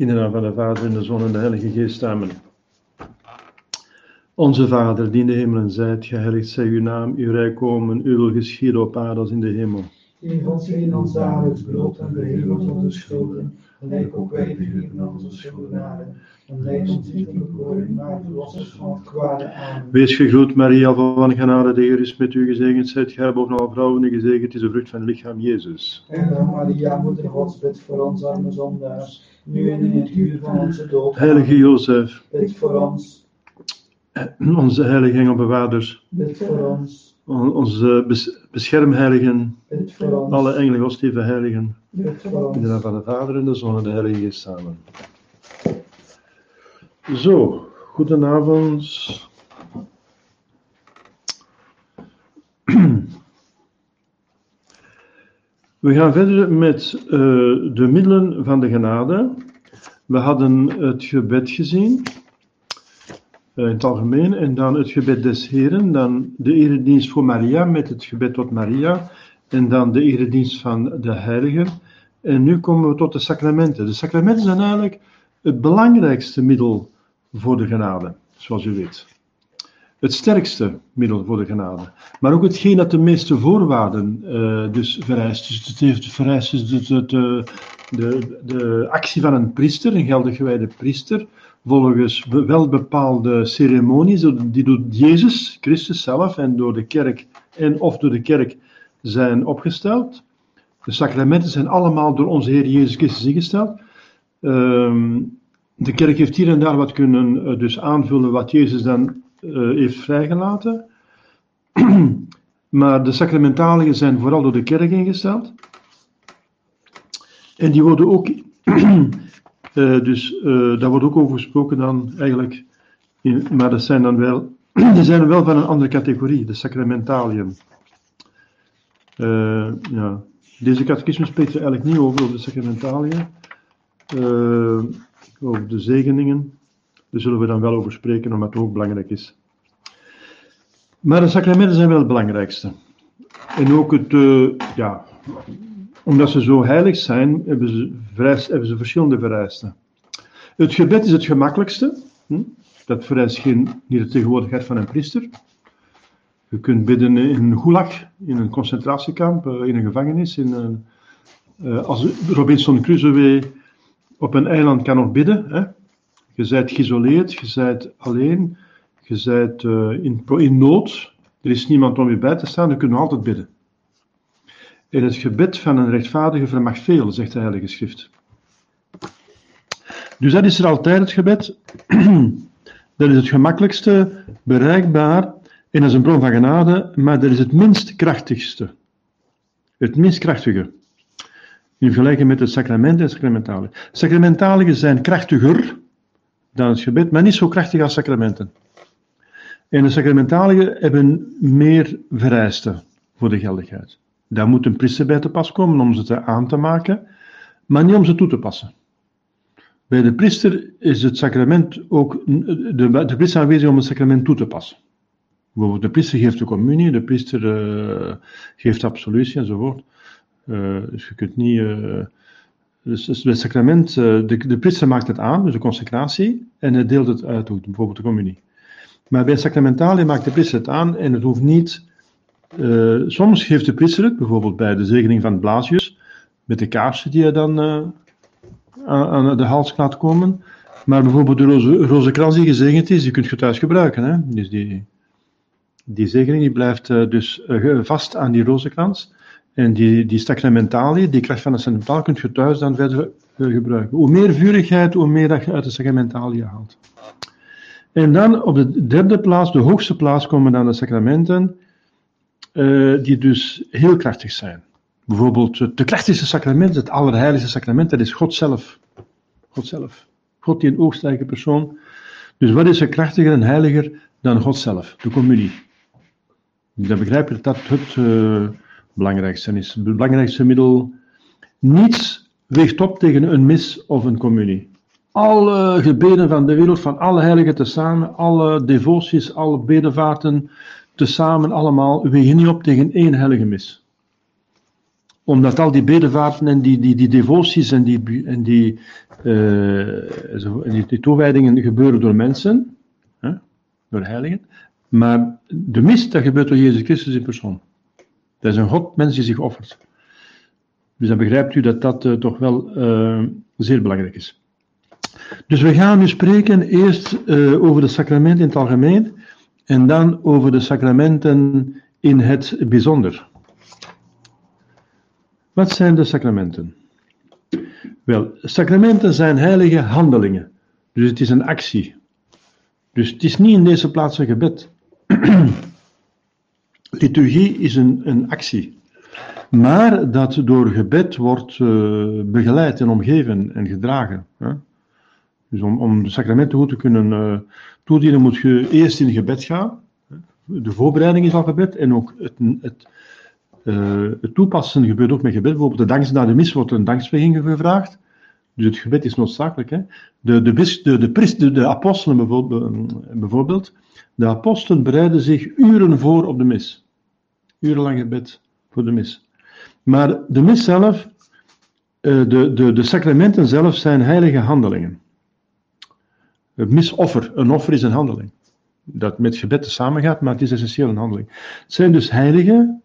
In de naam van de Vader en de Zoon en de Heilige Geest, amen. Onze Vader, die in de hemelen zijt, geheiligd zij uw naam, uw rijk komen, uw wil geschieden op aarde als in de hemel. Geef ons in ons dagelijks brood en vergeef ons onze schulden, gelijk ook wij vergeven onze schuldenaren. En leid ons niet in vervoering, maar verlos ons van het kwade. Amen. Wees gegroet, Maria, van genade, de Heer is met u gezegend. Zijt gij boven alle vrouwen en gezegend is de vrucht van het lichaam, Jezus. En dan Maria, moeder Gods, bid voor ons arme zondaars, nu en in het uur van onze dood. Heilige Jozef, Bid voor ons, onze heilige engelbewaarders, bid voor ons, on- onze bes- beschermheiligen, bid voor ons, alle engelen, godslieve heiligen. bid voor In de naam van de Vader en de Zoon en de Heilige Geest samen. Zo, goedenavond. We gaan verder met eh, de middelen van de genade. We hadden het gebed gezien, eh, in het algemeen, en dan het gebed des Heren, dan de eredienst voor Maria met het gebed tot Maria, en dan de eredienst van de heiligen. En nu komen we tot de sacramenten. De sacramenten zijn eigenlijk het belangrijkste middel voor de genade, zoals u weet. Het sterkste middel voor de genade. Maar ook hetgeen dat de meeste voorwaarden eh, dus vereist. Dus het heeft vereist dus de, de, de, de actie van een priester, een geldig gewijde priester, volgens wel bepaalde ceremonies die door Jezus Christus zelf en door de kerk en of door de kerk zijn opgesteld. De sacramenten zijn allemaal door onze Heer Jezus Christus ingesteld. Ehm, de kerk heeft hier en daar wat kunnen eh, dus aanvullen wat Jezus dan heeft vrijgelaten. maar de sacramentaliën zijn vooral door de kerk ingesteld. En die worden ook, eh, dus eh, daar wordt ook over gesproken dan eigenlijk, maar dat zijn dan wel, die zijn wel van een andere categorie, de sacramentaliën. Eh, ja. Deze catechisme spreekt er eigenlijk niet over, over de sacramentaliën. Eh, over de zegeningen. Daar zullen we dan wel over spreken, omdat het ook belangrijk is. Maar de sacramenten zijn wel het belangrijkste. En ook het, eh, ja, omdat ze zo heilig zijn, hebben ze, hebben ze verschillende vereisten. Het gebed is het gemakkelijkste. Hm? Dat vereist geen, niet de tegenwoordigheid van een priester. Je kunt bidden in een gulag, in een concentratiekamp, eh, in een gevangenis. In een, eh, als Robinson Crusoe op een eiland kan nog bidden. Hè? Je bent geïsoleerd, je bent alleen, je bent eh, in, in nood. Er is niemand om je bij te staan, je kunt nog altijd bidden. En het gebed van een rechtvaardige vermag veel, zegt de Heilige Schrift. Dus dat is er altijd het gebed. dat is het gemakkelijkste, bereikbaar, en dat is een bron van genade, maar dat is het minst krachtigste. Het minst krachtige. In vergelijking met het sacrament en sacramentalen. Sacramentaligen zijn krachtiger dan het gebed, maar niet zo krachtig als sacramenten. En de sacramentaligen hebben meer vereisten voor de geldigheid. Daar moet een priester bij te pas komen om ze te aan te maken, maar niet om ze toe te passen. Bij de priester is het sacrament ook, de, de priester aanwezig om het sacrament toe te passen. Bijvoorbeeld, de priester geeft de communie, de priester uh, geeft absolutie enzovoort. Uh, dus je kunt niet. Uh, dus, dus het sacrament, uh, de, de priester maakt het aan, dus de consecratie, en hij deelt het uit, bijvoorbeeld de communie. Maar bij sacramentale maakt de priester het aan en het hoeft niet. Uh, soms geeft de priester het, bijvoorbeeld bij de zegening van Blasius, met de kaarsen die hij dan uh, aan, aan, de hals laat komen. Maar bijvoorbeeld de roze, roze krans die gezegend is, die kunt je thuis gebruiken. Hè? Dus die, die zegening die blijft dus vast aan die rozenkrans. En die, die sacramentalië, die kracht van de sacramentaal, kun je thuis dan verder gebruiken. Hoe meer vurigheid, hoe meer dat je uit de sacramentalië haalt. En dan op de derde plaats, de hoogste plaats, komen dan de sacramenten, uh, die dus heel krachtig zijn. Bijvoorbeeld het de krachtigste sacrament, het allerheiligste sacrament, dat is God zelf. God zelf. God die een oogstrijke persoon. Dus wat is er krachtiger en heiliger dan God zelf? De communie. Dan begrijp je dat het uh, belangrijkste is. Het belangrijkste middel. Niets weegt op tegen een mis of een communie alle gebeden van de wereld, van alle heiligen tezamen, alle devoties, alle bedevaarten tezamen, allemaal wegen niet op tegen één heilige mis. Omdat al die bedevaarten en die, die, die devoties en die, en die, eh, die, die toewijdingen gebeuren door mensen, hè, door heiligen. Maar de mis, dat gebeurt door Jezus Christus in persoon. Dat is een God, mens die zich offert. Dus dan begrijpt u dat dat eh, toch wel eh, zeer belangrijk is. Dus we gaan nu spreken eerst eh, over de sacramenten in het algemeen en dan over de sacramenten in het bijzonder. Wat zijn de sacramenten? Wel, sacramenten zijn heilige handelingen. Dus het is een actie. Dus het is niet in deze plaats een gebed. Liturgie is een, een actie. Maar dat door gebed wordt eh, begeleid en omgeven en gedragen. Hè? Dus om, om de sacramenten goed te kunnen eh, toedienen, moet je eerst in gebed gaan. De voorbereiding is al gebed en ook het, het, eh, het toepassen gebeurt ook met gebed. Bijvoorbeeld de na de mis wordt een danksprekking gevraagd. Dus het gebed is noodzakelijk. Hè? De, de, de, de, de apostelen bijvoorbeeld, bijvoorbeeld, de apostelen bereiden zich uren voor op de mis. Urenlang gebed voor de mis. Maar de mis zelf, eh, de, de, de sacramenten zelf zijn heilige handelingen. Het misoffer, een offer is een handeling. Dat met gebed samengaat, maar het is essentieel een handeling. Het zijn dus heilige,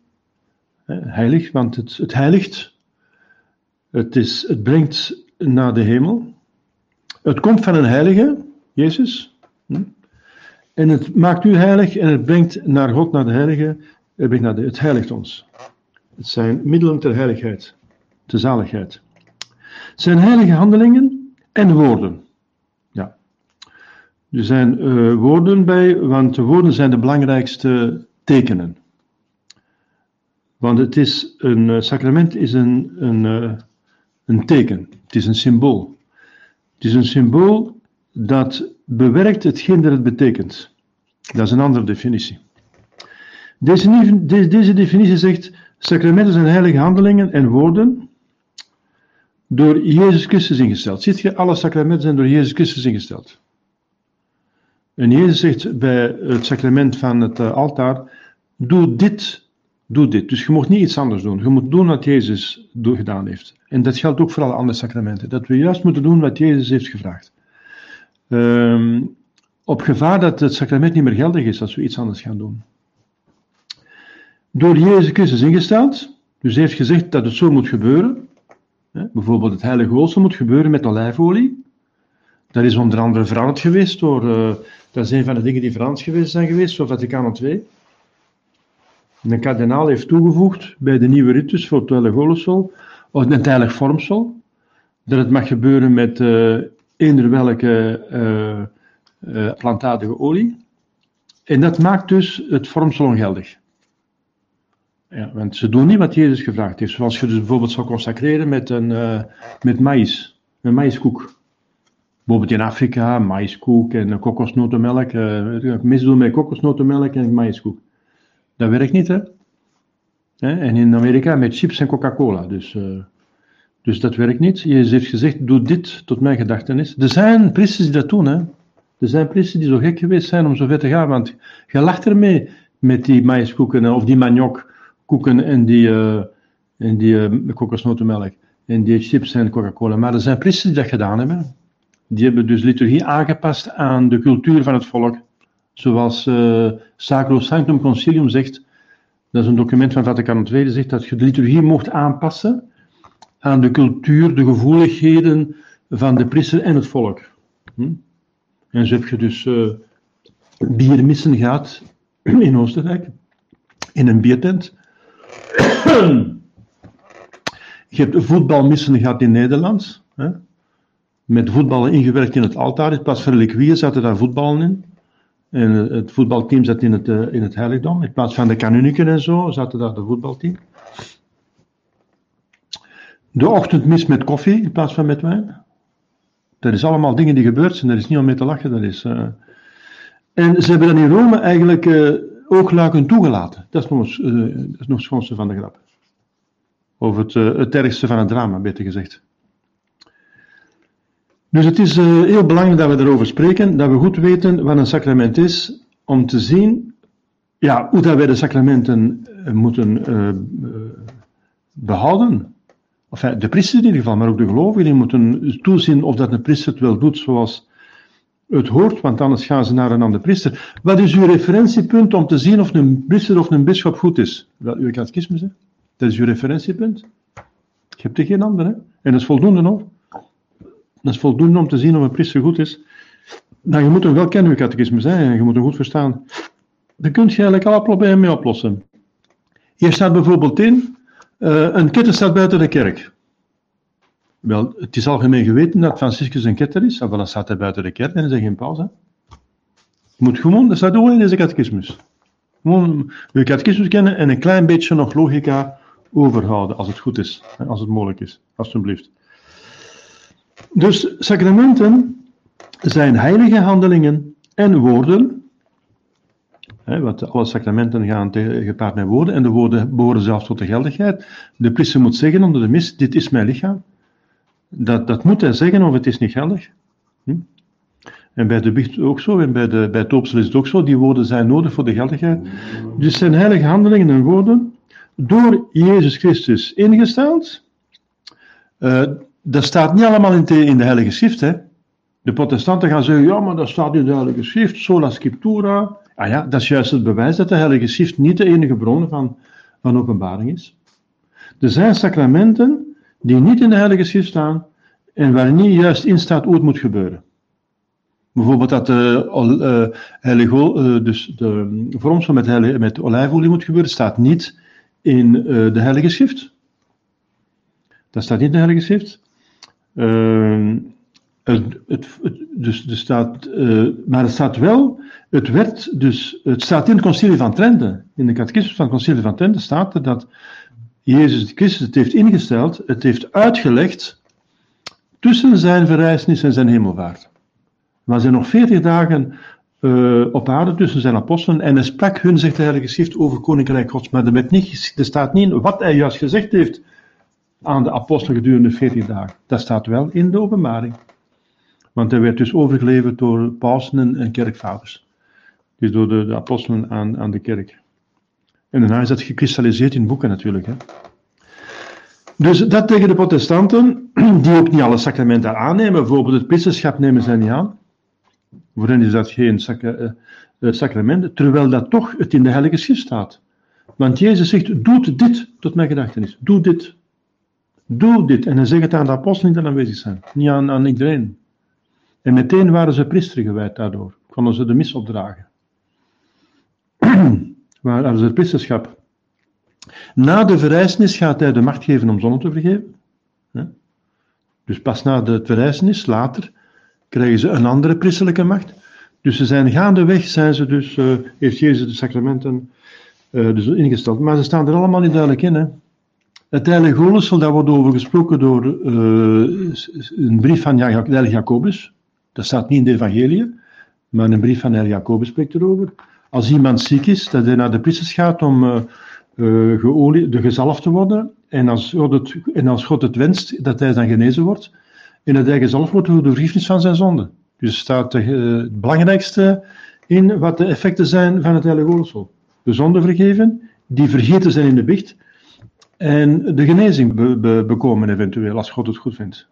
heilig, want het, het heiligt. Het, is, het brengt naar de hemel. Het komt van een heilige, Jezus. En het maakt u heilig en het brengt naar God, naar de heilige. Het, brengt naar de, het heiligt ons. Het zijn middelen ter heiligheid, ter zaligheid. Het zijn heilige handelingen en woorden. Ja. Er zijn eh, woorden bij, want de woorden zijn de belangrijkste tekenen. Want het is een eh, sacrament is een, een, eh, een teken, het is een symbool. Het is een symbool dat bewerkt hetgeen dat het betekent. Dat is een andere definitie. Deze, deze definitie zegt: sacramenten zijn heilige handelingen en woorden door Jezus Christus ingesteld. Ziet je, alle sacramenten zijn door Jezus Christus ingesteld. En Jezus zegt bij het sacrament van het eh, altaar: doe dit, doe dit. Dus je moet niet iets anders doen. Je moet doen wat Jezus gedaan heeft. En dat geldt ook voor alle andere sacramenten. Dat we juist moeten doen wat Jezus heeft gevraagd. Ehm, op gevaar dat het sacrament niet meer geldig is als we iets anders gaan doen. Door Jezus Christus ingesteld, dus heeft gezegd dat het zo moet gebeuren. Hè, bijvoorbeeld het heilige oosten moet gebeuren met olijfolie. Dat is onder andere veranderd geweest door, eh, dat is een van de dingen die veranderd geweest zijn geweest door Vaticaan II. De kardinaal heeft toegevoegd bij de nieuwe ritus voor het heilige olifsel, of het heilig vormsel, dat het mag gebeuren met eh eender welke eh, plantaardige olie. En dat maakt dus het vormsel ongeldig. Ja, want ze doen niet wat Jezus gevraagd heeft. Zoals je dus bijvoorbeeld zou consacreren met, een, eh, met maïs, een maïskoek. Bijvoorbeeld in Afrika, maïskoek en kokosnotenmelk. eh misdoen met kokosnotenmelk en maïskoek. Dat werkt niet, hè? En in Amerika met chips en Coca-Cola. Dus, dus dat werkt niet. Jezus heeft gezegd, doe dit tot mijn gedachtenis. Er zijn priesters die dat doen, hè? Er zijn priesters die zo gek geweest zijn om zo ver te gaan, want je lacht ermee met die maïskoeken of die maniokkoeken en die, eh en die eh, kokosnotenmelk en die chips en Coca-Cola. Maar er zijn priesters die dat gedaan hebben. Die hebben dus liturgie aangepast aan de cultuur van het volk. Zoals eh Sacro Sanctum Concilium zegt, dat is een document van Vaticaan II, zegt dat je de liturgie mocht aanpassen aan de cultuur, de gevoeligheden van de priester en het volk. Hm? En zo heb je dus eh biermissen gehad in Oostenrijk, in een biertent. Je hebt voetbalmissen gehad in Nederland, hè? met voetballen ingewerkt in het altaar. In plaats van reliquieën zaten daar voetballen in. En het voetbalteam zat in het, eh, in het heiligdom. In plaats van de kanuniken en zo, zaten daar de voetbalteam. De ochtendmis met koffie in plaats van met wijn. Dat is allemaal dingen die gebeurd zijn. Dat is niet om mee te lachen. Dat is, eh, En ze hebben dan in Rome eigenlijk eh oogluiken toegelaten. Dat is nog, eh, nog het schoonste van de grap. Of het, het ergste van het drama, beter gezegd. Dus het is heel belangrijk dat we erover spreken, dat we goed weten wat een sacrament is, om te zien ja, hoe dat wij de sacramenten moeten eh, eh, behouden. Enfin, de priesters in ieder geval, maar ook de gelovigen, moeten toezien of dat een priester het wel doet zoals het hoort, want anders gaan ze naar een andere priester. Wat is uw referentiepunt om te zien of een priester of een bisschop goed is? Wel, uw catechismus, hè? Dat is uw referentiepunt. Je hebt er geen andere, hè? En dat is voldoende, hoor. Dat is voldoende om te zien of een priester goed is. Nou, je moet hem wel kennen, uw catechismus, hè? Je moet hem goed verstaan. Daar kun je eigenlijk alle problemen mee oplossen. Hier staat bijvoorbeeld in, uh, een ketter staat buiten de kerk. Wel, het is algemeen geweten dat Franciscus een ketter is, dan staat hij buiten de kerk en is er geen pauze. Je moet gewoon, dat staat ook in deze catechismus. Gewoon je catechismus kennen en een klein beetje nog logica overhouden, als het goed is, als het mogelijk is, alsjeblieft. Dus sacramenten zijn heilige handelingen en woorden want alle sacramenten gaan gepaard met woorden en de woorden behoren zelfs tot de geldigheid. De priester moet zeggen onder de mis, dit is mijn lichaam. Dat, dat moet hij zeggen of het is niet geldig. Hm? En bij de biecht ook zo, en bij, de, bij het is het ook zo, die woorden zijn nodig voor de geldigheid. Dus zijn heilige handelingen en woorden door Jezus Christus ingesteld. Uh, dat staat niet allemaal in de, in de Heilige Schrift. Hè? De protestanten gaan zeggen, ja, maar dat staat in de Heilige Schrift, sola scriptura. Ah ja, dat is juist het bewijs dat de Heilige Schrift niet de enige bron van, van openbaring is. Er zijn sacramenten die niet in de Heilige Schrift staan en waar niet juist in staat hoe het moet gebeuren. Bijvoorbeeld dat de, uh, dus de vormsel met, met olijfolie moet gebeuren, staat niet in uh, de Heilige Schrift. Dat staat niet in de Heilige Schrift. Het, het, dus staat, uh, maar het staat wel, het werd dus, het staat in het concilie van Trente, in de catechismus van het concilie van Trente staat er dat Jezus Christus het heeft ingesteld, het heeft uitgelegd tussen zijn verrijzenis en zijn hemelvaart. Maar zijn nog veertig dagen uh, op aarde tussen zijn apostelen en hij sprak hun, zegt de Heilige Schrift, over Koninkrijk Gods. Maar er, werd niet, er staat niet in wat hij juist gezegd heeft aan de apostelen gedurende veertig dagen. Dat staat wel in de openbaring. Want hij werd dus overgeleverd door pausen en, kerkvaders. Dus door de, apostelen aan, aan de kerk. En daarna is dat gekristalliseerd in boeken natuurlijk. Hè. Dus dat tegen de protestanten, die ook niet alle sacramenten aannemen. Bijvoorbeeld het priesterschap nemen zij niet aan. Voor hen is dat geen eh, eh, sacrament, terwijl dat toch het in de Heilige Schrift staat. Want Jezus zegt, doe dit tot mijn gedachtenis. Doe dit. Doe dit. En hij zegt het aan de apostelen die aanwezig zijn. Niet aan, aan iedereen. En meteen waren ze priester gewijd daardoor. Konden ze de mis opdragen. Waar ze het priesterschap. Na de verrijzenis gaat hij de macht geven om zonden te vergeven. Dus pas na de verrijzenis, later, krijgen ze een andere priesterlijke macht. Dus ze zijn gaandeweg, zijn ze dus, uh, heeft Jezus de sacramenten uh, dus ingesteld. Maar ze staan er allemaal niet duidelijk in. Hè. Het heilige daar wordt over gesproken door uh, een brief van Jacobus. Dat staat niet in de evangelie, maar een brief van Heer Jacobus spreekt erover. Als iemand ziek is, dat hij naar de priesters gaat om uh, de gezalfd te worden. En als, God het, en als God het wenst, dat hij dan genezen wordt. En dat hij gezalfd wordt door de vergiffenis van zijn zonde. Dus staat de, uh, het belangrijkste in wat de effecten zijn van het heilige oorlog. De zonde vergeven, die vergeten zijn in de bicht. En de genezing be, be, bekomen eventueel, als God het goed vindt.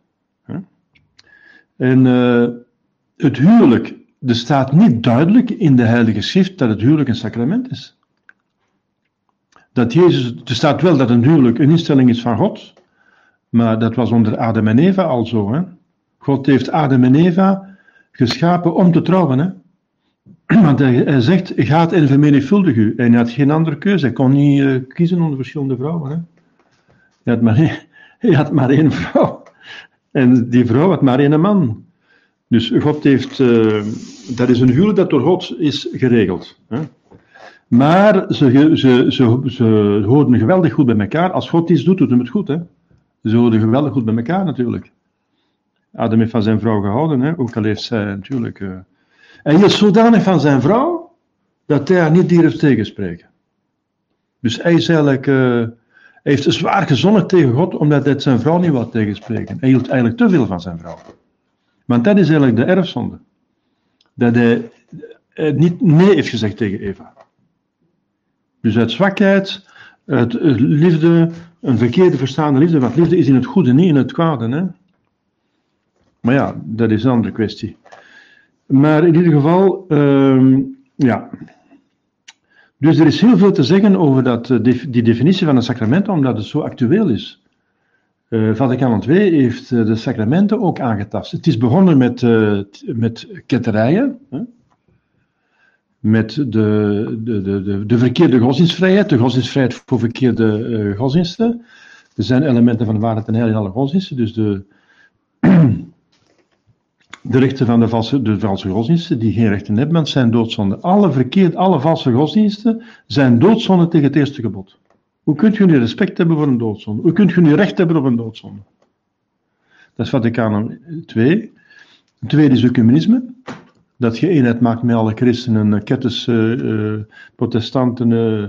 En het huwelijk, er staat niet duidelijk in de Heilige Schrift dat het huwelijk een sacrament is. Dat Jezus, er staat wel dat een huwelijk een instelling is van God, maar dat was onder Adam en Eva al zo. Hè? God heeft Adam en Eva geschapen om te trouwen. Hè? Want hij, zegt, gaat en vermenigvuldig u. En hij had geen andere keuze. Hij kon niet uh, kiezen onder verschillende vrouwen. Hè? Had maar, hij had maar één vrouw. En die vrouw had maar één man. Dus God heeft, uh, dat is een huwelijk dat door God is geregeld. Hè? Maar ze, ze, ze, ze horen geweldig goed bij elkaar. Als God iets doet, doet hem het goed. Hè? Ze horen geweldig goed bij elkaar natuurlijk. Adam heeft van zijn vrouw gehouden, hè? ook al heeft zij natuurlijk. Uh, hij is zodanig van zijn vrouw dat hij haar niet durft tegenspreken. Dus hij is eigenlijk. Uh, hij heeft zwaar gezondigd tegen God omdat hij zijn vrouw niet wil tegenspreken. Hij hield eigenlijk te veel van zijn vrouw. Want dat is eigenlijk de erfzonde. Dat hij niet nee heeft gezegd tegen Eva. Dus uit zwakheid Het, het liefde, een verkeerde verstaande liefde, want liefde is in het goede, niet in het kwade. Hè? Maar ja, dat is een andere kwestie. Maar in ieder geval, ehm, ja. Dus er is heel veel te zeggen over dat, eh, die definitie van een sacrament, omdat het zo actueel is. Eh Vaticaan II heeft eh, de sacramenten ook aangetast. Het is begonnen met, t- met ketterijen, hè? met de, de, de, de, de verkeerde godsdienstvrijheid, de godsdienstvrijheid voor verkeerde eh, godsdiensten. Er zijn elementen van waarheid en heil in alle godsdiensten, dus de, de rechten van de valse, de valse godsdiensten, die geen rechten hebben, zijn doodzonden. Alle, verkeerd, alle valse godsdiensten zijn doodzonden tegen het eerste gebod. Hoe kunt u nu respect hebben voor een doodzonde? Hoe kunt u nu recht hebben op een doodzonde? Dat is Vaticaan II. Het tweede is ecumenisme. Dat je eenheid maakt met alle christenen, ketters, eh, eh, protestanten, eh,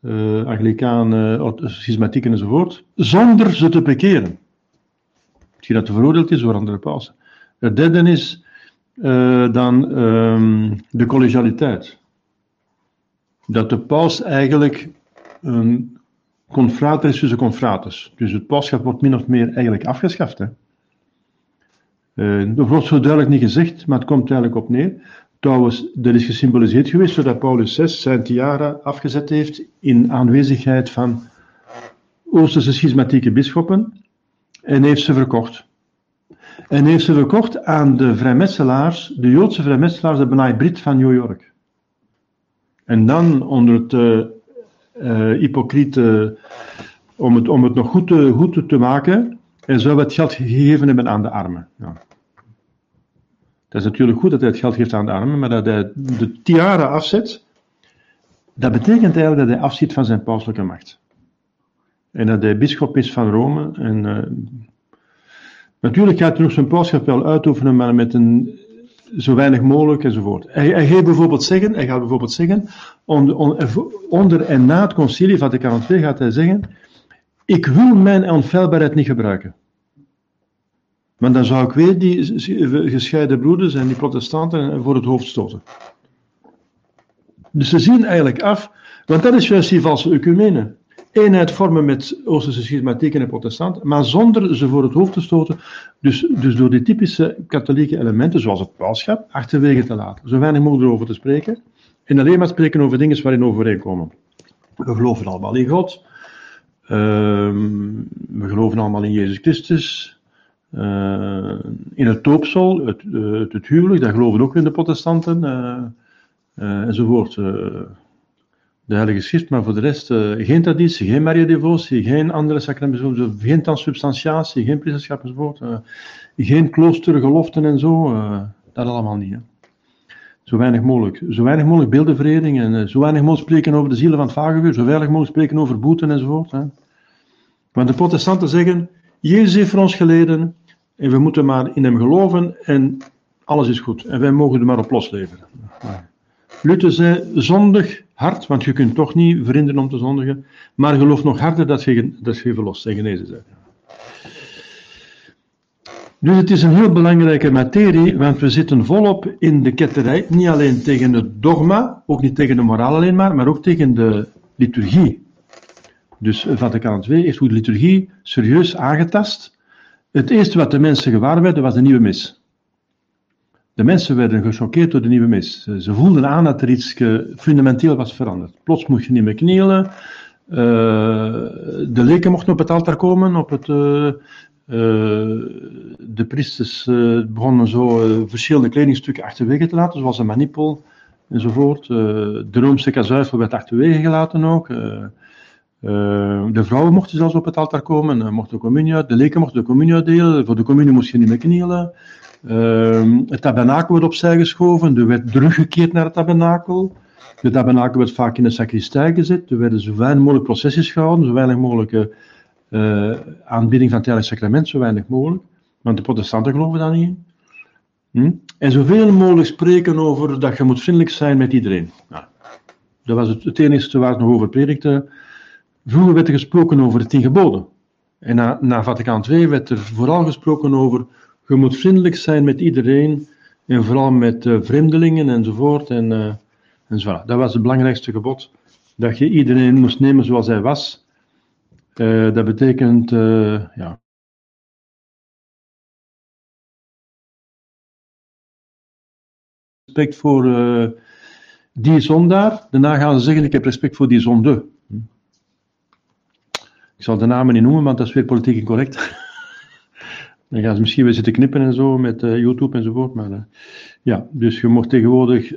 eh, anglikanen, schismatieken enzovoort, zonder ze te bekeren. Hetgeen dat veroordeeld is door andere pausen. Het derde is eh, dan ehm, de collegialiteit. Dat de paus eigenlijk een confrater is tussen confraters. Dus het pauschap wordt min of meer eigenlijk afgeschaft. Hè. Eh, dat wordt zo duidelijk niet gezegd, maar het komt eigenlijk op neer. Trouwens, dat is gesymboliseerd geweest doordat Paulus VI zijn tiara afgezet heeft in aanwezigheid van Oosterse schismatieke bisschoppen en heeft ze verkocht. En heeft ze verkocht aan de vrijmetselaars, de Joodse vrijmetselaars, de Benai Brit van New York. En dan onder het eh, eh, hypocriete, om het, om het nog goed te, goed te- maken, en zou het geld gegeven hebben aan de armen. Ja. Dat is natuurlijk goed dat hij het geld geeft aan de armen, maar dat hij de tiara afzet, dat betekent eigenlijk dat hij afziet van zijn pauselijke macht. En dat hij bisschop is van Rome. En, eh, natuurlijk gaat hij nog zijn pauschap wel uitoefenen, maar met een zo weinig mogelijk enzovoort. Hij, hij, gaat bijvoorbeeld zeggen, hij gaat bijvoorbeeld zeggen, onder, en na het concilie Vaticaan II gaat hij zeggen, ik wil mijn onfeilbaarheid niet gebruiken. Maar dan zou ik weer die gescheiden broeders en die protestanten voor het hoofd stoten. Dus ze zien eigenlijk af, want dat is juist die valse ecumene. Eenheid vormen met Oosterse schismatieken en protestanten, maar zonder ze voor het hoofd te stoten. Dus, dus door die typische katholieke elementen, zoals het pauschap, achterwege te laten. Zo weinig mogelijk erover te spreken. En alleen maar spreken over dingen waarin overeenkomen. We geloven allemaal in God. Ehm, we geloven allemaal in Jezus Christus. Uh, in het doopsel, het, uh, het, huwelijk, dat geloven ook in de protestanten. Uh, enzovoort. De Heilige Schrift, maar voor de rest geen traditie, geen Maria-devotie, geen andere sacramenten, geen transubstantiatie, geen priesterschap enzovoort. geen kloostergeloften en zo. dat allemaal niet. Hè. Zo weinig mogelijk. Zo weinig mogelijk beeldenverering en zo weinig mogelijk spreken over de zielen van het vagevuur, zo weinig mogelijk spreken over boeten enzovoort. Hè. Want de protestanten zeggen, Jezus heeft voor ons geleden en we moeten maar in hem geloven en alles is goed. En wij mogen er maar op losleveren. Luther zei, zondig hard, want je kunt toch niet verhinderen om te zondigen, maar geloof nog harder dat je, dat je verlost en genezen bent. Dus het is een heel belangrijke materie, want we zitten volop in de ketterij, niet alleen tegen het dogma, ook niet tegen de moraal alleen maar, maar ook tegen de liturgie. Dus Vaticaan II heeft ook de liturgie serieus aangetast. Het eerste wat de mensen gewaar werden was de nieuwe mis. De mensen werden gechoqueerd door de nieuwe mis. Ze voelden aan dat er iets fundamenteel was veranderd. Plots mocht je niet meer knielen. Uh, de leken mochten op het altaar komen. Op het, uh, de priesters begonnen zo verschillende kledingstukken achterwege te laten, zoals een manipel enzovoort. de Roomse kazuifel werd achterwege gelaten ook. De vrouwen mochten zelfs op het altaar komen, mochten de communie de leken mochten de communie delen, voor de communie moest je niet meer knielen. Uh, het tabernakel werd opzij geschoven, er werd teruggekeerd naar het tabernakel. De tabernakel werd vaak in de sacristij gezet, er werden zo weinig mogelijk processies gehouden, zo weinig mogelijk uh, aanbieding van het heilige sacrament, zo weinig mogelijk. Want de protestanten geloven daar niet in. Hm? En zoveel mogelijk spreken over dat je moet vriendelijk zijn met iedereen. Nou, dat was het, enige waar het nog over predikte. Vroeger werd er gesproken over de tien geboden. En na, na Vaticaan II werd er vooral gesproken over, je moet vriendelijk zijn met iedereen, en vooral met uh, vreemdelingen enzovoort. En, uh, en zo. Dat was het belangrijkste gebod dat je iedereen moest nemen zoals hij was. Eh, dat betekent, eh, ja. Respect voor eh, die zondaar. Daarna gaan ze zeggen: Ik heb respect voor die zonde. Ik zal de namen niet noemen, want dat is weer politiek incorrect. Dan gaan ze misschien weer zitten knippen en zo met YouTube enzovoort. Maar ja, dus je mocht tegenwoordig,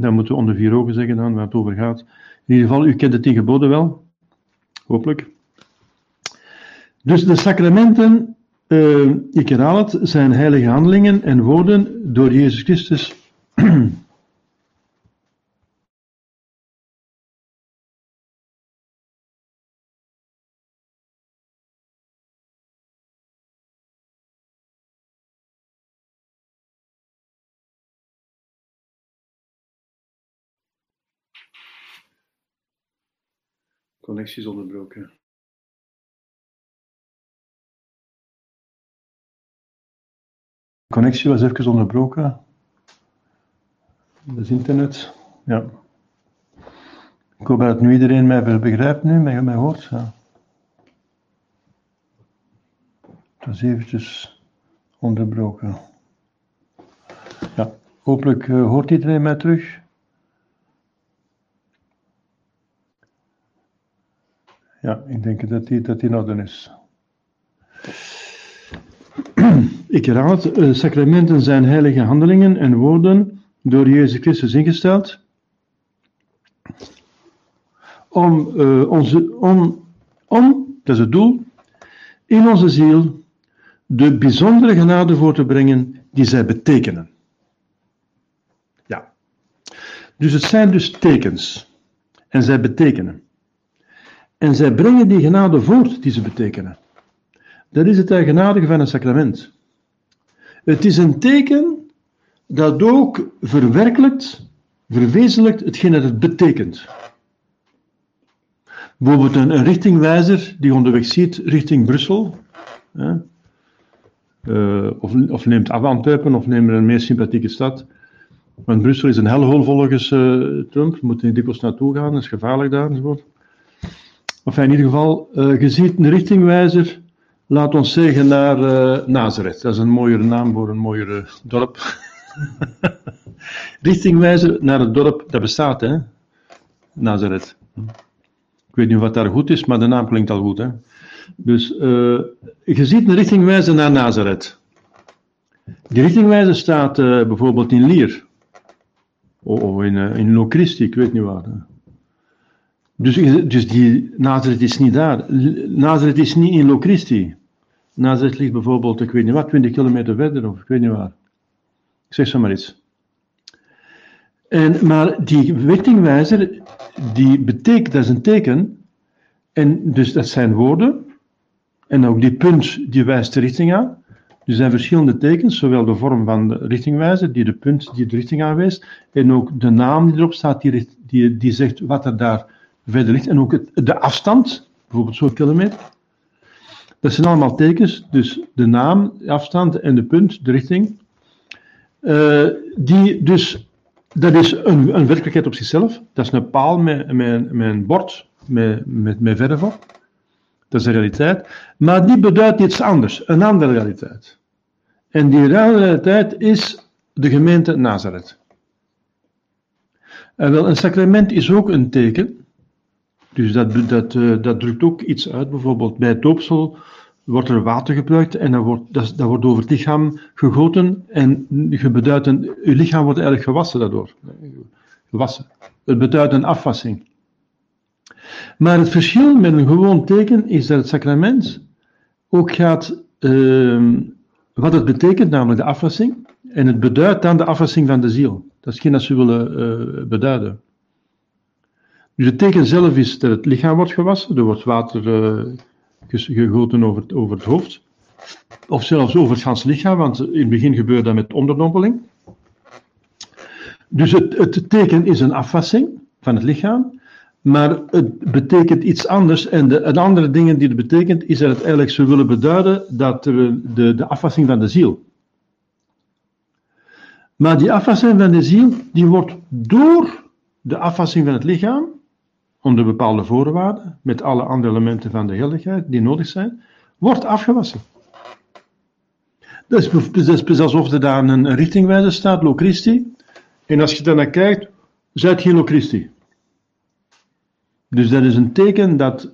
dat moeten we onder vier ogen zeggen dan, waar het over gaat. In ieder geval, u kent de tien geboden wel. Hopelijk. Dus de sacramenten, uh, ik herhaal het, zijn heilige handelingen en woorden door Jezus Christus. Connectie is onderbroken. connectie was even onderbroken. Dat is internet. Ja. Ik hoop dat nu iedereen mij begrijpt nu, mij, mij hoort. Ja. Het was eventjes onderbroken. Ja, hopelijk uh, hoort iedereen mij terug. Ja, ik denk dat die, dat die in orde is. Ik herhaal het, eh, sacramenten zijn heilige handelingen en woorden door Jezus Christus ingesteld om, uh, onze, om, om, dat is het doel, in onze ziel de bijzondere genade voor te brengen die zij betekenen. Ja. Dus het zijn dus tekens. En zij betekenen. En zij brengen die genade voort die ze betekenen. Dat is het eigenaardige van een sacrament. Het is een teken dat ook verwerkelijkt, verwezenlijkt hetgeen dat het betekent. Bijvoorbeeld een, richtingwijzer die onderweg ziet richting Brussel. Hè, uh, of, neemt af Antwerpen of neemt een meer sympathieke stad. Want Brussel is een hellhole volgens uh, Trump. Moet er dikwijls naartoe gaan, dat is gevaarlijk daar enzovoort. Of in ieder geval, je ziet een richtingwijzer laat ons zeggen, naar uh, Nazareth. Dat is een mooiere naam voor een mooiere dorp. Richtingwijzer naar het dorp, dat bestaat, hè? Nazareth. Ik weet niet wat daar goed is, maar de naam klinkt al goed, hè? Dus je ziet een richtingwijzer naar Nazareth. Die richtingwijzer staat bijvoorbeeld in Lier. Of in, uh, in Locristi, ik weet niet waar. Dus, dus die Nazareth is niet daar. Nazareth is niet in Locristi. Nazareth ligt bijvoorbeeld, ik weet niet wat, 20 kilometer verder of ik weet niet waar. Ik zeg zo maar iets. En, maar die richtingwijzer, die betekent, dat is een teken, en dus dat zijn woorden, en ook die punt die wijst de richting aan. Er zijn verschillende tekens, zowel de vorm van de richtingwijzer, die de punt die de richting aanwijst, en ook de naam die erop staat, die, die zegt wat er daar verder ligt, en ook het, de afstand, bijvoorbeeld zo'n kilometer. Dat zijn allemaal tekens, dus de naam, de afstand en de punt, de richting. Uh, die dus, dat is een, een, werkelijkheid op zichzelf. Dat is een paal met, met, bord met, met, met verf op. Dat is de realiteit. Maar die beduidt iets anders, een andere realiteit. En die realiteit is de gemeente Nazareth. En wel, een sacrament is ook een teken. Dus dat, dat, uh, dat drukt ook iets uit. Bijvoorbeeld bij het doopsel wordt er water gebruikt en dat wordt, dat, dat wordt over het lichaam gegoten en je beduidt lichaam wordt eigenlijk gewassen daardoor. Gewassen. Het beduidt een afwassing. Maar het verschil met een gewoon teken is dat het sacrament ook gaat, uh, wat het betekent, namelijk de afwassing, en het beduidt dan de afwassing van de ziel. Dat is geen dat ze willen uh, beduiden. Dus het teken zelf is dat het lichaam wordt gewassen, er wordt water uh, gegoten over het, over het hoofd. Of zelfs over het ganse lichaam, want in het begin gebeurt dat met onderdompeling. Dus het, het teken is een afwassing van het lichaam, maar het betekent iets anders. En de, de andere dingen die het betekent, is dat het eigenlijk zou willen beduiden dat de, de, de afwassing van de ziel. Maar die afwassing van de ziel, die wordt door de afwassing van het lichaam, onder bepaalde voorwaarden, met alle andere elementen van de heiligheid die nodig zijn, wordt afgewassen. Dus het is dus alsof er daar een richtingwijzer staat, Lo Christi. En als je daarnaar kijkt, zijt geen Lo Christi. Dus dat is een teken dat,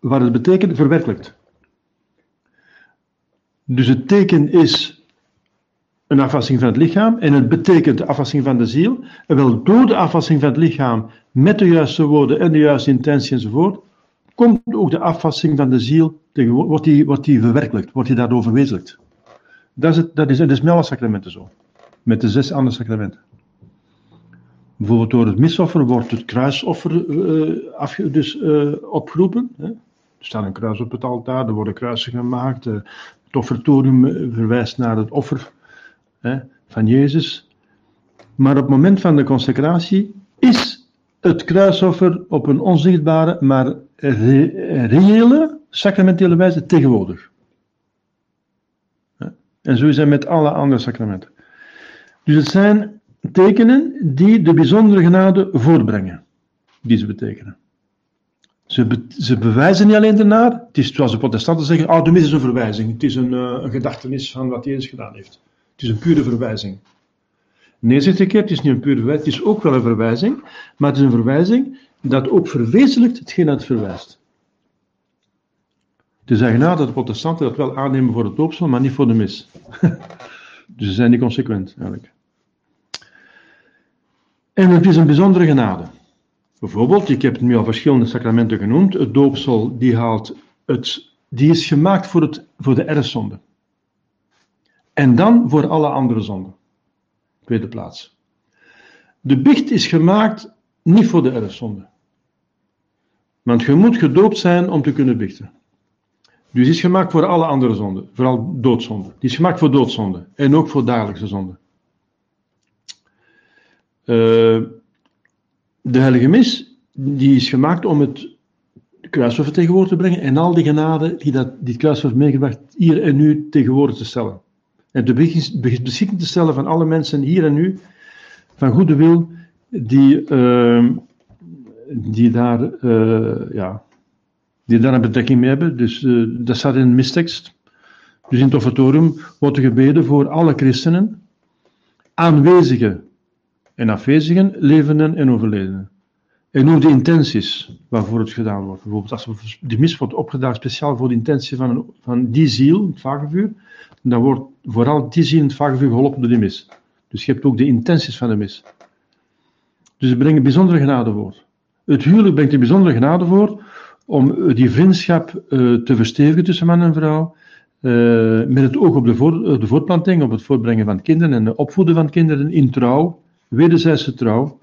wat het betekent, verwerkelijkt. Dus het teken is een afwassing van het lichaam en het betekent de afwassing van de ziel. En wel door de afwassing van het lichaam met de juiste woorden en de juiste intentie enzovoort, komt ook de afwassing van de ziel, wordt die, wordt die verwerkelijkt, wordt die daardoor verwezenlijkt. Dat is, het, dat, is, dat is met alle sacramenten zo. Met de zes andere sacramenten. Bijvoorbeeld door het misoffer wordt het kruisoffer uh, dus, uh, opgeroepen. Hè. Er staat een kruis op het altaar, er worden kruisen gemaakt. Uh, het offertorium verwijst naar het offer hè, van Jezus. Maar op het moment van de consecratie is het kruisoffer op een onzichtbare, maar re reële, sacramentele wijze tegenwoordig. En zo is het met alle andere sacramenten. Dus het zijn tekenen die de bijzondere genade voortbrengen, die ze betekenen. Ze, ze bewijzen niet alleen ernaar, het is zoals de protestanten zeggen, oh, de is een verwijzing, het is een, uh, een gedachtenis van wat Jezus gedaan heeft. Het is een pure verwijzing. Nee, zegt de keer, het is niet een pure verwijzing, het is ook wel een verwijzing, maar het is een verwijzing dat ook verwezenlijkt hetgeen dat het verwijst. Het is eigenaardig dat de protestanten dat wel aannemen voor het doopsel, maar niet voor de mis. dus ze zijn niet consequent, eigenlijk. En het is een bijzondere genade. Bijvoorbeeld, ik heb het nu al verschillende sacramenten genoemd. Het doopsel, die, haalt het, die is gemaakt voor, het, voor de erfzonde. En dan voor alle andere zonden. Tweede plaats. De bicht is gemaakt niet voor de erfzonde. Want je moet gedoopt zijn om te kunnen bichten. Dus is gemaakt voor alle andere zonden, vooral doodzonden. Die is gemaakt voor doodzonden en ook voor dagelijkse zonden. Uh, de heilige mis, die is gemaakt om het kruisoffer tegenwoordig te brengen en al die genade die, dat, die het meegebracht hier en nu tegenwoordig te stellen. En te beschikking te stellen van alle mensen hier en nu, van goede wil, die, uh, die daar, uh, ja, die daar een betrekking mee hebben. Dus uh, dat staat in de mistekst. Dus in het offertorium wordt er gebeden voor alle christenen, aanwezigen en afwezigen, levenden en overledenen. En ook de intenties waarvoor het gedaan wordt. Bijvoorbeeld als de mis wordt opgedaan speciaal voor de intentie van, van die ziel, het vagevuur, dan wordt vooral die ziel in het vagevuur geholpen door de mis. Dus je hebt ook de intenties van de mis. Dus ze brengen bijzondere genade voor. Het huwelijk brengt een bijzondere genade voor om die vriendschap uh, te verstevigen tussen man en vrouw, uh, met het oog op de, voor, de voortplanting, op het voortbrengen van kinderen en het opvoeden van kinderen in trouw, wederzijdse trouw,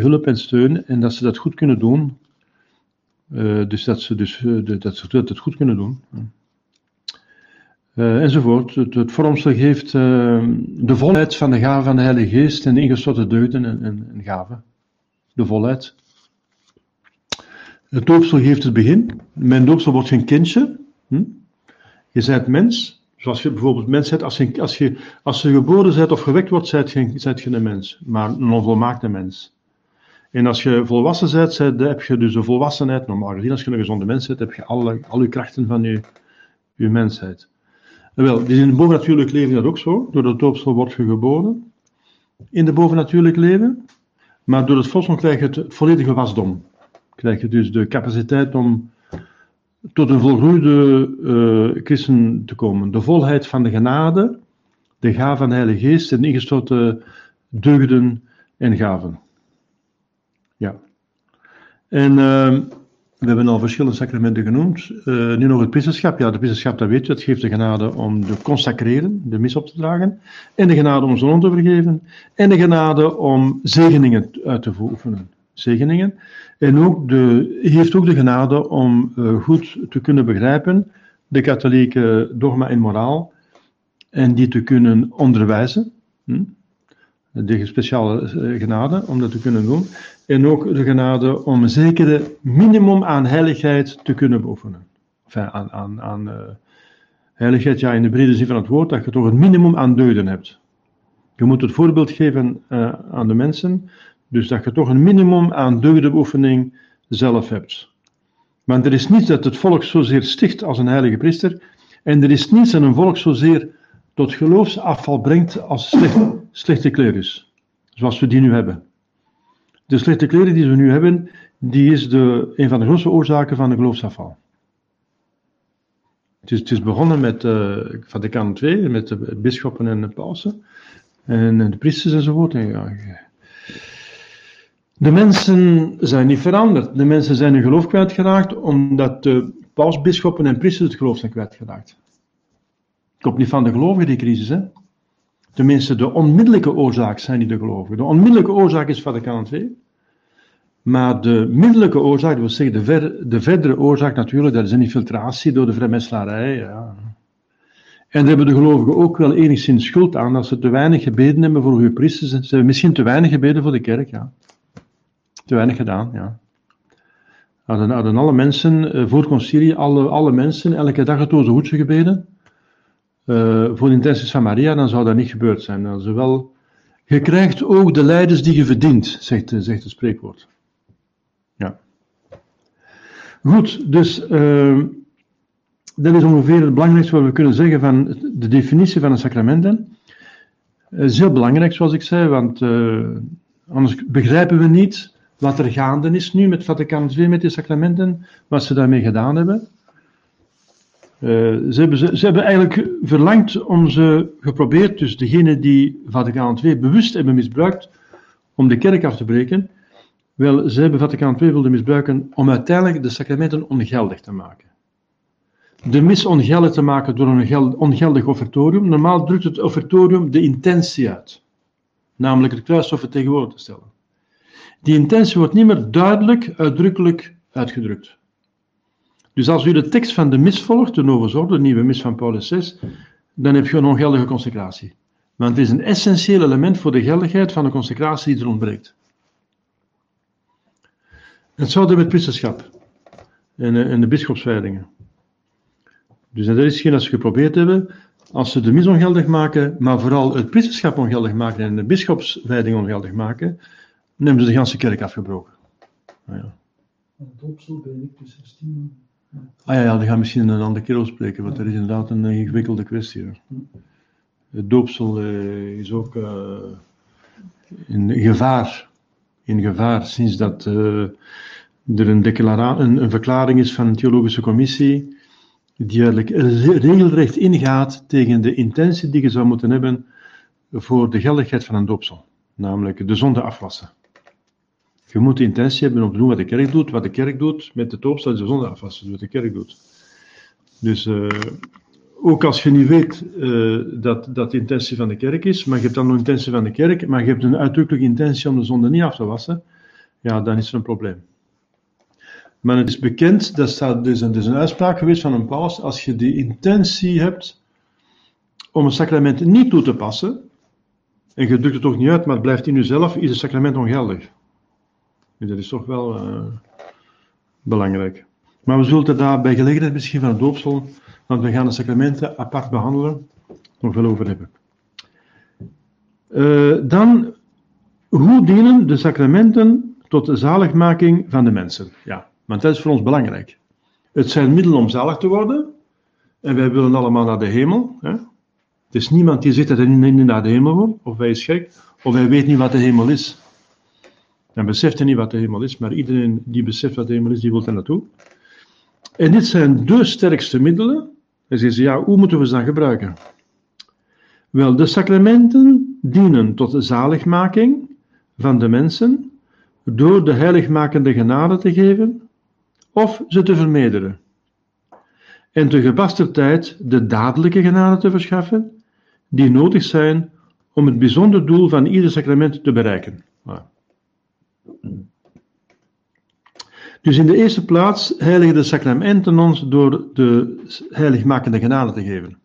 hulp en steun, en dat ze dat goed kunnen doen. dus dat ze, dus, dat ze dat goed kunnen doen. Enzovoort. Het, het vormsel geeft de volheid van de gave van de Heilige Geest en de deugden en, en, en gaven. De volheid. Het doopsel geeft het begin. Mijn doopsel wordt geen kindje. Hm? Je bent mens. Zoals je bijvoorbeeld mens bent, als je, als je, als je geboren bent of gewekt wordt, zijt je, zijt je een mens. Maar een onvolmaakte mens. En als je volwassen bent, heb je dus de volwassenheid. Normaal gezien, als je een gezonde mens bent, heb je alle, al je krachten van je, je mensheid. Wel, dus in het bovennatuurlijk leven dat ook zo. Door het doopsel word je geboren. In het bovennatuurlijk leven. Maar door het volksmond krijg je het volledige wasdom krijg je dus de capaciteit om tot een volgroeide uh, christen te komen. De volheid van de genade, de gave van de Heilige Geest en ingesloten deugden en gaven. Ja. En uh, we hebben al verschillende sacramenten genoemd. Uh, nu nog het priesterschap. Ja, de priesterschap, dat weet je, dat geeft de genade om te consacreren, de mis op te dragen. En de genade om zoon te vergeven. En de genade om zegeningen uit te oefenen. Zegeningen. En ook de, heeft ook de genade om uh, goed te kunnen begrijpen de katholieke dogma en moraal en die te kunnen onderwijzen. Hm? De speciale uh, genade om dat te kunnen doen. En ook de genade om een zekere minimum aan heiligheid te kunnen beoefenen. Enfin, aan, aan, aan uh, heiligheid, ja, in de brede zin van het woord, dat je toch een minimum aan deuden hebt. Je moet het voorbeeld geven aan de mensen Dus dat je toch een minimum aan deugdenbeoefening zelf hebt. Want er is niets dat het volk zozeer sticht als een heilige priester. En er is niets dat een volk zozeer tot geloofsafval brengt als slecht, slechte klerus. Zoals we die nu hebben. De slechte kleren die we nu hebben, die is de, een van de grootste oorzaken van de geloofsafval. Het is, het is begonnen met uh, Vaticaan II, met de bisschoppen en de pausen. En de priesters enzovoort. De mensen zijn niet veranderd. De mensen zijn hun geloof kwijtgeraakt omdat de pausbisschoppen en priesters het geloof zijn kwijtgeraakt. Het komt niet van de gelovigen, die crisis. Hè? Tenminste, de onmiddellijke oorzaak zijn niet de gelovigen. De onmiddellijke oorzaak is Vaticaan II. Maar de middelijke oorzaak, dat wil zeggen de, ver, de verdere oorzaak natuurlijk, dat is een infiltratie door de vrijmetselarij. Ja. En daar hebben de gelovigen ook wel enigszins schuld aan, als ze te weinig gebeden hebben voor hun priesters. Ze hebben misschien te weinig gebeden voor de kerk, ja. Te weinig gedaan, ja. Hadden, hadden alle mensen, uh, voor het concilie, alle, alle mensen, elke dag het Oze gebeden, uh, voor de intenties van Maria, dan zou dat niet gebeurd zijn. Wel, je krijgt ook de leiders die je verdient, zegt, zegt het spreekwoord. Ja. Goed, dus uh, dat is ongeveer het belangrijkste wat we kunnen zeggen van de definitie van een sacramenten. Het is heel belangrijk, zoals ik zei, want uh, anders begrijpen we niet wat er gaande is nu met Vaticaan II, met die sacramenten, wat ze daarmee gedaan hebben. Uh, ze, hebben ze, hebben eigenlijk verlangd om ze geprobeerd, dus degene die Vaticaan II bewust hebben misbruikt om de kerk af te breken, wel, ze hebben Vaticaan II wilden misbruiken om uiteindelijk de sacramenten ongeldig te maken. De mis ongeldig te maken door een ongeldig offertorium. Normaal drukt het offertorium de intentie uit, namelijk het kruisoffer tegenwoordig te stellen. Die intentie wordt niet meer duidelijk, uitdrukkelijk uitgedrukt. Dus als u de tekst van de mis volgt, de Novus de nieuwe mis van Paulus VI, dan heb je een ongeldige consecratie. Want het is een essentieel element voor de geldigheid van de consecratie die er ontbreekt. Hetzelfde met priesterschap en, en de bischopswijdingen. Dus dat is hetgeen dat ze geprobeerd hebben. Als ze de mis ongeldig maken, maar vooral het priesterschap ongeldig maken en de bischopswijding ongeldig maken, hebben ze de ganse kerk afgebroken. Ah, ja. Het doopsel ben ik dus 16. Ah ja, ja, die gaan misschien een andere keer spreken, want dat is inderdaad een ingewikkelde kwestie. Het doopsel uh, is ook uh, in gevaar. In gevaar sinds dat er een, een, een, verklaring is van een theologische commissie die eigenlijk regelrecht ingaat tegen de intentie die je zou moeten hebben voor de geldigheid van een doopsel, namelijk de zonde afwassen. Je moet de intentie hebben om te doen wat de kerk doet. Wat de kerk doet met de doopsel is de zonde afwassen, wat de kerk doet. Dus uh, ook als je niet weet uh, dat dat de intentie van de kerk is, maar je hebt dan een intentie van de kerk, maar je hebt een uitdrukkelijke intentie om de zonde niet af te wassen, ja, dan is er een probleem. Maar het is bekend, dat staat, dus een, is een uitspraak geweest van een paus, als je die intentie hebt om een sacrament niet toe te passen, en je drukt het toch niet uit, maar het blijft in jezelf, is het sacrament ongeldig. Dus dat is toch wel uh, belangrijk. Maar we zullen het daar bij gelegenheid misschien van het doopsel, want we gaan de sacramenten apart behandelen, nog wel over hebben. Uh, dan, hoe dienen de sacramenten tot de zaligmaking van de mensen? Ja, want dat is voor ons belangrijk. Het zijn middelen om zalig te worden, en wij willen allemaal naar de hemel. Hè? Er is niemand die zegt dat niet naar de hemel wil, of hij is gek, of hij weet niet wat de hemel is. Dan beseft hij niet wat de hemel is, maar iedereen die beseft wat de hemel is, die wil er naartoe. En dit zijn de sterkste middelen. En ze zeggen, ja, hoe moeten we ze dan gebruiken? Wel, de sacramenten dienen tot de zaligmaking van de mensen door de heiligmakende genade te geven of ze te vermeerderen. En te gepaste tijd de dadelijke genade te verschaffen die nodig zijn om het bijzonder doel van ieder sacrament te bereiken. Dus in de eerste plaats heiligen de sacramenten ons door de heiligmakende genade te geven.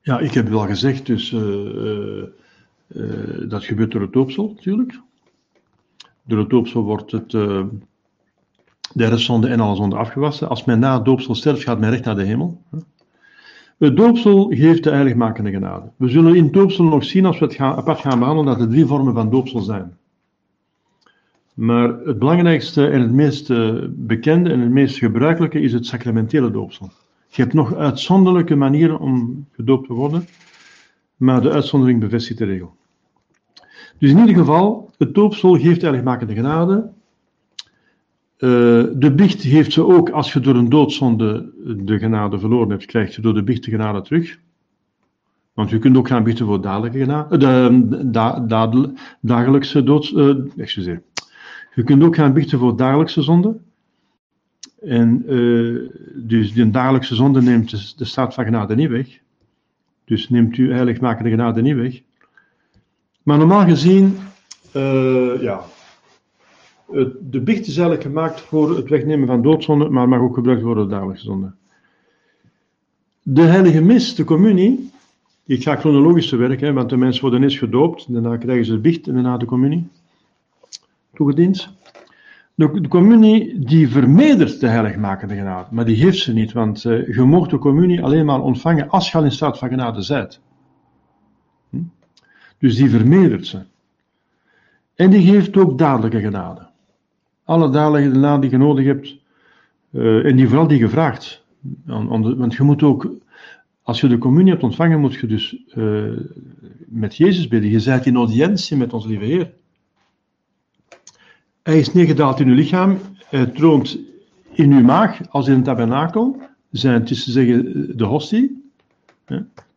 Ja, ik heb wel gezegd, dus uh, uh, uh, dat gebeurt door het doopsel natuurlijk. Door het doopsel wordt het, de restzonde en alle zonde afgewassen. Als men na het doopsel sterft, gaat men recht naar de hemel. Het doopsel geeft de heiligmakende genade. We zullen in het doopsel nog zien, als we het gaan, apart gaan behandelen, dat er drie vormen van doopsel zijn. Maar het belangrijkste en het meest eh, bekende en het meest gebruikelijke is het sacramentele doopsel. Je hebt nog uitzonderlijke manieren om gedoopt te worden, maar de uitzondering bevestigt de regel. Dus in ieder geval, het doopsel geeft heiligmakende genade. Uh, de biecht heeft ze ook als je door een doodzonde de genade verloren hebt, krijg je door de biecht de genade terug. Want je kunt ook gaan biechten voor dadelijke genade, de, da, da, dagelijkse doods, uh, excuseer. Je kunt ook gaan biechten voor dagelijkse zonde. En uh, dus die dagelijkse zonde neemt de, de staat van genade niet weg. Dus neemt u heiligmakende genade niet weg. Maar normaal gezien, ja, de biecht is eigenlijk gemaakt voor het wegnemen van doodzonde, maar mag ook gebruikt worden voor dagelijkse zonde. De heilige mis, de communie, ik ga chronologisch te werk, want de mensen worden eerst gedoopt, daarna krijgen ze de biecht en daarna de communie toegediend. De, communie die vermeerdert de heiligmakende genade, maar die heeft ze niet, want uh, je mocht de communie alleen maar ontvangen als je al in staat van genade bent. Hm? Dus die vermeerdert ze. En die geeft ook dadelijke genade. Alle dadelijke genade die je nodig hebt, uh, en die vooral die gevraagd. want je moet ook, als je de communie hebt ontvangen, moet je dus uh, met Jezus bidden. Je bent in audiëntie met onze lieve Heer. Hij is neergedaald in uw lichaam, hij troont in uw maag als in een tabernakel, zijn het zeggen de hostie,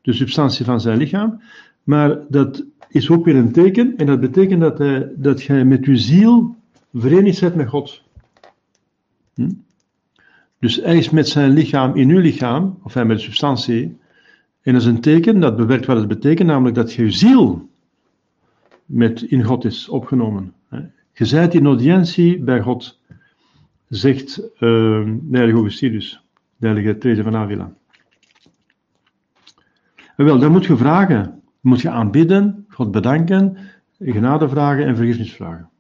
de substantie van zijn lichaam, maar dat is ook weer een teken en dat betekent dat, hij, dat jij met uw ziel verenigd bent met God. Hm? Dus hij is met zijn lichaam in uw lichaam, of hij met de substantie, en dat is een teken, dat bewerkt wat het betekent, namelijk dat je ziel met in God is opgenomen. Je zijt in audiëntie bij God, zegt uh, de heilige Augustinus, de heilige Therese van Avila. Wel, dan moet je vragen. moet je aanbidden, God bedanken, genade vragen en vergiffenis vragen.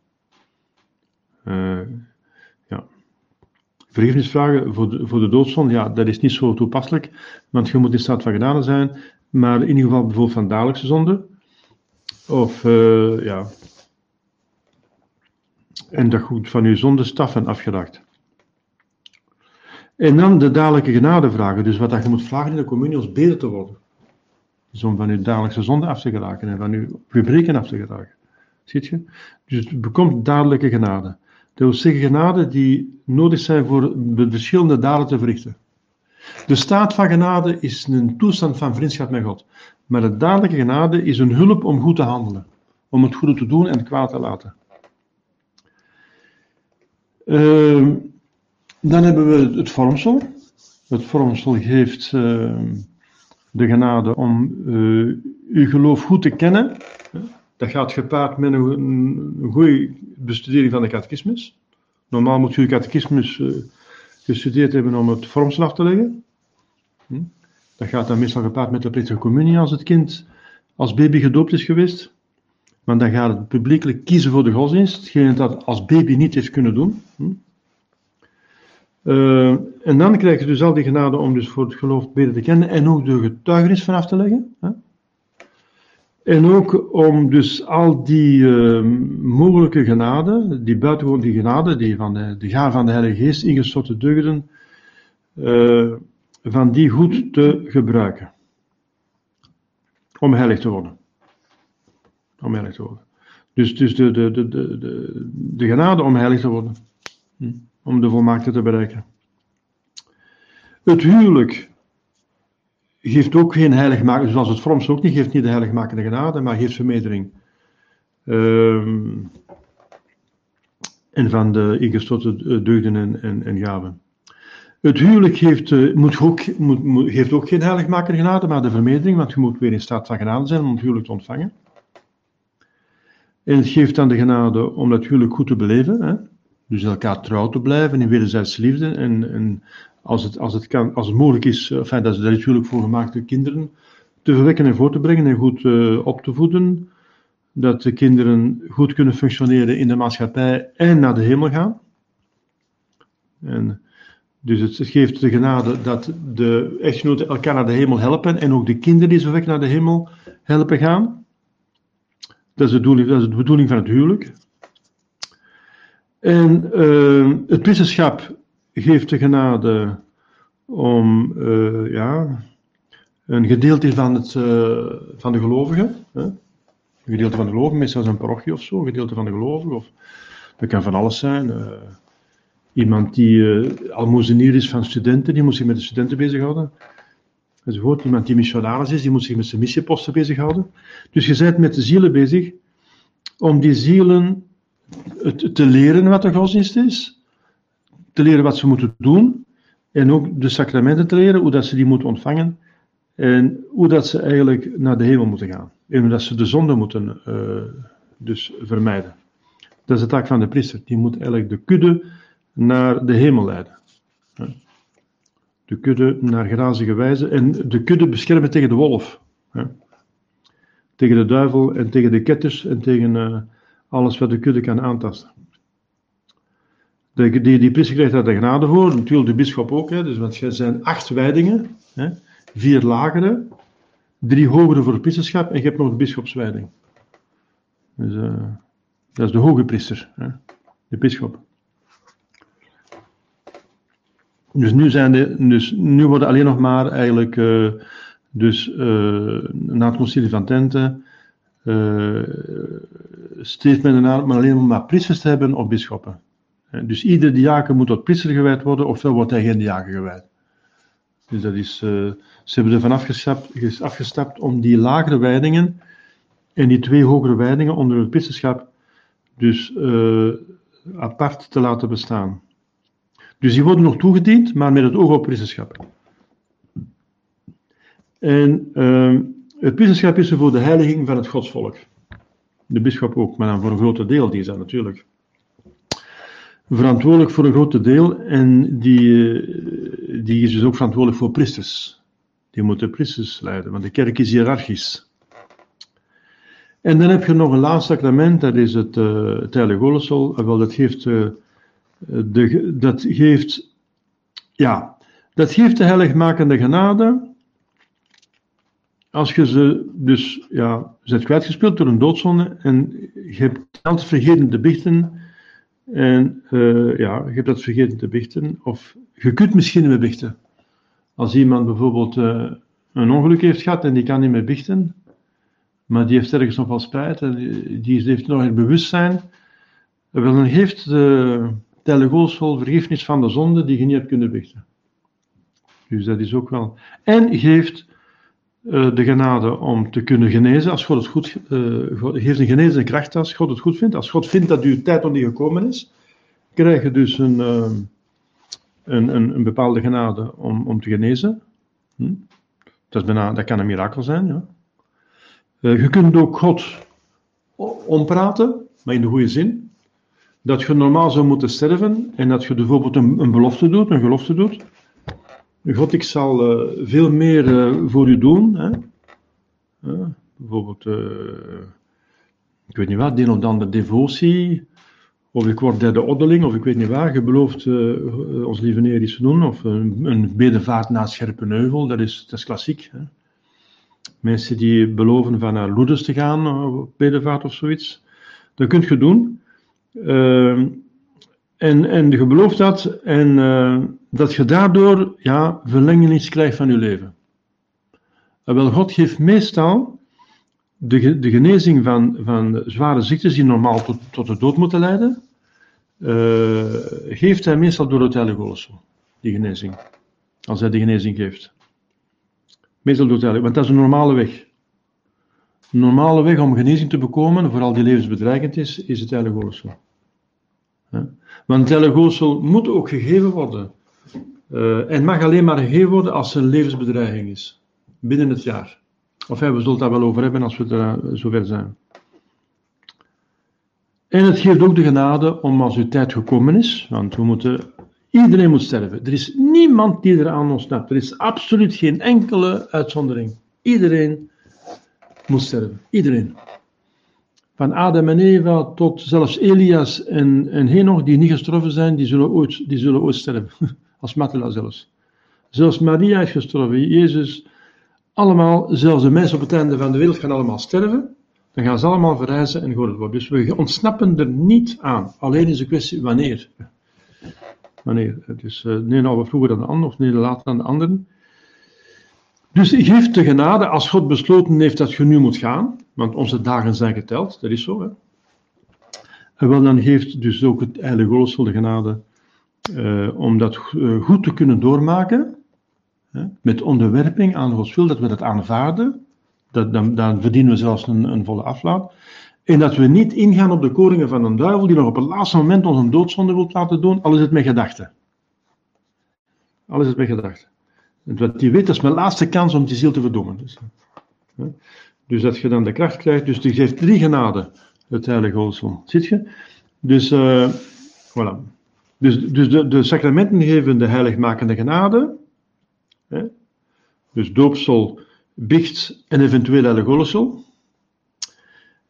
Uh, ja. Vergiffenis vragen voor de, voor de ja, dat is niet zo toepasselijk, want je moet in staat van genade zijn, maar in ieder geval bijvoorbeeld van dagelijkse zonde, of uh, ja, en dat goed van uw zonde staffen afgedacht. En dan de dadelijke genade vragen. Dus wat je moet vragen in de communie is beter te worden. Dus om van uw dagelijkse zonde af te geraken en van uw gebreken af te geraken. Ziet je? Dus bekomt dadelijke genade. Dat wil zeggen genade die nodig zijn voor de verschillende daden te verrichten. De staat van genade is een toestand van vriendschap met God. Maar de dadelijke genade is een hulp om goed te handelen. Om het goede te doen en het kwaad te laten. Uh, dan hebben we het vormsel. Het vormsel geeft uh, de genade om uh, uw geloof goed te kennen. Dat gaat gepaard met een, goede bestudering van de catechismus. Normaal moet je de catechismus eh, gestudeerd hebben om het vormsel te leggen. Hm? Dat gaat dan meestal gepaard met de plechtige communie als het kind als baby gedoopt is geweest. Want dan gaat het publiekelijk kiezen voor de godsdienst, hetgeen dat als baby niet heeft kunnen doen. Hm? Uh, en dan krijg je dus al die genade om dus voor het geloof beter te kennen en ook de getuigenis vanaf te leggen. Hè? En ook om dus al die uh, mogelijke genade, die buitengewoon die genade, die van de, de gaar van de Heilige Geest ingestorte deugden, uh, van die goed te gebruiken. Om heilig te worden om heilig te worden. Dus, dus de, de, de, de, de, de genade om heilig te worden. Hm? Om de volmaakte te bereiken. Het huwelijk geeft ook geen heiligmakende, zoals het froms ook niet, geeft niet de heiligmakende genade, maar geeft vermeerdering. Um, en van de ingestorte deugden en, en, en gaven. Het huwelijk geeft, uh, moet ook, moet, ook geen heiligmakende genade, maar de vermeerdering, want je moet weer in staat van genade zijn om het huwelijk te ontvangen. En het geeft dan de genade om natuurlijk goed te beleven. Hè? Dus elkaar trouw te blijven in wederzijdse liefde. En, en als, het, als, het kan, als het mogelijk is, enfin, dat is daar natuurlijk voor gemaakt de kinderen te verwekken en voor te brengen en goed uh, op te voeden. Dat de kinderen goed kunnen functioneren in de maatschappij en naar de hemel gaan. En Dus het geeft de genade dat de echtgenoten elkaar naar de hemel helpen en ook de kinderen die zo weg naar de hemel helpen gaan. Dat is de bedoeling, dat is de bedoeling van het huwelijk. En uh, het priesterschap geeft de genade om uh, ja, een gedeelte van, het, uh, van de gelovigen, hè? een gedeelte van de gelovigen, meestal een parochie of zo, een gedeelte van de gelovigen, of dat kan van alles zijn. Uh, iemand die almozenier is van studenten, die moet zich met de studenten bezighouden. Enzovoort. Iemand die missionaris is, die moet zich met zijn missieposten bezighouden. Dus je bent met de zielen bezig om die zielen te leren wat de godsdienst is, te leren wat ze moeten doen, en ook de sacramenten te leren, hoe dat ze die moeten ontvangen, en hoe dat ze eigenlijk naar de hemel moeten gaan. En hoe dat ze de zonde moeten uh, dus vermijden. Dat is de taak van de priester. Die moet eigenlijk de kudde naar de hemel leiden. De kudde naar grazige wijze en de kudde beschermen tegen de wolf. Tegen de duivel en tegen de ketters en tegen uh, alles wat de kudde kan aantasten. De, die, die priester krijgt daar de genade voor, natuurlijk de bisschop ook, hè, dus, want er zijn acht wijdingen, hè, vier lagere, drie hogere voor het priesterschap en je hebt nog de bisschopswijding. Dus, uh, dat is de hoge priester, hè, de bisschop. Dus nu, zijn de, dus nu worden alleen nog maar eigenlijk, uh, dus uh, na het concilie van Tente, uh, streeft men ernaar om alleen maar priesters te hebben of bisschoppen. Dus iedere diaken moet tot priester gewijd worden, ofwel wordt hij geen diaken gewijd. Dus dat is, ze hebben ervan afgestapt, afgestapt om die lagere wijdingen en die twee hogere wijdingen onder het priesterschap dus apart te laten bestaan. Dus die worden nog toegediend, maar met het oog op priesterschap. En uh, het priesterschap is er voor de heiliging van het godsvolk. De bisschop ook, maar dan voor een grote deel, die dat natuurlijk. Verantwoordelijk voor een grote deel en die, die is dus ook verantwoordelijk voor priesters. Die moeten priesters leiden, want de kerk is hiërarchisch. En dan heb je nog een laatste sacrament, dat is het, uh, het heilige olesol. Wel, dat geeft... Uh, de, dat geeft, ja, dat geeft de heiligmakende genade. Als je ze dus, ja, zet kwijtgespeeld door een doodzonde en je hebt altijd vergeten te bichten. En uh, ja, je hebt dat vergeten te bichten. Of je kunt misschien niet bichten. Als iemand bijvoorbeeld uh, een ongeluk heeft gehad en die kan niet meer bichten, maar die heeft ergens nog wel spijt en die heeft nog het bewustzijn, wel dan heeft de, telegoorsvol vergiffenis van de zonde die je niet hebt kunnen bichten. Dus dat is ook wel. En geeft de genade om te kunnen genezen als God het goed uh, geeft een genezende kracht als God het goed vindt. Als God vindt dat uw tijd nog niet gekomen is, krijg je dus een, uh, een, een, een, bepaalde genade om, om te genezen. Hm? Dat, is bijna, dat kan een mirakel zijn. Ja. je kunt ook God ompraten, maar in de goede zin dat je normaal zou moeten sterven en dat je bijvoorbeeld een, een belofte doet, een gelofte doet. God, ik zal uh, veel meer uh, voor u doen. Hè? Bijvoorbeeld, ik weet niet wat, de of andere devotie, of ik word derde oddeling, of ik weet niet waar. Je belooft ons lieve Heer iets te doen, of een, een bedevaart naar Scherpenheuvel, dat is, dat is klassiek. Hè? Mensen die beloven van naar Lourdes te gaan, op bedevaart of zoiets. Dat kunt je doen. Uh, en, en je belooft dat en dat je daardoor ja, verlengenis krijgt van je leven. En God geeft meestal de, de genezing van, van zware ziektes die normaal tot, tot de dood moeten leiden, uh, geeft hij meestal door het heilige die genezing. Als hij de genezing geeft. Meestal door het heilige, want dat is een normale weg. Een normale weg om genezing te bekomen, vooral die levensbedreigend is, is het heilige. Want het heilige moet ook gegeven worden. En mag alleen maar gegeven worden als er een levensbedreiging is. Binnen het jaar. Of we zullen daar wel over hebben als we er uh, zover zijn. En het geeft ook de genade om als uw tijd gekomen is, want we moeten, iedereen moet sterven. Er is niemand die er aan ontsnapt. Er is absoluut geen enkele uitzondering. Iedereen moet sterven. Iedereen. Van Adam en Eva tot zelfs Elias en, en Henoch, die niet gestorven zijn, die zullen ooit, die zullen ooit sterven. als Mattela zelfs. Zelfs Maria is gestorven, Jezus, allemaal, zelfs de mensen op het einde van de wereld gaan allemaal sterven. Dan gaan ze allemaal verrijzen en gehoord worden. Dus we ontsnappen er niet aan. Alleen is de kwestie wanneer. Wanneer. Dus uh, nee, nou vroeger dan de ander, of nee, later dan de anderen. Dus geeft de genade als God besloten heeft dat je nu moet gaan, want onze dagen zijn geteld, dat is zo. Hè? En wel, dan geeft dus ook het Heilige Golsel de genade uh, om dat uh, goed te kunnen doormaken, hè? met onderwerping aan Gods wil, dat we dat aanvaarden, dat, dan, dan verdienen we zelfs een, een volle aflaat. En dat we niet ingaan op de koringen van een duivel die nog op het laatste moment ons een doodzonde wil laten doen, al is het met gedachten. Al is het met gedachten. Want die weet, dat is mijn laatste kans om die ziel te verdoemen. Dus, dus dat je dan de kracht krijgt, dus die geeft drie genade, het heilige Golsel. Ziet je? Dus, uh, voilà. Dus, dus de, de, sacramenten geven de heiligmakende genade. Hè? Dus doopsel, biecht en eventueel heilige Golsel.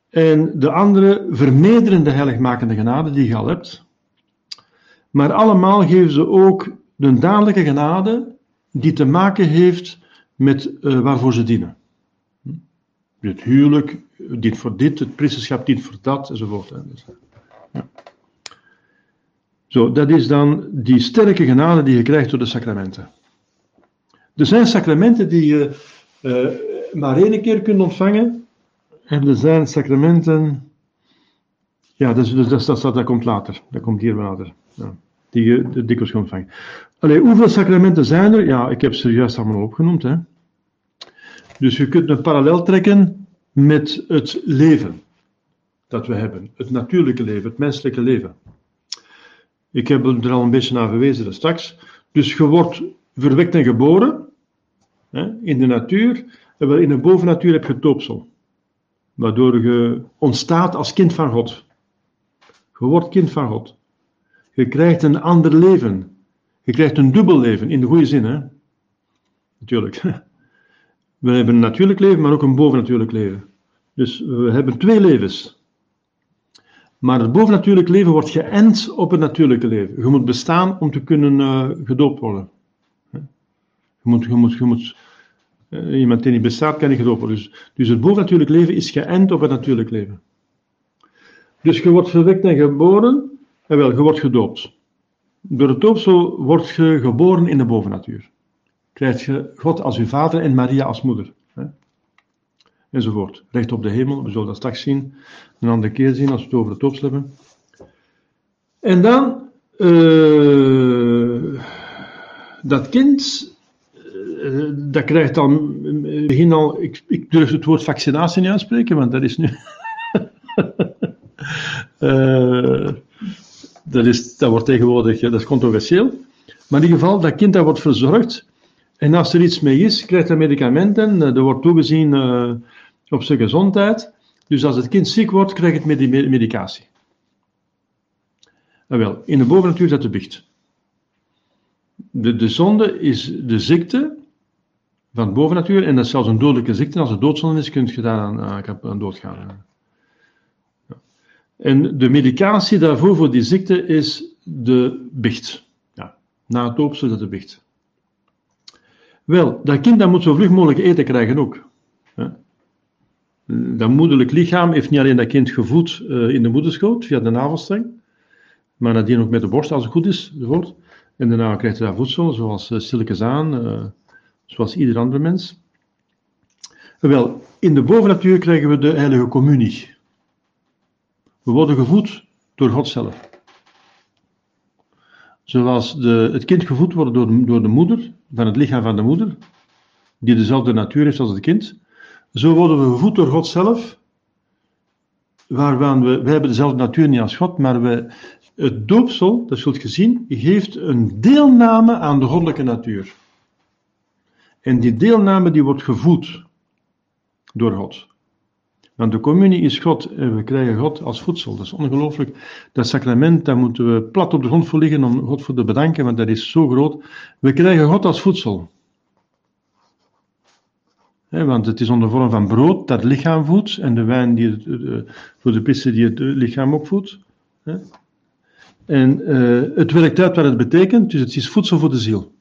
En de andere vermeerderen de heiligmakende genade die je al hebt. Maar allemaal geven ze ook de dadelijke genade die te maken heeft met uh, waarvoor ze dienen. Het huwelijk dient voor dit, het priesterschap dient voor dat, enzovoort. Dus, ja. Zo, dat is dan die sterke genade die je krijgt door de sacramenten. Er zijn sacramenten die je uh, maar één keer kunt ontvangen, en er zijn sacramenten. Ja, dat, dat, dat, dat, dat komt later. Dat komt hier later. Ja, die je dikwijls kunt ontvangen. Allee, hoeveel sacramenten zijn er? Ja, ik heb ze juist allemaal opgenoemd. Hè. Dus je kunt een parallel trekken met het leven dat we hebben. Het natuurlijke leven, het menselijke leven. Ik heb er al een beetje naar verwezen straks. Dus je wordt verwekt en geboren hè, in de natuur. En wel in de bovennatuur heb je doopsel. Waardoor je ontstaat als kind van God. Je wordt kind van God. Je krijgt een ander leven. Je krijgt een dubbel leven, in de goede zin, hè? Natuurlijk. We hebben een natuurlijk leven, maar ook een bovennatuurlijk leven. Dus we hebben twee levens. Maar het bovennatuurlijk leven wordt geënt op het natuurlijke leven. Je moet bestaan om te kunnen uh, gedoopt worden. Je moet, je moet, je moet, uh, iemand die niet bestaat, kan niet gedoopt worden. Dus, dus het bovennatuurlijk leven is geënt op het natuurlijk leven. Dus je wordt verwekt en geboren, en wel, je wordt gedoopt. Door het doopsel word je geboren in de bovennatuur. Krijg je God als uw vader en Maria als moeder. Enzovoort. Recht op de hemel, we zullen dat straks zien. Een andere keer zien als we het over het doopsel hebben. En dan, uh, dat kind, uh, dat krijgt dan, begin al, ik, ik, durf het woord vaccinatie niet uitspreken, want dat is nu. uh, dat, is, dat wordt tegenwoordig, dat is controversieel. Maar in ieder geval, dat kind dat wordt verzorgd. En als er iets mee is, krijgt hij medicamenten. Er wordt toegezien op zijn gezondheid. Dus als het kind ziek wordt, krijgt het med medicatie. En wel, in de bovennatuur zit de bicht. De, de zonde is de ziekte van bovennatuur. En dat is zelfs een dodelijke ziekte. Als het doodzonde is, kun je daar aan, aan doodgaan. En de medicatie daarvoor, voor die ziekte, is de bicht. Ja, na het doopsel is dat de bicht. Wel, dat kind dat moet zo vlug mogelijk eten krijgen ook. Dat moederlijk lichaam heeft niet alleen dat kind gevoed uh, in de moederschoot, via de navelstreng, maar nadien ook met de borst, als het goed is, enzovoort. En daarna krijgt hij daar voedsel, zoals uh, stilletjes aan, uh, zoals ieder andere mens. Wel, in de bovennatuur krijgen we de heilige communie. We worden gevoed door God zelf. Zoals de, het kind gevoed wordt door, door de moeder, van het lichaam van de moeder, die dezelfde natuur heeft als het kind, zo worden we gevoed door God zelf, waarvan we, wij hebben dezelfde natuur niet als God, maar we, het doopsel, dat zult je zien, geeft een deelname aan de goddelijke natuur. En die deelname die wordt gevoed door God. Want de communie is God en we krijgen God als voedsel. Dat is ongelooflijk. Dat sacrament, daar moeten we plat op de grond voor liggen om God voor te bedanken, want dat is zo groot. We krijgen God als voedsel. Want het is onder vorm van brood dat lichaam voedt en de wijn die het, voor de pissen die het lichaam ook voedt. En eh, het werkt uit wat het betekent, dus het is voedsel voor de ziel.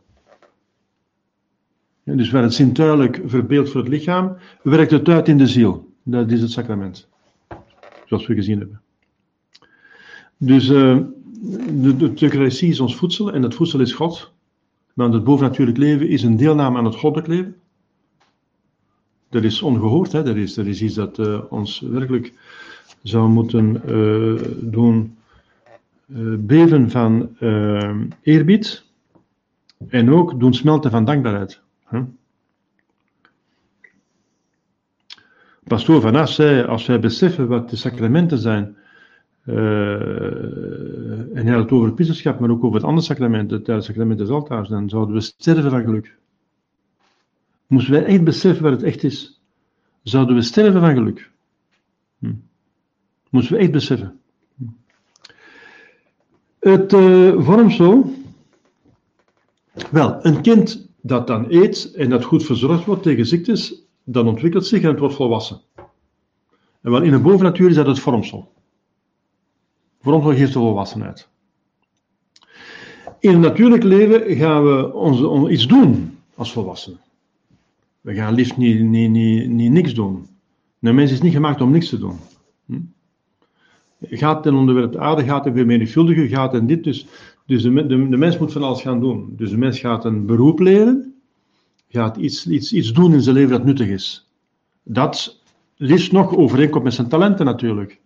Dus waar het zintuigelijk verbeeld voor het lichaam, werkt het uit in de ziel. Dat is het sacrament. Zoals we gezien hebben. Dus de, de is ons voedsel en dat voedsel is God. Want het bovennatuurlijk leven is een deelname aan het goddelijk leven. Dat is ongehoord, hè? Dat, is, dat is iets dat uh, ons werkelijk zou moeten uh, doen uh, beven van eerbied en ook doen smelten van dankbaarheid. Huh? Pastoor Van As zei, als wij beseffen wat de sacramenten zijn, en hij had het over het maar ook over het andere sacrament, het sacrament des altaars, dan zouden we sterven van geluk. Moesten wij echt beseffen wat het echt is, zouden we sterven van geluk. Hm. Moesten we echt beseffen. Hm. Het uh, wel, een kind dat dan eet en dat goed verzorgd wordt tegen ziektes, dan ontwikkelt zich en het wordt volwassen. En wel in de bovennatuur is dat het vormsel. Vormsel geeft de volwassenheid. In het natuurlijk leven gaan we ons, iets doen als volwassenen. We gaan liefst niet, niet, niet, niet niks doen. De mens is niet gemaakt om niks te doen. Hm? Gaat ten onderwerp de aarde, gaat en vermenigvuldigen, gaat en dit. Dus, dus de, de, de, mens moet van alles gaan doen. Dus de mens gaat een beroep leren, gaat iets, iets, iets doen in zijn leven dat nuttig is. Dat liefst nog overeenkomt met zijn talenten natuurlijk.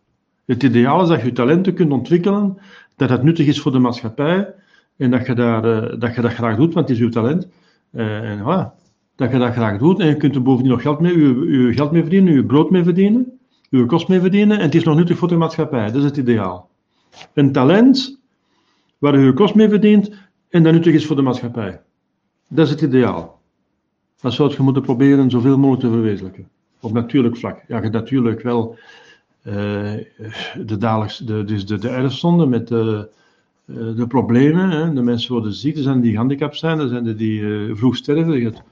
Het ideaal is dat je je talenten kunt ontwikkelen, dat het nuttig is voor de maatschappij en dat je, daar, uh, dat, je dat graag doet, want het is uw talent. Uh, en voilà, dat je dat graag doet en je kunt er bovendien nog geld mee, uw, uw geld mee verdienen, uw brood mee verdienen, uw kost mee verdienen en het is nog nuttig voor de maatschappij. Dat is het ideaal. Een talent waar je je kost mee verdient en dat nuttig is voor de maatschappij. Dat is het ideaal. Dat zou je moeten proberen zoveel mogelijk te verwezenlijken. Op natuurlijk vlak. Ja, je natuurlijk wel uh, de dagelijks, dus de, de erfzonde met de, uh, de problemen. Hè. De mensen worden ziek, er zijn die gehandicapt zijn, er zijn die vroeg sterven,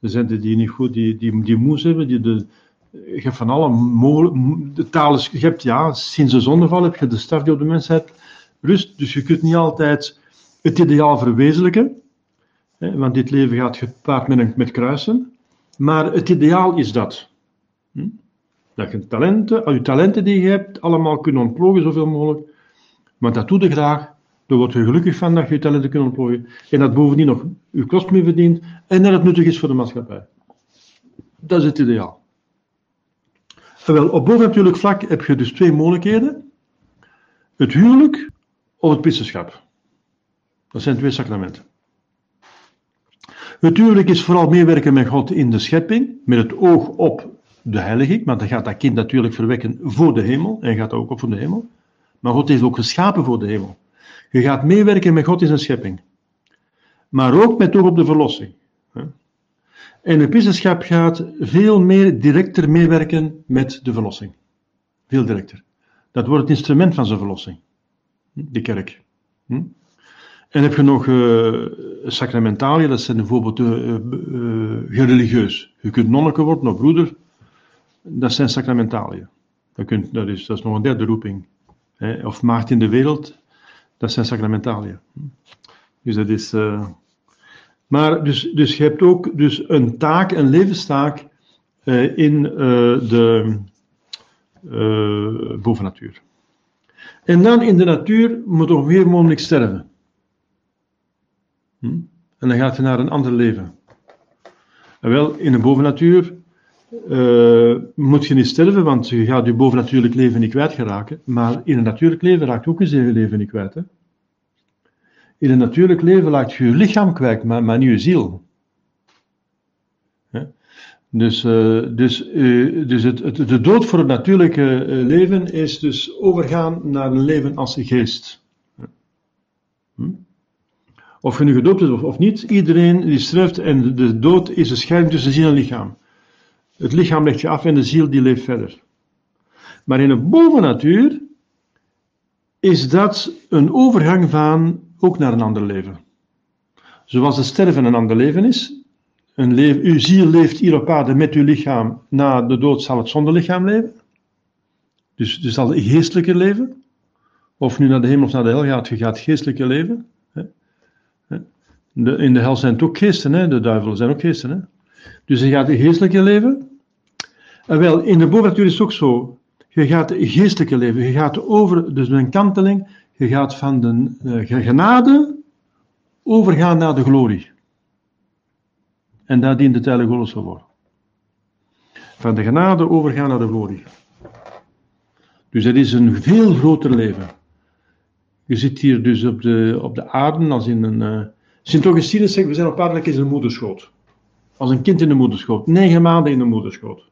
er zijn die niet goed, die, die, die moes hebben, die de, je hebt van alle mogelijke, is, je hebt ja, sinds de zondeval heb je de straf die op de mensheid rust, dus je kunt niet altijd het ideaal verwezenlijken, hè, want dit leven gaat gepaard met, met kruisen, maar het ideaal is dat. Hm? Dat je talenten, al je talenten die je hebt, allemaal kunnen ontplooien zoveel mogelijk. Want dat doe je graag. Daar word je gelukkig van dat je je talenten kunt ontplooien. En dat bovendien nog je kost mee verdient. En dat het nuttig is voor de maatschappij. Dat is het ideaal. Wel, op bovennatuurlijk vlak heb je dus twee mogelijkheden. Het huwelijk of het priesterschap. Dat zijn twee sacramenten. Het huwelijk is vooral meewerken met God in de schepping, met het oog op de heiliging, maar dan gaat dat kind natuurlijk verwekken voor de hemel, en gaat ook op voor de hemel. Maar God is ook geschapen voor de hemel. Je gaat meewerken met God in zijn schepping. Maar ook met oog op de verlossing. En de priesterschap gaat veel meer directer meewerken met de verlossing. Veel directer. Dat wordt het instrument van zijn verlossing. De kerk. Hm? En heb je nog uh, sacramentaliën, dat zijn bijvoorbeeld uh, uh, religieus. Je kunt nonneke worden of broeder, dat zijn sacramentaliën. Dat, dat, is, dat is nog een derde roeping. Of maagd in de wereld, dat zijn sacramentaliën. Dus dat is. Uh, maar dus, dus je hebt ook dus een taak, een levenstaak uh, in uh, de bovennatuur. En dan in de natuur moet er weer mogelijk sterven. Hm? En dan gaat je naar een ander leven. En wel, in de bovennatuur uh, moet je niet sterven, want je gaat je bovennatuurlijk leven niet kwijtgeraken. Maar in een natuurlijk leven raakt ook je leven niet kwijt. Hè? In een natuurlijk leven laat je je lichaam kwijt, maar, maar niet je ziel. Dus, uh, dus, uh, dus het, de dood voor het natuurlijke leven is dus overgaan naar een leven als geest. Hm? Of je nu gedoopt bent of, of niet, iedereen die sterft en de dood is een scheiding tussen ziel en lichaam. Het lichaam legt je af en de ziel die leeft verder. Maar in de bovennatuur is dat een overgang van ook naar een ander leven. Zoals het sterven een ander leven is. Een leven uw ziel leeft hier op aarde met uw lichaam. Na de dood zal het zonder lichaam leven. Dus, dus zal het geestelijker leven. of nu naar de hemel of naar de hel gaat, je gaat geestelijke leven. De, in de hel zijn het ook geesten, hè? de duivelen zijn ook geesten. Hè? Dus je gaat het geestelijke leven. En wel, in de bovennatuur is het ook zo. Je gaat geestelijke leven, je gaat over, dus een kanteling, je gaat van de uh, genade overgaan naar de glorie. En daar dient het heilige Golos voor. Van de genade overgaan naar de glorie. Dus het is een veel groter leven. Je zit hier dus op de, op de aarde als in een... Uh, Sint-Augustinus zegt, we zijn op aarde als in een moederschoot. Als een kind in de moederschoot. Negen maanden in de moederschoot.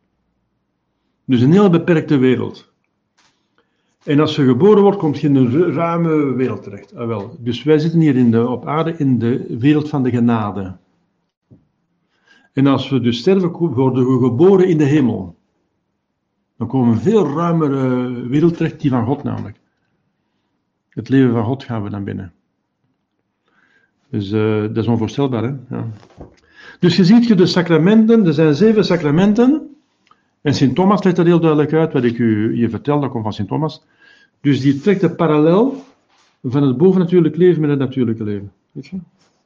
Dus een heel beperkte wereld. En als je geboren wordt, kom je in een ruime wereld terecht. Ah, wel. Dus wij zitten hier in de, op aarde in de wereld van de genade. En als we dus sterven, worden we geboren in de hemel. Dan komen we een veel ruimere wereld terecht, die van God namelijk. Het leven van God gaan we dan binnen. Dus uh, dat is onvoorstelbaar, hè? Ja. Dus je ziet je de sacramenten, er zijn zeven sacramenten. En Sint Thomas legt dat heel duidelijk uit, wat ik u je vertel, dat komt van Sint Thomas. Dus die trekt de parallel van het bovennatuurlijk leven met het natuurlijke leven. Weet je?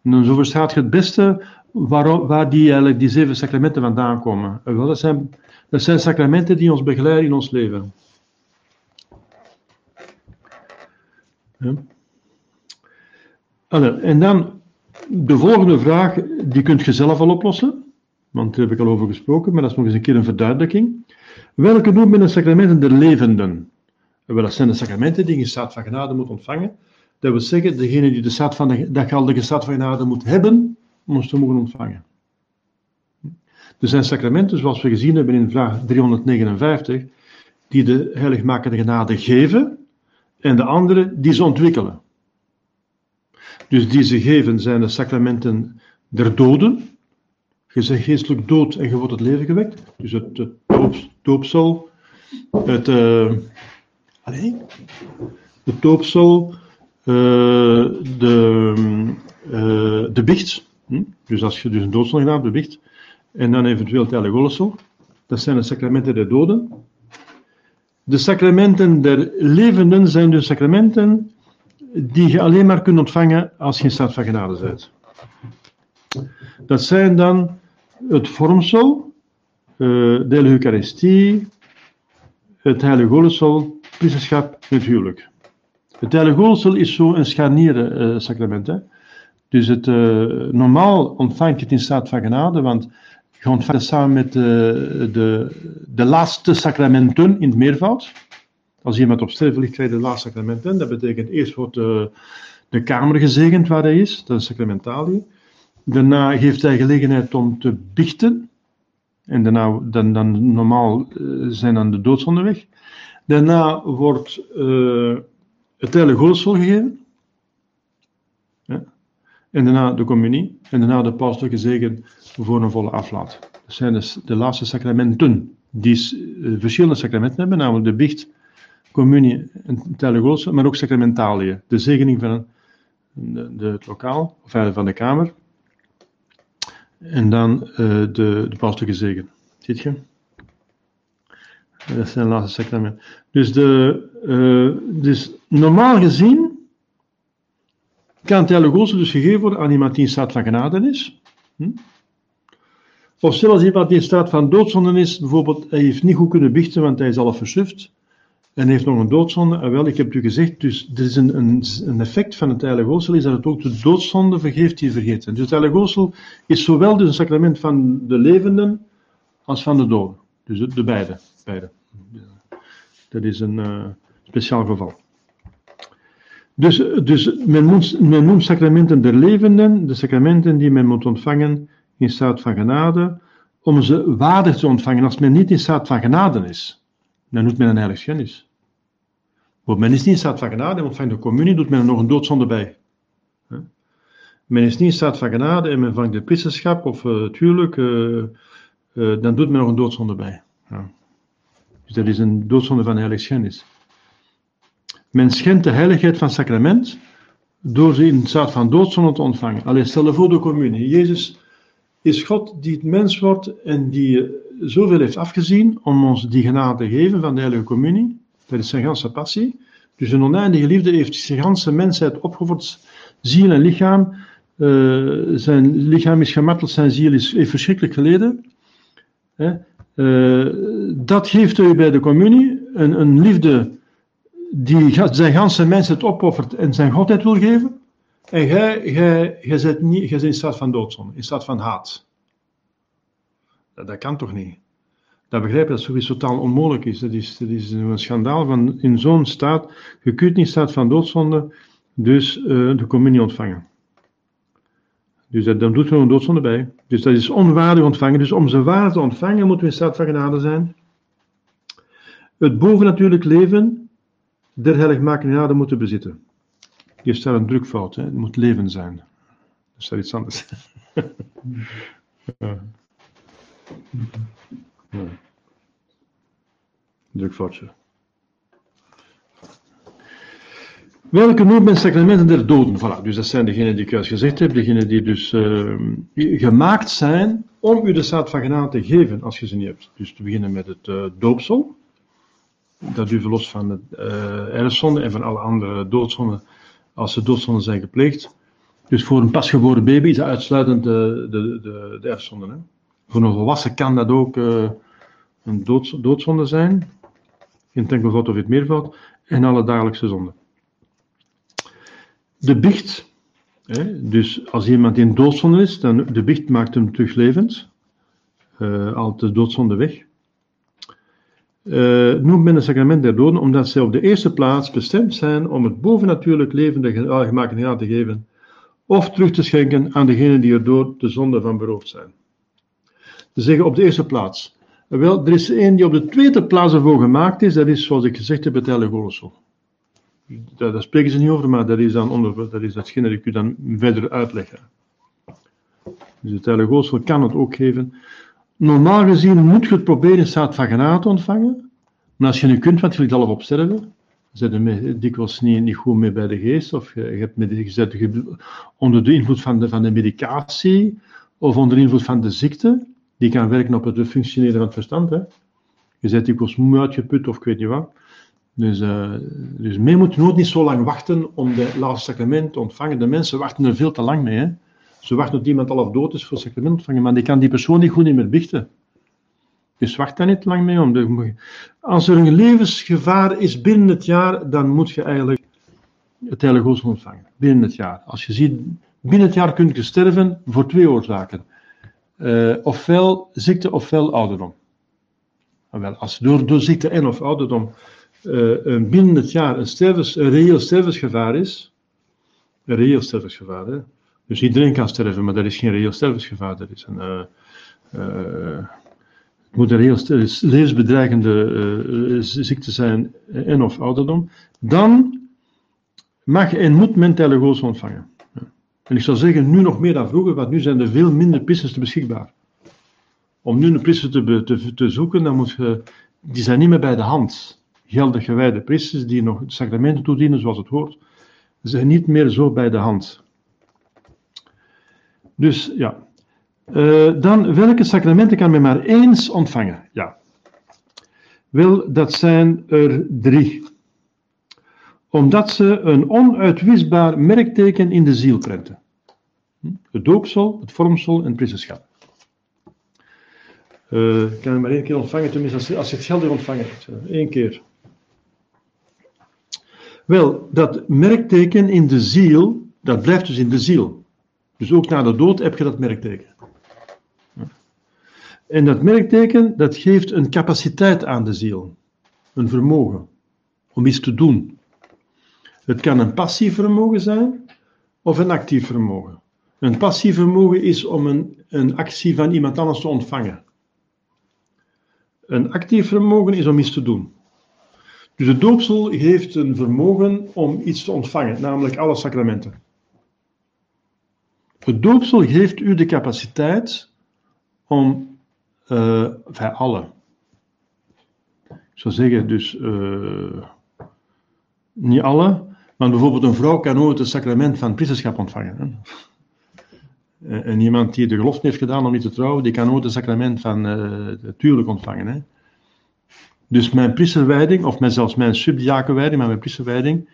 En zo verstaat je het beste waar, waar die, eigenlijk, die zeven sacramenten vandaan komen. Wel, dat, zijn, dat zijn sacramenten die ons begeleiden in ons leven. Ja. en dan de volgende vraag, die kunt je zelf al oplossen, want daar heb ik al over gesproken, maar dat is nog eens een keer een verduidelijking. Welke noemt men de sacramenten der levenden? Wel, dat zijn de sacramenten die je staat van genade moet ontvangen. Dat wil zeggen, degene die de staat van de, de staat van genade moet hebben, om ons te mogen ontvangen. Er zijn sacramenten, zoals we gezien hebben in vraag 359, die de heiligmakende genade geven, en de andere die ze ontwikkelen. Dus die ze geven zijn de sacramenten der doden. Je zegt geestelijk dood en je wordt het leven gewekt. Dus het, het doopsel, het, uh, allez, het doopsel, uh, de, uh, de biecht. Hm? Dus als je dus een doodsel gedaan de biecht. En dan eventueel het Dat zijn de sacramenten der doden. De sacramenten der levenden zijn de sacramenten die je alleen maar kunt ontvangen als je in staat van genade bent. Dat zijn dan het vormsel, uh, de Eucharistie, het heilige golensel, priesterschap en het huwelijk. Het heilige golensel is zo een scharnieren uh, sacrament. Hè? Dus het, uh, normaal ontvangt je het in staat van genade, want je ontvangt het samen met de, de, de laatste sacramenten in het meervoud. Als iemand op sterven ligt, krijgt hij de laatste sacramenten. Dat betekent eerst wordt de, de kamer gezegend waar hij is, dat is sacramentalië. Daarna geeft hij gelegenheid om te biechten. En daarna, dan, dan normaal uh, zijn dan de doodszonden weg. Daarna wordt uh, het heilige gegeven. Ja. En daarna de communie. En daarna de pauselijke zegen voor een volle aflaat. Dat zijn dus de laatste sacramenten. Die uh, verschillende sacramenten hebben, namelijk de biecht, communie en heilige maar ook sacramentalië. De zegening van de, het lokaal, of van de kamer. En dan uh, de, de pauselijke zegen. Ziet je? Dat zijn de laatste sacramenten. Dus, dus normaal gezien kan heilige dus gegeven worden aan iemand die in staat van genade is. Hm? Of zelfs iemand die in staat van doodzonde is, bijvoorbeeld, hij heeft niet goed kunnen bichten, want hij is al versuft en heeft nog een doodzonde. En wel, ik heb u gezegd, dus er is een, een, een effect van het heilige oogsel, is dat het ook de doodzonde vergeeft die vergeten. Dus het heilige oogsel is zowel dus een sacrament van de levenden als van de doden. Dus de, beide, beide. Dat is een uh, speciaal geval. Dus, dus men, noemt, men noemt sacramenten der levenden, de sacramenten die men moet ontvangen in staat van genade, om ze waardig te ontvangen als men niet in staat van genade is dan doet men een heiligschennis. Want men is niet in staat van genade en ontvangt de communie, doet men er nog een doodzonde bij. Men is niet in staat van genade en men vangt de priesterschap of uh, het huwelijk, uh, uh, dan doet men nog een doodzonde bij. Dus dat is een doodzonde van heiligschennis. Men schendt de heiligheid van sacrament door ze in staat van doodzonde te ontvangen. Alleen stel je voor de communie. Jezus is God die het mens wordt en die zoveel heeft afgezien om ons die genade te geven van de Heilige Communie. Dat is zijn ganse passie. Dus een oneindige liefde heeft zijn ganse mensheid opgevoerd, ziel en lichaam. Eh, zijn lichaam is gemarteld, zijn ziel is, heeft verschrikkelijk geleden. Hè? Eh, dat geeft u bij de communie een, een liefde die zijn ganse mensheid opoffert en zijn godheid wil geven. En jij, jij, niet, jij in staat van doodzonde, in staat van haat. Dat, kan toch niet? Dat begrijp je dat zoiets totaal onmogelijk is. Dat is, dat is een schandaal van in zo'n staat. Je kunt niet staat van doodzonde, dus uh, de communie ontvangen. Dus dan doet er een doodzonde bij. Dus dat is onwaardig ontvangen. Dus om ze waar te ontvangen moeten we in staat van genade zijn. Het bovennatuurlijk leven der genade moeten bezitten. Hier staat een drukfout, hè? het moet leven zijn. Dat is iets anders. ja. Ja. Drukfoutje. Welke noemt men sacramenten der doden? Voilà, dus dat zijn degenen die ik juist gezegd heb, degenen die dus uh, gemaakt zijn om u de staat van genade te geven als je ze niet hebt. Dus te beginnen met het uh, doopsel, dat u verlost van de uh, erfzonde en van alle andere doodzonden als de doodzonden zijn gepleegd. Dus voor een pasgeboren baby is dat uitsluitend de, de, de, de erfzonde. Voor een volwassen kan dat ook uh, een doodzonde zijn, in het enkelvoud of het meervoud, en alle dagelijkse zonden. De bicht, hè, dus als iemand in doodzonde is, dan de bicht maakt hem terug levend, uh, de doodzonde weg. Uh, noemt men het sacrament der doden omdat zij op de eerste plaats bestemd zijn om het bovennatuurlijk leven de gemaakte genade te geven, of terug te schenken aan degenen die er door de zonde van beroofd zijn. Ze zeggen op de eerste plaats. Wel, er is één die op de tweede plaats ervoor gemaakt is, dat is zoals ik gezegd heb, het heilige Daar, spreken ze niet over, maar dat is dan onder, dat is datgene dat ik u dan verder uitleggen. Dus het heilige kan het ook geven. Normaal gezien moet je het proberen in staat van genade te ontvangen. Maar als je nu kunt, want je ligt al op sterven, zit er dikwijls niet, niet goed mee bij de geest, of je, hebt met, onder de invloed van de, van de medicatie, of onder de invloed van de ziekte, die kan werken op het functioneren van het verstand. Hè. Je zit dikwijls moe uitgeput of ik weet niet wat. Dus, uh, dus men moet nooit niet zo lang wachten om de laatste sacrament te ontvangen. De mensen wachten er veel te lang mee. Hè. Ze wachten tot iemand half dood is voor het sacrament ontvangen, maar die kan die persoon niet goed meer bichten. Dus wacht daar niet lang mee als er een levensgevaar is binnen het jaar, dan moet je eigenlijk het heilige ontvangen. Binnen het jaar. Als je ziet, binnen het jaar kun je sterven voor twee oorzaken. Uh, ofwel ziekte ofwel ouderdom. Wel, als door, door ziekte en of ouderdom uh, binnen het jaar een, een reëel stervensgevaar is, een reëel stervensgevaar, dus iedereen kan sterven, maar dat is geen reëel stervensgevaar, dat is een, uh, het moet een reëel levensbedreigende ziekte zijn en of ouderdom, dan mag en moet men telegoos ontvangen. En ik zou zeggen, nu nog meer dan vroeger, want nu zijn er veel minder priesters beschikbaar. Om nu een priester te, te, te, zoeken, dan moet je, die zijn niet meer bij de hand. Geldig gewijde priesters die nog sacramenten toedienen zoals het hoort, zijn niet meer zo bij de hand. Dus ja. Uh, dan, welke sacramenten kan men maar eens ontvangen? Ja. Wel, dat zijn er drie omdat ze een onuitwisbaar merkteken in de ziel prenten. Het doopsel, het vormsel en het priesterschap. Uh, ik kan het maar één keer ontvangen, tenminste als, als je het geldig ontvangen hebt. Eén keer. Wel, dat merkteken in de ziel, dat blijft dus in de ziel. Dus ook na de dood heb je dat merkteken. En dat merkteken, dat geeft een capaciteit aan de ziel. Een vermogen om iets te doen. Het kan een passief vermogen zijn of een actief vermogen. Een passief vermogen is om een, een actie van iemand anders te ontvangen. Een actief vermogen is om iets te doen. Dus het doopsel heeft een vermogen om iets te ontvangen, namelijk alle sacramenten. Het doopsel geeft u de capaciteit om, uh, alle, ik zou zeggen dus uh, niet alle, maar bijvoorbeeld een vrouw kan nooit het sacrament van priesterschap ontvangen. Hè? En iemand die de gelofte heeft gedaan om niet te trouwen, die kan nooit het sacrament van uh, ontvangen. Hè? Dus mijn priesterwijding, of zelfs mijn subdiakenwijding, maar mijn priesterwijding,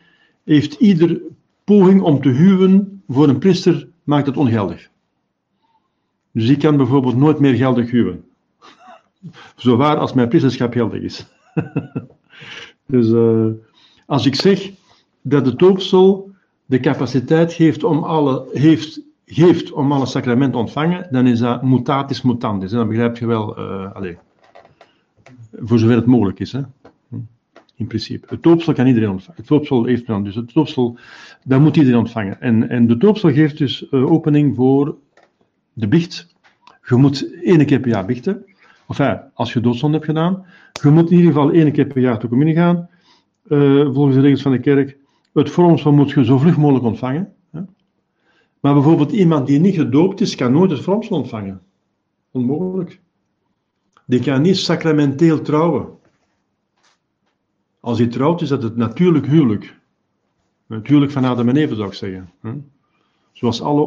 heeft ieder poging om te huwen voor een priester, maakt het ongeldig. Dus ik kan bijvoorbeeld nooit meer geldig huwen. Zo waar als mijn priesterschap geldig is. dus uh, als ik zeg dat de doopsel de capaciteit heeft om alle, heeft, geeft om alle sacramenten te ontvangen, dan is dat mutatis mutandis. En dan begrijp je wel, uh, allez, voor zover het mogelijk is. Hè? In principe. Het doopsel kan iedereen ontvangen. Het doopsel heeft dan, dus het doopsel, dat moet iedereen ontvangen. En, en de doopsel geeft dus uh, opening voor de biecht. Je moet één keer per jaar biechten. Of ja, als je doodzonde hebt gedaan. Je moet in ieder geval één keer per jaar tot communie gaan. Uh, volgens de regels van de kerk. Het vormsel moet je zo vlug mogelijk ontvangen. Maar bijvoorbeeld iemand die niet gedoopt is, kan nooit het vormsel ontvangen. Onmogelijk. Die kan niet sacramenteel trouwen. Als hij trouwt, is dat het natuurlijk huwelijk. Natuurlijk van Adam en Eva, zou ik zeggen. Zoals alle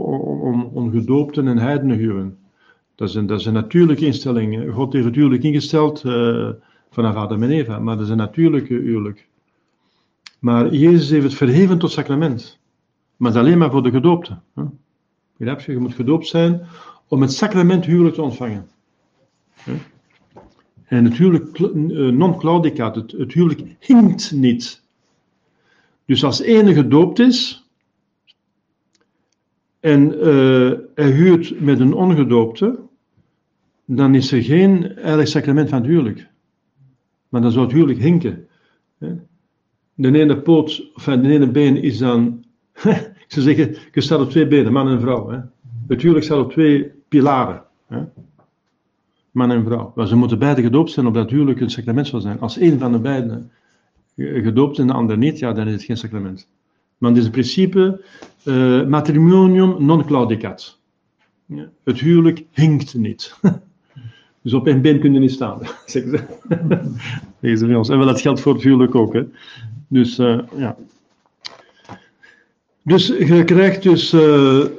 ongedoopten en heidenen huwen. Dat is, een, dat is natuurlijke instelling. God heeft het huwelijk ingesteld uh, vanaf Adam en Eva, maar dat is een natuurlijke huwelijk. Maar Jezus heeft het verheven tot sacrament. Maar alleen maar voor de gedoopten. Je, je moet gedoopt zijn om het sacrament huwelijk te ontvangen. En het huwelijk eh, non-claudicaat, het, het huwelijk hinkt niet. Dus als ene gedoopt is en uh, hij huurt met een ongedoopte, dan is er geen heilig sacrament van het huwelijk. Maar dan zou het huwelijk hinken. De ene poot, of de ene been is dan, zou zeggen, je staat op twee benen, man en vrouw. Hè. Het huwelijk staat op twee pilaren. Hè man en vrouw. Maar ze moeten beide gedoopt zijn, opdat huwelijk een sacrament zal zijn. Als één van de beiden gedoopt en de ander niet, ja, dan is het geen sacrament. Maar het is in principe uh, matrimonium non claudicat. Ja, het huwelijk hinkt niet. dus op één been kun je niet staan, ze. En wel, dat geldt voor het huwelijk ook. Hè. Dus uh, ja. Dus je krijgt dus, uh,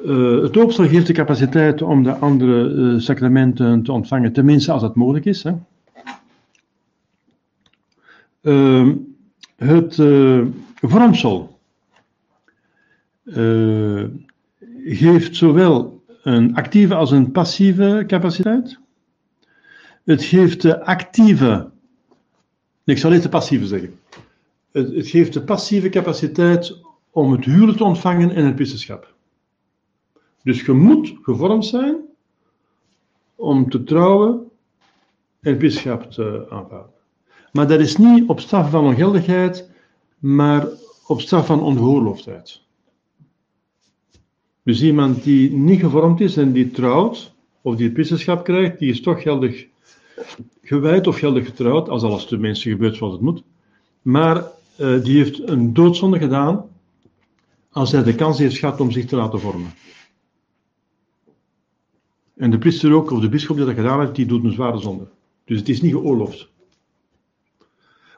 uh, het doopsel geeft de capaciteit om de andere sacramenten te ontvangen, tenminste als dat mogelijk is. Hè. Ehm, het vormsel geeft zowel een actieve als een passieve capaciteit. Het geeft de actieve, ik zal niet de passieve zeggen. Het, geeft de passieve capaciteit om het huwelijk te ontvangen en het priesterschap. Dus je moet gevormd zijn om te trouwen en het priesterschap te aanvaarden. Maar dat is niet op straf van ongeldigheid, maar op straf van ongehoorloofdheid. Dus iemand die niet gevormd is en die trouwt, of die het priesterschap krijgt, die is toch geldig gewijd of geldig getrouwd, als alles tenminste gebeurt zoals het moet. Maar uh, die heeft een doodzonde gedaan, als hij de kans heeft gehad om zich te laten vormen. En de priester ook, of de bischop die dat gedaan heeft, die doet een zware zonde. Dus het is niet geoorloofd.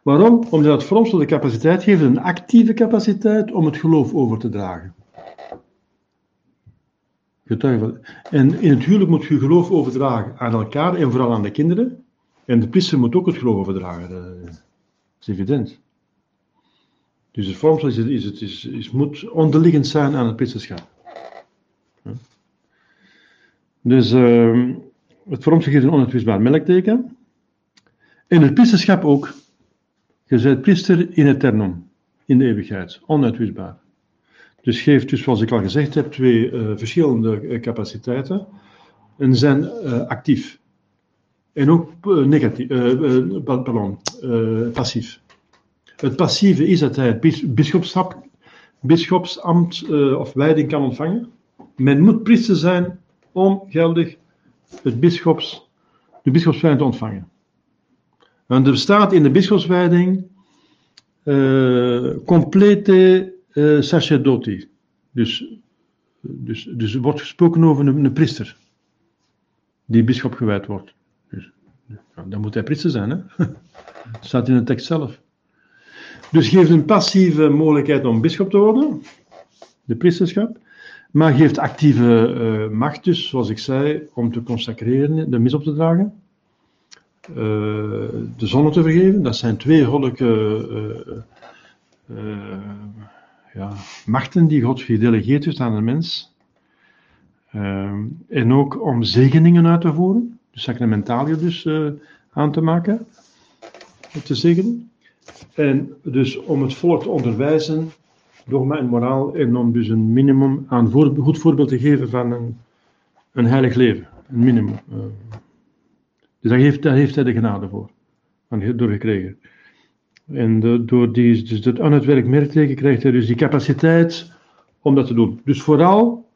Waarom? Omdat het vormsel de capaciteit geeft, een actieve capaciteit om het geloof over te dragen. En in het huwelijk moet je geloof overdragen aan elkaar en vooral aan de kinderen. En de priester moet ook het geloof overdragen. Dat is evident. Dus het vormsel is, is, is, moet onderliggend zijn aan het priesterschap. Dus uh, het vormsel geeft een onuitwisbaar melkteken. En het priesterschap ook. Je bent priester in eternum, in de eeuwigheid, onuitwisbaar. Dus geeft dus, zoals ik al gezegd heb, twee uh, verschillende uh, capaciteiten en zijn uh, actief. En ook negatief, pardon, passief. Het passieve is dat hij het bischopschap, bischopsambt uh, of wijding kan ontvangen. Men moet priester zijn om geldig het bischops, de bischopswijding te ontvangen. En er bestaat in de bischopswijding uh, complete uh, sacerdoti. Dus, dus, dus er wordt gesproken over een, priester die bischop gewijd wordt. Dus, dan moet hij priester zijn, hè? Dat staat in de tekst zelf. Dus geeft een passieve mogelijkheid om bischop te worden, de priesterschap, maar geeft actieve uh, macht dus, zoals ik zei, om te consacreren, de mis op te dragen. eh, de zonne te vergeven. Dat zijn twee goddelijke eh, eh, ja, machten die God gedelegeerd heeft aan de mens. En ook om zegeningen uit te voeren, de sacramentaliën dus eh, aan te maken, te zegenen. En dus om het volk te onderwijzen, dogma en moraal, en om dus een minimum aan goed voorbeeld te geven van een, een heilig leven. Een minimum. eh. dus daar heeft, heeft hij de genade voor, door gekregen. En de- door die, dus het aan het werk merkteken krijgt hij dus die capaciteit om dat te doen. Dus vooral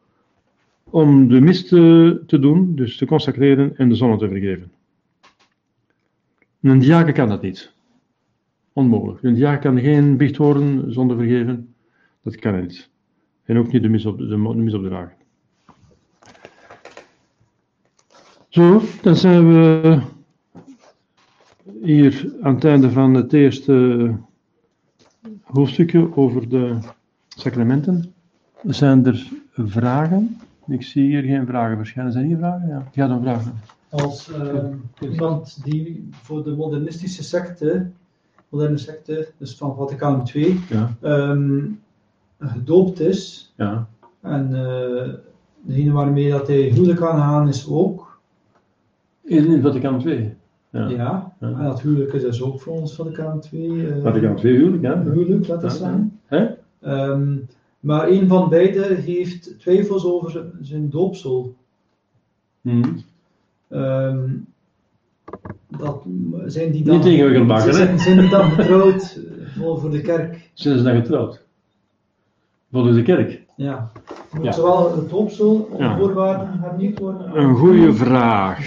om de mis te, te doen, dus te consacreren en de zonne te vergeven. Een diaken kan dat niet. Onmogelijk. Een diaken kan geen biecht horen zonder vergeven. Dat kan niet. En ook niet de mis, op, de, de mis opdragen. Zo, dan zijn we hier aan het einde van het eerste hoofdstukje over de sacramenten. Zijn er vragen? Ik zie hier geen vragen verschijnen. Zijn hier vragen? Ja, ja dan vragen. Als eh, iemand die voor de modernistische secte, moderne secte, dus van Vaticaan II, Ja, ehm, gedoopt is, ja. en eh, degene waarmee dat hij huwelijk kan gaan is ook, In, in Vaticaan II. Ja. ja, Ja. en dat huwelijk is dus ook voor ons Vaticaan II. eh, Vaticaan II huwelijk, ja. huwelijk. Hè? Ehm, maar een van beiden heeft twijfels over zijn- zijn doopsel. Mhm. Ehm, dat, zijn die dan, Niet hè? zijn, zijn die dan getrouwd eh, voor voor de kerk? Zijn ze dan getrouwd? Volgens de kerk? Ja. Moet Ja. zowel het doopsel op Ja. voorwaarden hernieuwd worden? Een goede vraag.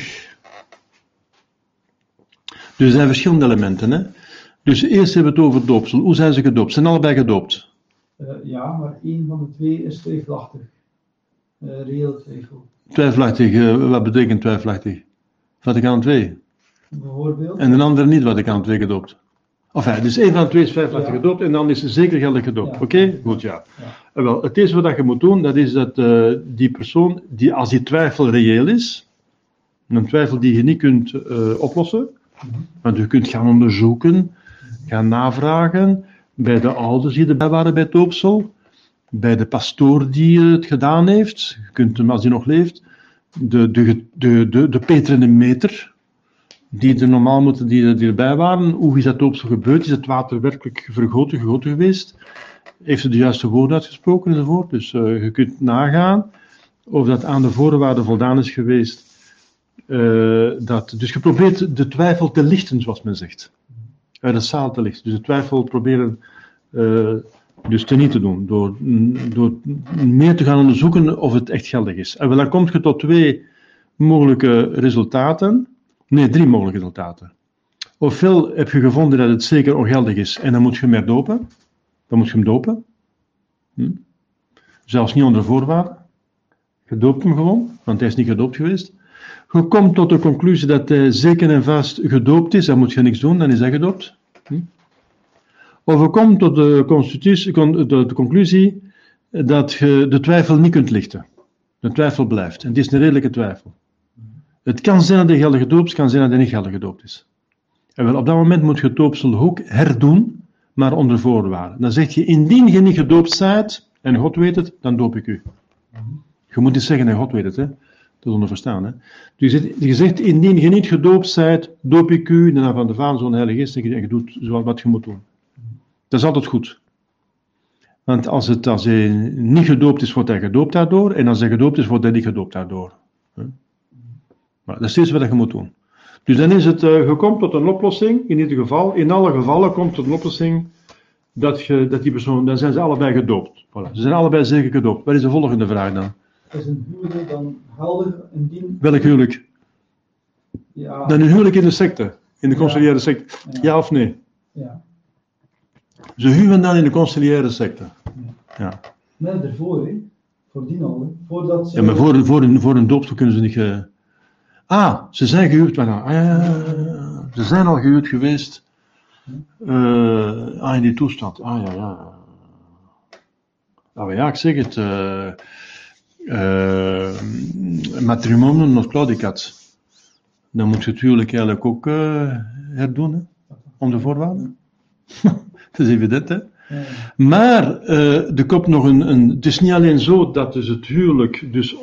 Dus er zijn verschillende elementen. Hè? Dus eerst hebben we het over doopsel. Hoe zijn ze gedoopt? Zijn allebei gedoopt? Eh, ja, maar één van de twee is twijfelachtig. Eh reëel twijfel. Twijfelachtig, eh, wat betekent twijfelachtig? Vaticaan II. Bijvoorbeeld. En de andere niet Vaticaan II gedoopt. Enfin, dus één van de twee is twijfelachtig Ja. gedoopt en dan is ze zeker geldig gedoopt. Ja. Oké? Goed, ja. Ja. En Wel, het eerste wat je moet doen, dat is dat eh, die persoon, die, als die twijfel reëel is, een twijfel die je niet kunt eh, oplossen, want je kunt gaan onderzoeken, gaan navragen bij de ouders die erbij waren bij het doopsel, bij de pastoor die het gedaan heeft, je kunt hem als hij nog leeft, de, de, de, de, de Peter en de meter, die er normaal moeten, die, erbij waren, hoe is dat doopsel gebeurd, is het water werkelijk vergoten, gegoten geweest, heeft ze de juiste woorden uitgesproken enzovoort. Dus eh, je kunt nagaan of dat aan de voorwaarden voldaan is geweest. Eh, dat, dus je probeert de twijfel te lichten, zoals men zegt. Uit de zaal te lichten. Dus de twijfel proberen eh, dus te niet te doen. Door, door meer te gaan onderzoeken of het echt geldig is. En wel, dan kom je tot twee mogelijke resultaten. Nee, drie mogelijke resultaten. Ofwel heb je gevonden dat het zeker ongeldig is en dan moet je hem herdopen. Dan moet je hem dopen. Hm? Zelfs niet onder voorwaarden. Je doopt hem gewoon, want hij is niet gedoopt geweest. Je komt tot de conclusie dat hij zeker en vast gedoopt is, dan moet je niks doen, dan is hij gedoopt. Hm? Of je komt tot de, de conclusie dat je de twijfel niet kunt lichten. De twijfel blijft. En het is een redelijke twijfel. Het kan zijn dat hij geldig gedoopt is, kan zijn dat hij niet geldig gedoopt is. En wel, op dat moment moet je het doopsel ook herdoen, maar onder voorwaarden. Dan zeg je, indien je niet gedoopt zijt, en God weet het, dan doop ik u. Je moet niet zeggen, en God weet het, hè. dat is onder verstaan. Hè. Dus je zegt- indien je niet gedoopt zijt, doop ik u, de naam van de Vader, Zoon Heilige Geest, en je- doet wat je moet doen. Dat is altijd goed. Want als, het, als hij niet gedoopt is, wordt hij gedoopt daardoor, en als hij gedoopt is, wordt hij niet gedoopt daardoor. Maar dat is steeds wat je moet doen. Dus dan is het, eh je komt tot een oplossing, in ieder geval, in alle gevallen komt tot een oplossing dat, je, dat die persoon, dan zijn ze allebei gedoopt. Voilà. Ze zijn allebei zeker gedoopt. Wat is de volgende vraag dan? Is een huwelijk dan geldig indien... Welk huwelijk? Ja, Dan een huwelijk in de secte, in de conciliaire secte. Ja. Ja of nee? ja. Ze huwen dan in de conciliaire secte. Ja, Nee, ervoor, hè. Voordien al, hè. Voordat ze... ja maar voor, voor, een, voor een doopsel kunnen ze niet... ge- Ah, ze zijn gehuwd. Ah. Ze zijn al gehuwd geweest. eh, ah, in die toestand. Ah, ja, ja. Maar ja, ik zeg het. eh eh matrimonium non claudicat. dan moet je het huwelijk eigenlijk ook herdoen, hè, om de voorwaarden. dat is evident, hè. Ja. Maar er komt nog een, een. Het is niet alleen zo dat dus het huwelijk dus,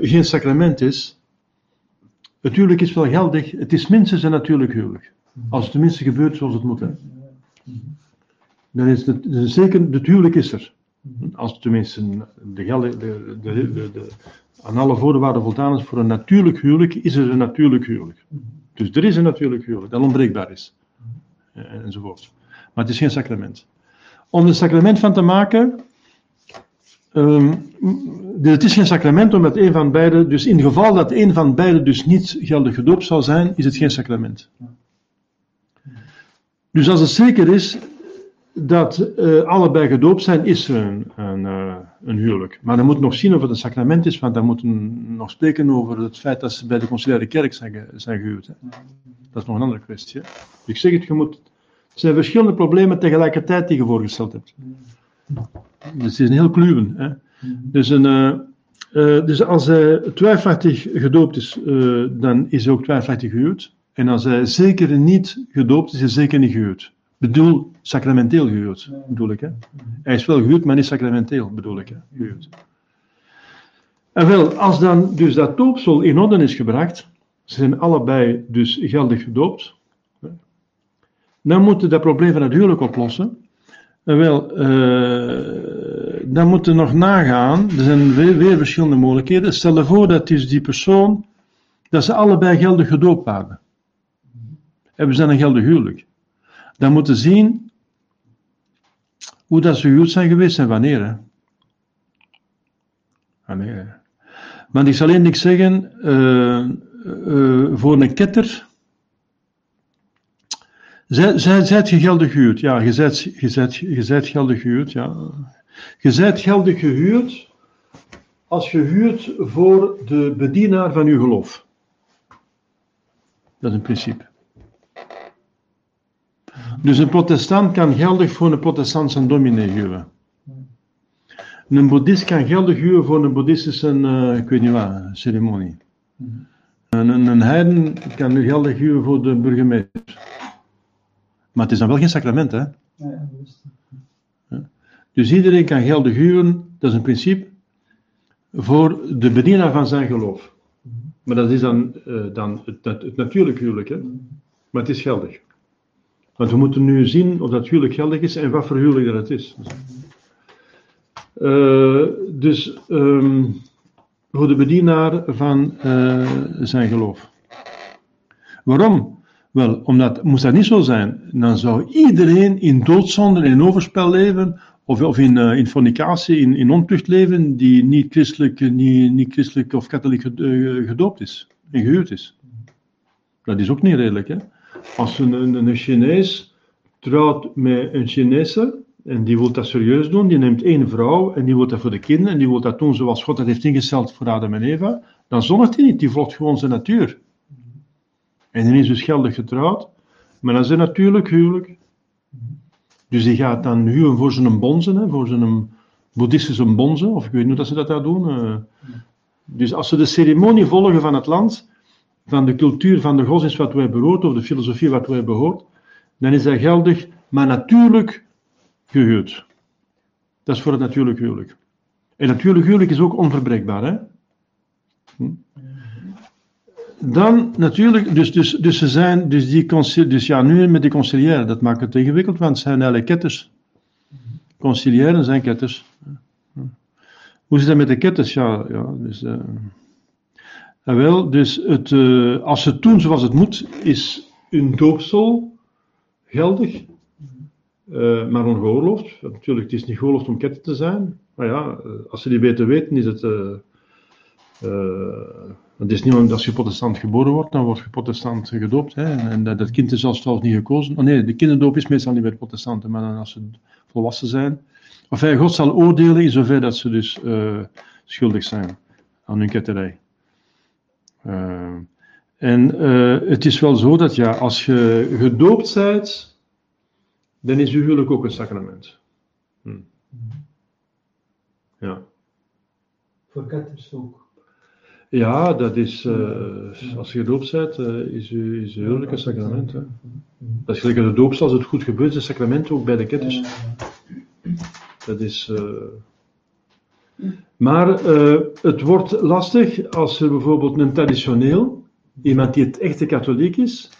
geen sacrament is. Het huwelijk is wel geldig. Het is minstens een natuurlijk huwelijk. Als het tenminste gebeurt zoals het moet. Dan is het, zeker, het huwelijk is er. Als tenminste de, de, de, de, aan alle voorwaarden voldaan is voor een natuurlijk huwelijk, is er een natuurlijk huwelijk. Dus er is een natuurlijk huwelijk dat onbreekbaar is. Eh, enzovoort. Maar het is geen sacrament. Om er een sacrament van te maken, dus het is geen sacrament omdat een van beide, dus in het geval dat een van beide dus niet geldig gedoopt zou zijn, is het geen sacrament. Dus als het zeker is dat eh, allebei gedoopt zijn, is er een, een, eh, een huwelijk. Maar dan moet nog zien of het een sacrament is, want dan moeten nog spreken over het feit dat ze bij de conciliaire kerk zijn, ge- zijn gehuwd. Dat is nog een andere kwestie. Ik zeg het, je moet, het zijn verschillende problemen tegelijkertijd die je voorgesteld hebt. Dus het is een heel kluwen. Hè. Dus, een, eh, eh, dus als hij twijfelachtig gedoopt is, eh, dan is hij ook twijfelachtig gehuwd. En als hij zeker niet gedoopt is, is hij zeker niet gehuwd. Bedoel, sacramenteel gehuwd, bedoel ik. Hè? Hij is wel gehuwd, maar niet sacramenteel, bedoel ik. Hè? Gehuwd. En wel, als dan dus dat doopsel in orde is gebracht, ze zijn allebei dus geldig gedoopt, dan moeten dat probleem van het huwelijk oplossen. En wel, eh, dan moeten we nog nagaan, er zijn weer, weer verschillende mogelijkheden. Stel je voor dat dus die persoon, dat ze allebei geldig gedoopt waren. En we zijn een geldig huwelijk. Dan moeten zien hoe dat ze gehuwd zijn geweest en wanneer. Hè. Wanneer. hè. Want ik zal één ding zeggen, eh, eh, voor een ketter, zij, zij, zijt je geldig gehuwd? Ja, je zijt, je, zijt, je geldig gehuwd, ja. Je zijt geldig gehuwd als je huurt voor de bedienaar van uw geloof. Dat is een principe. Dus een protestant kan geldig voor een protestant zijn dominee huwen. Een boeddhist kan geldig huwen voor een boeddhistische, eh, ik weet niet wat, ceremonie. Een, een, een heiden kan nu geldig huwen voor de burgemeester. Maar het is dan wel geen sacrament, hè? Ja. Dus iedereen kan geldig huwen, dat is een principe, voor de bedienaar van zijn geloof. Maar dat is dan, eh, dan het, het natuurlijk huwelijk, hè? maar het is geldig. Want we moeten nu zien of dat huwelijk geldig is en wat voor huwelijk dat het is. Eh, dus ehm, voor de bedienaar van eh, zijn geloof. Waarom? Wel, omdat, moest dat niet zo zijn, dan zou iedereen in doodzonde en overspel leven, of, of in, eh, in fornicatie, in, in ontucht leven, die niet christelijk, eh, niet, niet christelijk of katholiek eh, gedoopt is en gehuwd is. Dat is ook niet redelijk, hè? Als een, een, een Chinees trouwt met een Chinese, en die wil dat serieus doen, die neemt één vrouw, en die wil dat voor de kinderen, en die wil dat doen zoals God dat heeft ingesteld voor Adam en Eva, dan zondigt hij niet, die volgt gewoon zijn natuur. En die is dus geldig getrouwd, maar dat is een natuurlijk huwelijk. Dus die gaat dan huwen voor zijn bonzen, hè, voor zijn boeddhistische bonzen, of ik weet niet hoe ze dat daar doen. eh. Dus als ze de ceremonie volgen van het land, van de cultuur, van de godsdienst wat wij behoort, of de filosofie wat wij behoort, dan is dat geldig, maar natuurlijk gehuwd. Dat is voor het natuurlijk huwelijk. En natuurlijk huwelijk is ook onverbreekbaar, hè? Hm? Dan natuurlijk, dus, dus, dus ze zijn, dus die dus ja, nu met die conciliaire, dat maakt het ingewikkeld, want het zijn eigenlijk ketters. Conciliaire zijn ketters. Hoe zit dat met de ketters? Ja, ja dus, eh, ah, wel, dus het, eh, als ze doen zoals het moet, is een doopsel geldig, eh, maar ongeoorloofd. Natuurlijk, het is niet geoorloofd om ketter te zijn, maar ja, eh, als ze die beter weten, is het... het is niet omdat als je protestant geboren wordt, dan word je protestant gedoopt. Hè? En, dat, dat kind is zelfs trouwens niet gekozen. Oh nee, de kinderdoop is meestal niet bij protestanten, maar dan als ze volwassen zijn. Of hij God zal oordelen in zover dat ze dus eh, schuldig zijn aan hun ketterij. Eh, en eh, het is wel zo dat ja, als je gedoopt bent, dan is uw huwelijk ook een sacrament. Hm. Ja. Voor ketters ook. Ja, dat is, eh, als je gedoopt bent, eh, is, je, is huwelijk een sacrament. Dat is gelijk de doop, als het goed gebeurt, is een sacrament ook bij de ketters. Dat is. eh, Maar het wordt lastig als er bijvoorbeeld een traditioneel, iemand die het echte katholiek is,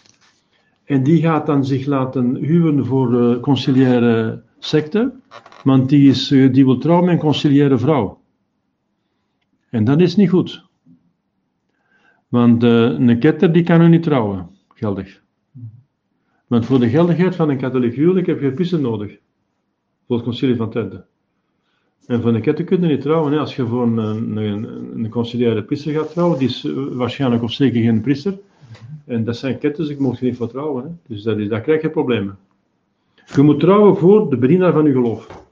en die gaat dan zich laten huwen voor eh conciliaire secte, want die, is, die wil trouwen met een conciliaire vrouw. En dat is niet goed. Want eh, een ketter die kan u niet trouwen, geldig. Want voor de geldigheid van een katholiek huwelijk heb je priester nodig. Voor het concilie van Trente. En voor een ketter kun je niet trouwen. Hè. Als je voor een, een, een, priester gaat trouwen, die is eh, waarschijnlijk of zeker geen priester. En dat zijn ketters, ik mocht je niet voor trouwen. Hè. Dus dat is, daar krijg je problemen. Je moet trouwen voor de bedienaar van je geloof.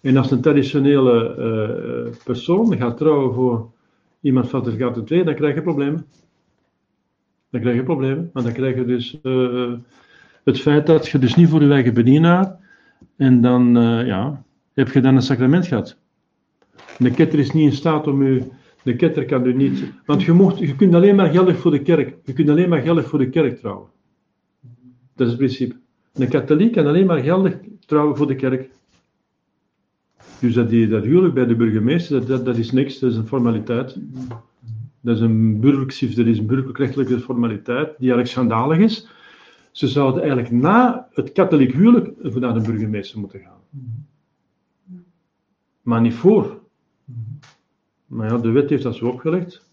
En als een traditionele eh, persoon gaat trouwen voor iemand van de Vergaten 2, dan krijg je problemen. Dan krijg je problemen. Want dan krijg je dus eh, het feit dat je dus niet voor je eigen bedienaar, en dan eh, ja, heb je dan een sacrament gehad. De ketter is niet in staat om u, de ketter kan u niet, want je, mocht, je kunt alleen maar geldig voor de kerk, je kunt alleen maar geldig voor de kerk trouwen. Dat is het principe. Een katholiek kan alleen maar geldig trouwen voor de kerk. Dus dat, die, huwelijk bij de burgemeester, dat, dat, is niks, dat is een formaliteit. Dat is een burgerlijk, dat is een burgerlijk-rechtelijke formaliteit die eigenlijk schandalig is. Ze zouden eigenlijk na het katholiek huwelijk naar de burgemeester moeten gaan. Maar niet voor. Maar ja, de wet heeft dat zo opgelegd.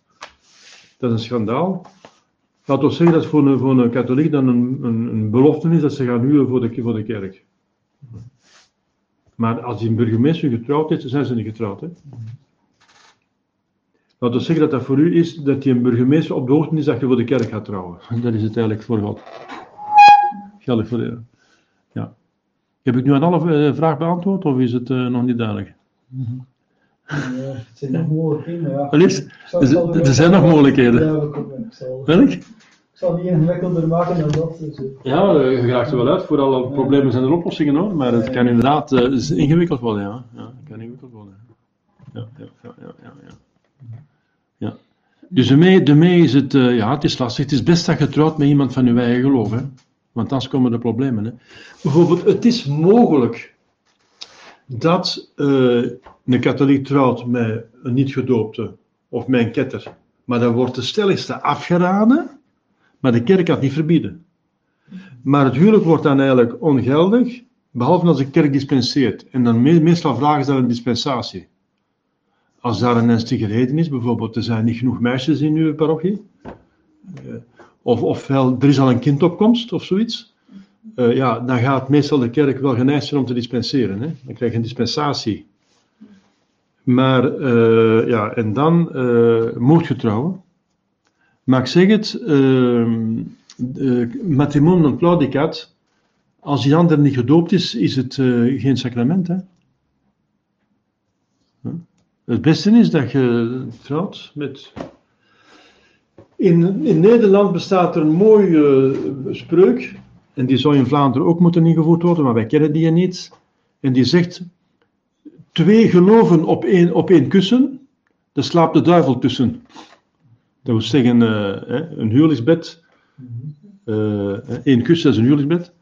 Dat is een schandaal. Laat ons zeggen dat voor een, voor een katholiek dan een, een, een belofte is dat ze gaan huwen voor de, voor de kerk. Maar als die een burgemeester getrouwd is, dan zijn ze niet getrouwd. Hè? Laat ons zeggen dat dat voor u is dat die een burgemeester op de hoogte is dat je voor de kerk gaat trouwen. Dat is het eigenlijk voor God. Geldig voor de. Ja. Heb ik nu aan alle eh, vragen beantwoord of is het eh, nog niet duidelijk? Ja, het zijn nog mogelijkheden, ja. Er, er zijn nog mogelijkheden. Welk? Ik zal niet ingewikkelder maken dan dat. Dus, eh. Ja, je raakt er wel uit. Voor alle problemen zijn er oplossingen hoor. Maar het kan inderdaad eh, is ingewikkeld worden. Ja. Ja, het kan ingewikkeld worden. Ja, ja, ja, ja, ja. ja. Dus daarmee, daarmee is het, eh, ja, het is lastig. Het is best dat je trouwt met iemand van je eigen geloof. Hè? Want anders komen er problemen. Hè? Bijvoorbeeld, het is mogelijk dat eh, een katholiek trouwt met een niet-gedoopte of met een ketter. Maar dat wordt de stelligste afgeraden. Maar de kerk het niet verbieden. Maar het huwelijk wordt dan eigenlijk ongeldig, behalve als de kerk dispenseert. En dan me- meestal vragen ze dan een dispensatie. Als daar een ernstige reden is, bijvoorbeeld er zijn niet genoeg meisjes in uw parochie, eh, of, ofwel er is al een kindopkomst of zoiets, eh, ja, dan gaat meestal de kerk wel geneigd zijn om te dispenseren. Hè? Dan krijg je een dispensatie. Maar, eh, ja, en dan eh moet je trouwen. Maar ik zeg het, ehm uh, matrimonio non claudicat, als die ander niet gedoopt is, is het eh, geen sacrament. Hè? Het beste is dat je trouwt met. In, in Nederland bestaat er een mooie eh, spreuk, en die zou in Vlaanderen ook moeten ingevoerd worden, maar wij kennen die niet. En die zegt: Twee geloven op één, op één kussen, daar slaapt de duivel tussen. Dat wil zeggen, eh, een huwelijksbed, eh, één kussen, is een huwelijksbed.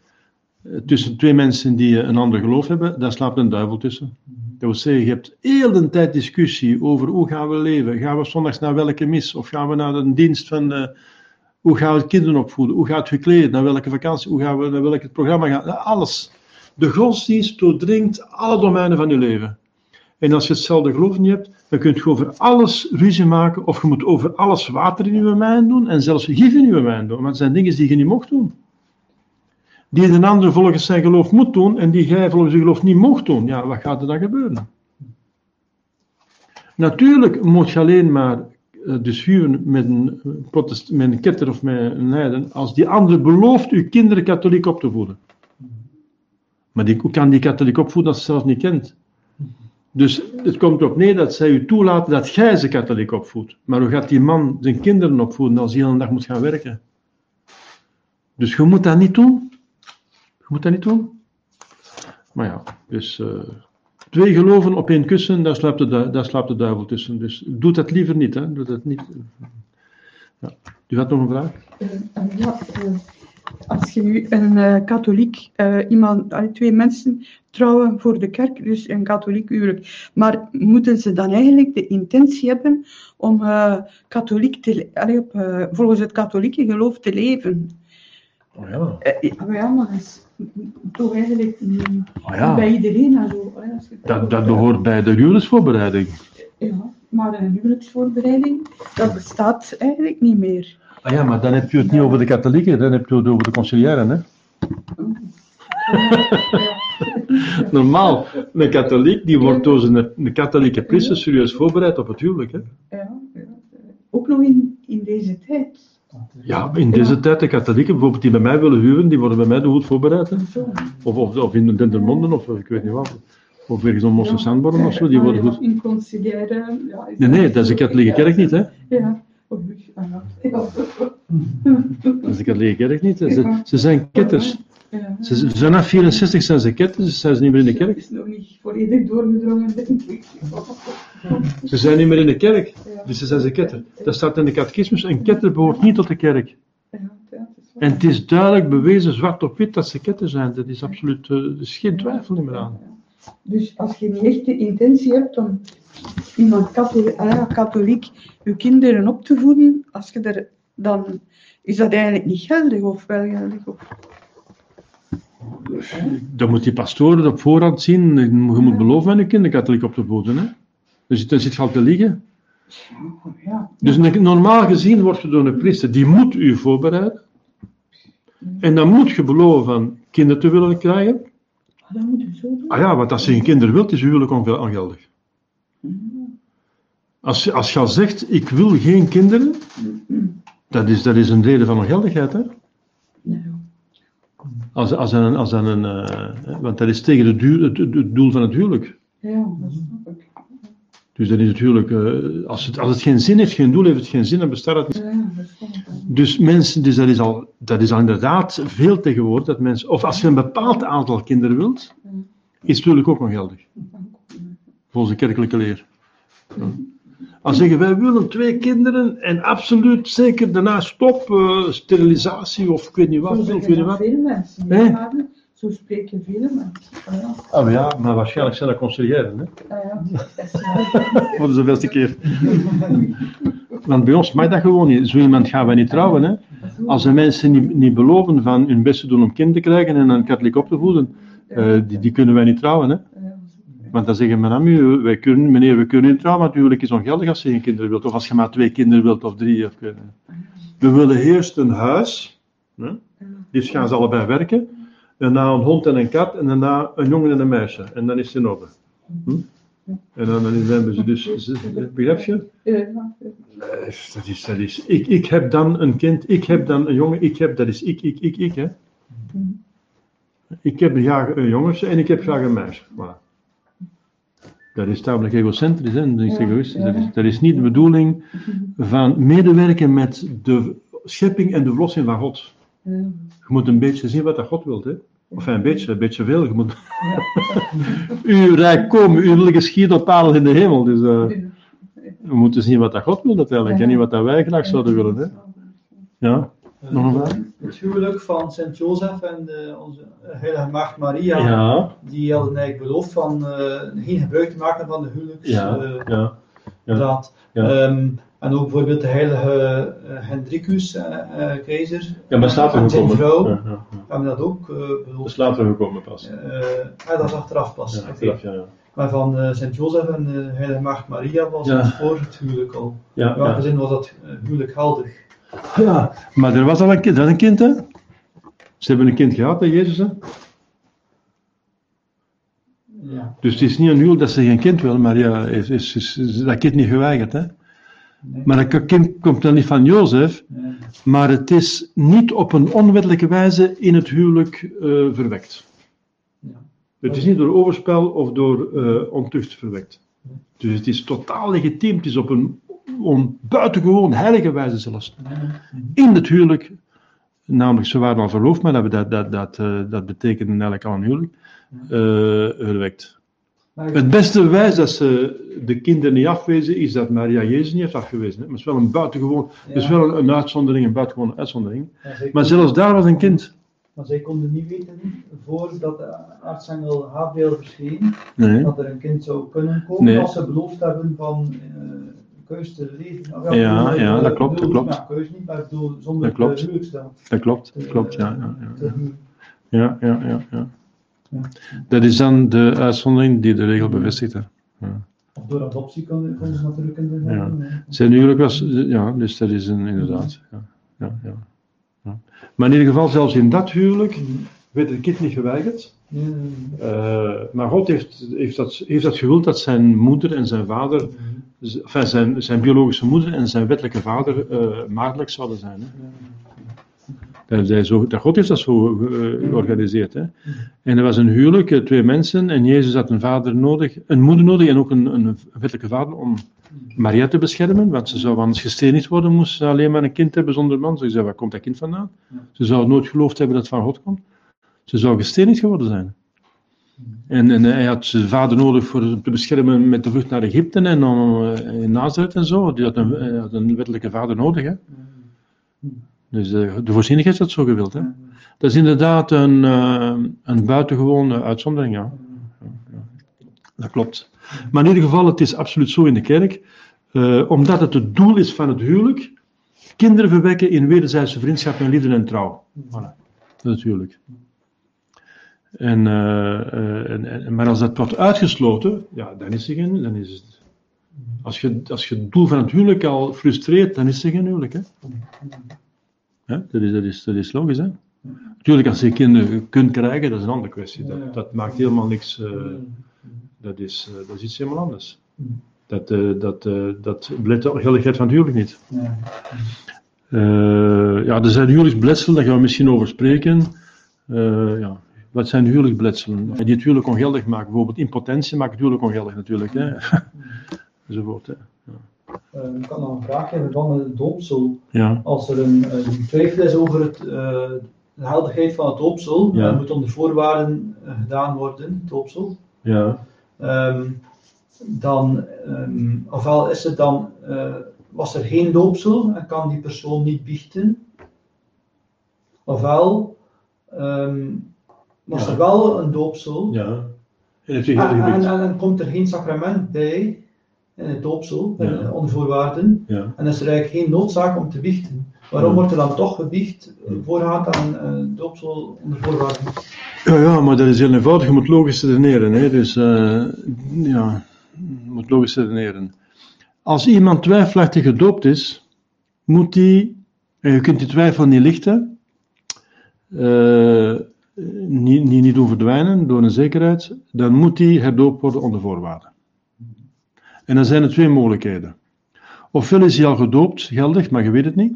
Eh, tussen twee mensen die een ander geloof hebben, daar slaapt een duivel tussen. Dat wil zeggen, je hebt heel de tijd discussie over hoe gaan we leven. Gaan we zondags naar welke mis? Of gaan we naar een dienst van... hoe gaan we kinderen opvoeden? Hoe gaat het gekleden? Naar welke vakantie? Hoe gaan we naar welk programma gaan? Nou, Alles. De godsdienst doordringt alle domeinen van je leven. En als je hetzelfde geloof niet hebt, dan kun je over alles ruzie maken, of je moet over alles water in je wijn doen, en zelfs gif in je wijn doen. Maar het zijn dingen die je niet mocht doen. Die een ander volgens zijn geloof moet doen, en die jij volgens je geloof niet mocht doen. Ja, wat gaat er dan gebeuren? Natuurlijk moet je alleen maar eh, dus huwen met een, eh, met ketter of met een heiden, als die ander belooft uw kinderen katholiek op te voeden. Maar die, hoe kan die katholiek opvoeden als ze zelf niet kent? Dus het komt erop neer dat zij u toelaten dat jij ze katholiek opvoedt. Maar hoe gaat die man zijn kinderen opvoeden als hij de hele dag moet gaan werken? Dus je moet dat niet doen. Je moet dat niet doen. Maar ja, dus eh, twee geloven op één kussen, daar slaapt de, daar slaapt de duivel tussen. Dus doe dat liever niet. Hè. Doe dat niet. Ja. U had nog een vraag? Eh, eh, ja, als je nu een eh, katholiek, eh, iemand, twee mensen trouwen voor de kerk, dus een katholiek huwelijk, maar moeten ze dan eigenlijk de intentie hebben om eh, katholiek te, le- allee, op, volgens het katholieke geloof te leven? Oh ja. Eh, ja, maar dat is toch eigenlijk niet Oh ja. bij iedereen en zo. het Dat, dat behoort bij de huwelijksvoorbereiding. Ja, maar een huwelijksvoorbereiding, dat bestaat eigenlijk niet meer. Ah ja, maar dan heb je het niet over de katholieken, dan heb je het over de conciliaren. Hè? Normaal, een katholiek die wordt door zijn een katholieke priester serieus voorbereid op het huwelijk. Hè? Ja, ja. Ook nog in, in deze tijd. Ja, in deze tijd, de katholieken bijvoorbeeld die bij mij willen huwen, die worden bij mij goed voorbereid. Hè? Of, of, of in Dendermonde, of ik weet niet wat. Of ergens om Mossen Sandborn of zo, die Ja, worden ja, goed. In conciliaire. Ja, Nee, nee, dat is de katholieke kerk niet, hè? Ja. Dat is de katholieke kerk niet. Ze, ze zijn ketters. Ze, na 64 zijn ze ketters, dus zijn ze niet meer in de Dat kerk. is nog niet volledig doorgedrongen, denk ik. Ze zijn niet meer in de kerk, dus ze zijn ze ketter. Dat staat in de catechismus, een ketter behoort niet tot de kerk. Dat. En het is duidelijk bewezen, zwart op wit, dat ze ketter zijn. Dat is absoluut, eh, er is geen twijfel meer aan. Dus als je niet echt de intentie hebt om iemand katholiek, ah ja, katholiek je kinderen op te voeden, als je er, dan is dat eigenlijk niet geldig of wel geldig. Of, Dan moet die pastoor op voorhand zien, je moet beloven aan je kinderen katholiek op te voeden. Hè? Dus dan zit je al te liegen. ja, Dus normaal gezien wordt je door een priester, die moet u voorbereiden. En dan moet je beloven van kinderen te willen krijgen. Ah, dat moet je zo doen. Ah ja, want als je geen kinderen wilt, is je huwelijk onge- ongeldig. Als, je- als je al zegt, ik wil geen kinderen, dat is, dat is een reden van ongeldigheid. Hè? Nee. Als, als een, als een, eh, want dat is tegen het, duur- het, doel van het huwelijk. Ja, dat snap ik. Dus dat is het huwelijk, eh, als, het, als het geen zin heeft, geen doel heeft het geen zin, dan bestaat het niet. Ja. Dus mensen, dus dat is al, dat is al inderdaad veel tegenwoordig, dat mensen, of als je een bepaald aantal kinderen wilt, is het huwelijk ook ongeldig. Volgens de kerkelijke leer. Als zeggen wij willen twee kinderen en absoluut zeker daarna stop, eh, sterilisatie of ik weet niet wat. Of ik weet zeggen niet dat wat. veel mensen. Zo spreken veel. Ah, ja. Ah, maar ja, maar waarschijnlijk zijn dat conciliëren, hè? Ah, ja. Dat is waar. voor de zoveelste keer. Want bij ons mag dat gewoon niet. Zo iemand gaan wij niet trouwen. Hè? Als de mensen niet, niet beloven van hun best te doen om kind te krijgen en een katholiek op te voeden, eh, die, die kunnen wij niet trouwen. Hè? Want dan zeggen madame, u, wij kunnen, meneer, we kunnen niet trouwen, want huwelijk is ongeldig als je geen kinderen wilt. Of als je maar twee kinderen wilt of drie. Of, niet. we willen eerst een huis. Hè? Dus gaan ze allebei werken. Daarna een hond en een kat. En daarna een jongen en een meisje. En dan is het in orde. Hm? En dan, dan hebben ze dus... Begrijp je? dat is, dat is, ik, ik heb dan een kind, ik heb dan een jongen, ik heb, dat is ik, ik, ik, ik, hè. Ik heb graag een jongens en ik heb graag een meisje. Voilà. Dat is tamelijk egocentrisch, hè, dat is egoïstisch. Dat, is, dat is niet de bedoeling van medewerken met de schepping en de verlossing van God. Je moet een beetje zien wat dat God wilt, hè. Of een beetje, een beetje veel. Je moet... uw rijk komen, uw wil geschieden op aarde in de hemel. Dus eh, we moeten zien wat dat God wil natuurlijk, en niet wat dat wij graag zouden willen, hè. Ja, nog een vraag? Het huwelijk van Sint Jozef en de, onze heilige maagd Maria, Ja, die hadden eigenlijk beloofd van eh, geen gebruik te maken van de huwelijks. ja, eh, ja. ja. Ja. En ook bijvoorbeeld de heilige eh, Hendrikus, eh, eh, keizer, Ja, maar staat er en zijn gekomen. vrouw, Ja, ja, ja. hebben dat ook eh, Dat beloofd. is later gekomen pas. Eh, ah, dat is achteraf pas. Ja, achteraf, ja, ja. Maar van eh, Sint Jozef en de heilige maagd Maria was Ja. het voor het huwelijk al. Ja, In welke ja. zin was dat huwelijk geldig? ja, maar er was al een kind, dat een kind, hè? Ze hebben een kind gehad, hè, Jezus, hè? Ja. Dus het is niet een huwelijk dat ze geen kind willen, maar ja, is, is, is, is dat kind niet geweigerd, hè? Nee. Maar dat kind komt dan niet van Jozef, Nee. maar het is niet op een onwettelijke wijze in het huwelijk eh, verwekt. Ja. Het is niet door overspel of door eh, ontucht verwekt. Dus het is totaal legitiem, het is op een on, buitengewoon heilige wijze zelfs. In het huwelijk, namelijk ze waren al verloofd, maar dat, dat, dat, dat, eh, dat betekende eigenlijk al een huwelijk, verwekt. Het beste bewijs dat ze de kinderen niet afwezen, is dat Maria Jezus niet heeft afgewezen. hè. Maar het is wel een buitengewoon, het is ja, wel een, een uitzondering, een buitengewone uitzondering. maar zelfs daar was een kind. Maar zij konden niet weten, voordat de aartsengel Gabriel verscheen, Nee. dat er een kind zou kunnen komen, Nee. als ze beloofd hebben van eh keus te leven. Of Ja, ja, eh, dat klopt, dat klopt. Ja, keus niet, maar ik bedoel, zonder Dat klopt. Dat klopt, te- klopt, ja. ja, ja, ja. Ja, ja, ja, ja. Ja. Dat is dan de uitzondering die de regel bevestigt. Hè. Of door adoptie konden kon ze natuurlijk in de Ja. Zijn huwelijk was, ja, dus dat is een, inderdaad. Ja, ja, ja, ja. Maar in ieder geval, zelfs in dat huwelijk werd het kind niet geweigerd. Eh, maar God heeft, heeft, dat, heeft dat gewild dat zijn moeder en zijn vader, z- enfin, zijn, zijn biologische moeder en zijn wettelijke vader eh maagdelijk zouden zijn. Hè. Dat, hij zo, dat God heeft dat zo eh, georganiseerd. Hè. En er was een huwelijk, eh, twee mensen, en Jezus had een vader nodig, een moeder nodig en ook een, een wettelijke vader om Maria te beschermen, want ze zou anders gestenigd worden, moest ze alleen maar een kind hebben zonder man. Ze zei, waar komt dat kind vandaan? Ze zou nooit geloofd hebben dat het van God komt. Ze zou gestenigd geworden zijn. En, en hij had zijn vader nodig voor te beschermen met de vlucht naar Egypte en om, eh, in Nazareth en zo. Die had een, hij had een wettelijke vader nodig. Hè? Dus eh, de voorzienigheid is dat zo gewild. Hè? Dat is inderdaad een, eh, een buitengewone uitzondering, ja. Dat klopt. Maar in ieder geval, het is absoluut zo in de kerk, eh, omdat het het doel is van het huwelijk, kinderen verwekken in wederzijdse vriendschap en liefde en trouw. Voilà. Huwelijk. En, eh, en, en- maar als dat wordt uitgesloten, ja, dan is er dan is het, als je, als je het doel van het huwelijk al frustreert, dan is er geen huwelijk, hè. Ja, dat, is, dat, is, dat is logisch, hè. Natuurlijk, als je kinderen kunt krijgen, dat is een andere kwestie. Ja. Dat, dat maakt helemaal niks, eh, dat, is, eh, dat is iets helemaal anders. Dat, eh dat, dat belet de geldigheid van het huwelijk niet. Ja. Ja, er zijn huwelijksbletselen, daar gaan we misschien over spreken. Ja. Wat zijn huwelijksbletselen? Die het huwelijk ongeldig maken. Bijvoorbeeld impotentie maakt het huwelijk ongeldig natuurlijk. Hè. Enzovoort. Hè. Eh, ik had nog een vraagje in verband met het doopsel. Ja. Als er een, een twijfel is over het, eh, de heldigheid van het doopsel, Ja. dan moet onder voorwaarden eh, gedaan worden, het doopsel. Ja. Ehm, dan, ehm, ofwel is het dan, eh, was er geen doopsel en kan die persoon niet biechten, ofwel ehm, was Ja. er wel een doopsel ja. En en, en, en komt er geen sacrament bij in het doopsel, Ja. eh, onder voorwaarden, Ja. en is er eigenlijk geen noodzaak om te biechten. Waarom wordt er dan toch gebiecht eh, voorgaand aan eh, doopsel onder voorwaarden? Ja, ja, maar dat is heel eenvoudig. Je moet logisch redeneren. Hè. Dus, ja, je moet logisch redeneren. Als iemand twijfelachtig gedoopt is, moet die, en je kunt die twijfel niet lichten, eh, niet, niet, niet doen verdwijnen door een zekerheid, dan moet die herdoopt worden onder voorwaarden. En dan zijn er twee mogelijkheden. Ofwel is hij al gedoopt, geldig, maar je weet het niet.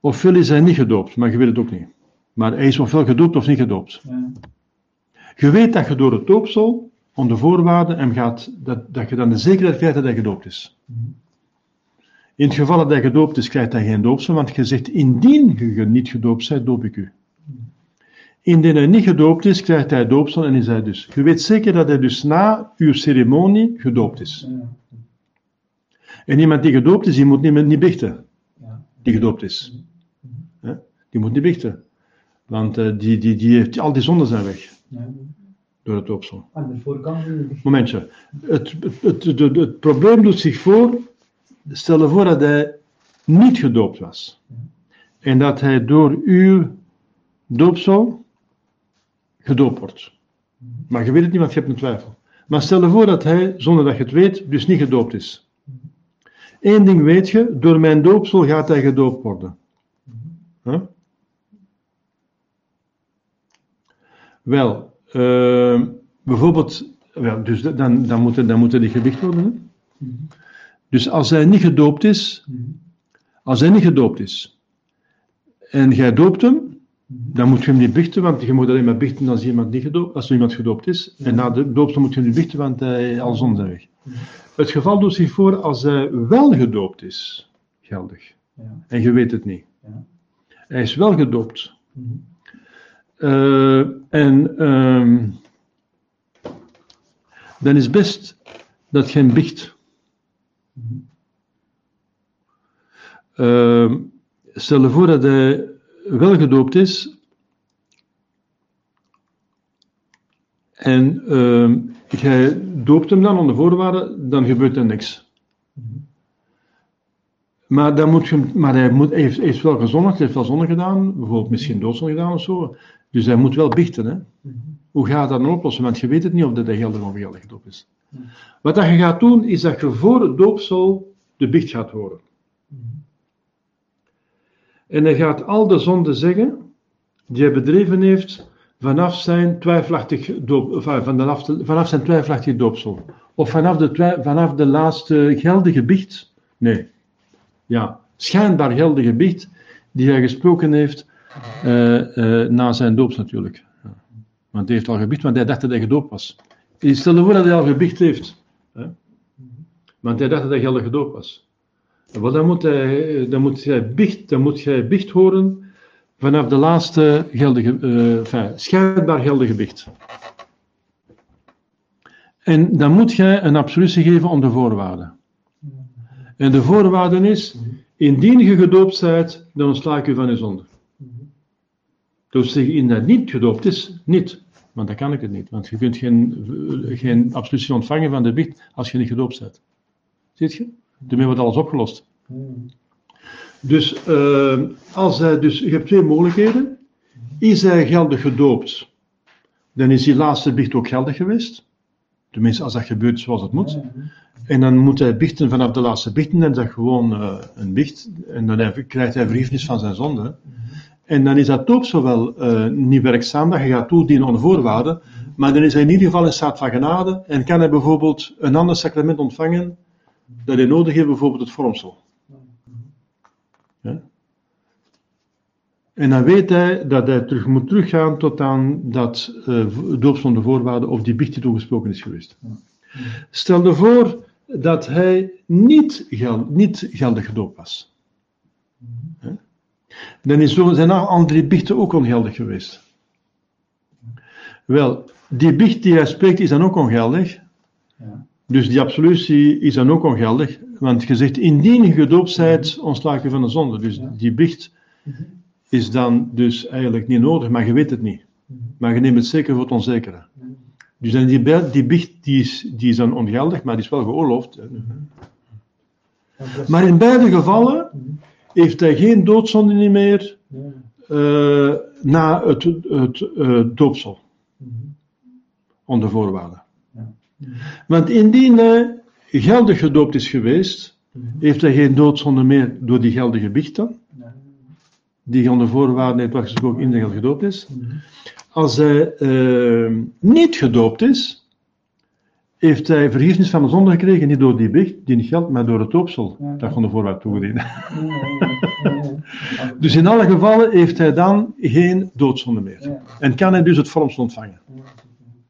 Ofwel is hij niet gedoopt, maar je weet het ook niet. Maar hij is ofwel gedoopt of niet gedoopt. Ja. Je weet dat je door het doopsel, onder voorwaarden, hem gaat, dat, dat je dan de zekerheid krijgt dat hij gedoopt is. In het geval dat hij gedoopt is, krijgt hij geen doopsel, want je zegt, indien je niet gedoopt bent, doop ik u. Indien hij niet gedoopt is, krijgt hij doopsel en is hij dus. Je weet zeker dat hij dus na uw ceremonie gedoopt is. Ja. En iemand die gedoopt is, die moet niet, niet biechten, die gedoopt is. Hè? Die moet niet biechten. Want eh, die, die, die heeft, al die zonden zijn weg Ja. door het doopsel. Momentje. Het, het, het, het, het- het probleem doet zich voor. Stel je voor dat hij niet gedoopt was. En dat hij door uw doopsel gedoopt wordt. Maar je weet het niet, want je hebt een twijfel. Maar stel je voor dat hij, zonder dat je het weet, dus niet gedoopt is. Eén ding weet je, door mijn doopsel gaat hij gedoopt worden. Huh? Wel, eh, bijvoorbeeld, wel, dus dan, dan, moet, er- dan moet die gewicht worden. Hè? Dus als hij niet gedoopt is, als hij niet gedoopt is, en jij doopt hem, dan moet je hem niet bichten, want je moet alleen maar bichten als iemand, niet gedoopt, als er iemand gedoopt is. En na de doopsel moet je hem niet bichten, want hij al zon zijn weg. Het geval doet zich voor als hij wel gedoopt is, geldig. Ja. En je weet het niet. Ja. Hij is wel gedoopt. Eh, en ehm, dan is best dat je hem bicht. Ehm, stel je voor dat hij wel gedoopt is en ehm, jij doopt hem dan onder voorwaarden, dan gebeurt er niks. Maar, dan moet je, maar hij, moet, heeft, wel gezondigd, hij heeft wel zonde gedaan, bijvoorbeeld misschien doodzonde gedaan of zo. Dus hij moet wel bichten. Hè? Hoe gaat dat dan oplossen? Want je weet het niet of dat hij geldig of ongeldig gedoopt is. Wat dat je gaat doen, is dat je voor het doopsel de biecht gaat horen. En hij gaat al de zonden zeggen die hij bedreven heeft vanaf zijn twijfelachtig doop, enfin, vanaf, vanaf zijn twijfelachtig doopsel. Of vanaf de, vanaf de laatste geldige biecht. Nee. Ja, schijnbaar geldige biecht die hij gesproken heeft eh, eh, na zijn doop natuurlijk. Want hij heeft al gebiecht, want hij dacht dat hij gedoopt was. Stel voor dat hij al gebiecht heeft. Hè? Want hij dacht dat hij geldig gedoopt was. Wel, dan moet hij, dan moet hij biecht, dan moet jij biecht horen vanaf de laatste geldige, eh, enfin, geldige biecht. En dan moet jij een absolutie geven om de voorwaarden. En de voorwaarde is, indien je gedoopt bent, dan ontsla ik u van je zonde. Dus indien dat niet gedoopt is, niet. Want dan kan ik het niet. Want je kunt geen, eh, geen absolutie ontvangen van de biecht als je niet gedoopt bent. Ziet je? Daarmee wordt alles opgelost. Dus, eh, als hij, dus je hebt twee mogelijkheden. Is hij geldig gedoopt, dan is die laatste biecht ook geldig geweest. Tenminste, als dat gebeurt zoals het moet. En dan moet hij biechten vanaf de laatste biechten, en dat is gewoon eh, een biecht. En dan krijgt hij vergiffenis van zijn zonde. En dan is dat wel eh, niet werkzaam, dat je gaat toedienen onder voorwaarden. Maar dan is hij in ieder geval in staat van genade en kan hij bijvoorbeeld een ander sacrament ontvangen dat hij nodig heeft, bijvoorbeeld het vormsel. Ja? En dan weet hij dat hij terug moet teruggaan tot aan dat uh, doopsel onder voorwaarden of die biecht die toegesproken is geweest. Stel je voor dat hij niet, gel niet geldig gedoopt was. Hè? Dan is zo, zijn andere biechten ook ongeldig geweest. Wel, die biecht die hij spreekt is dan ook ongeldig. Ja. Dus die absolutie is dan ook ongeldig. Want je zegt, indien je gedoopt zijt, ontslaak je van de zonde. Dus die biecht is dan dus eigenlijk niet nodig, maar je weet het niet. Maar je neemt het zeker voor het onzekere. Dus dan die, be- die biecht die is, die is dan ongeldig, maar die is wel geoorloofd. hè. Maar in beide gevallen heeft hij geen doodzonde meer eh, na het, het eh, doopsel. Onder voorwaarden. Want indien hij geldig gedoopt is geweest, heeft hij geen doodzonde meer door die geldige biecht dan, die onder voorwaarden heeft in de geld gedoopt is. Als hij eh, niet gedoopt is, heeft hij vergiffenis van de zonde gekregen, niet door die biecht, die niet geldt, maar door het doopsel, dat onder voorwaarden toegediend. Dus in alle gevallen heeft hij dan geen doodzonde meer. En kan hij dus het vormsel ontvangen.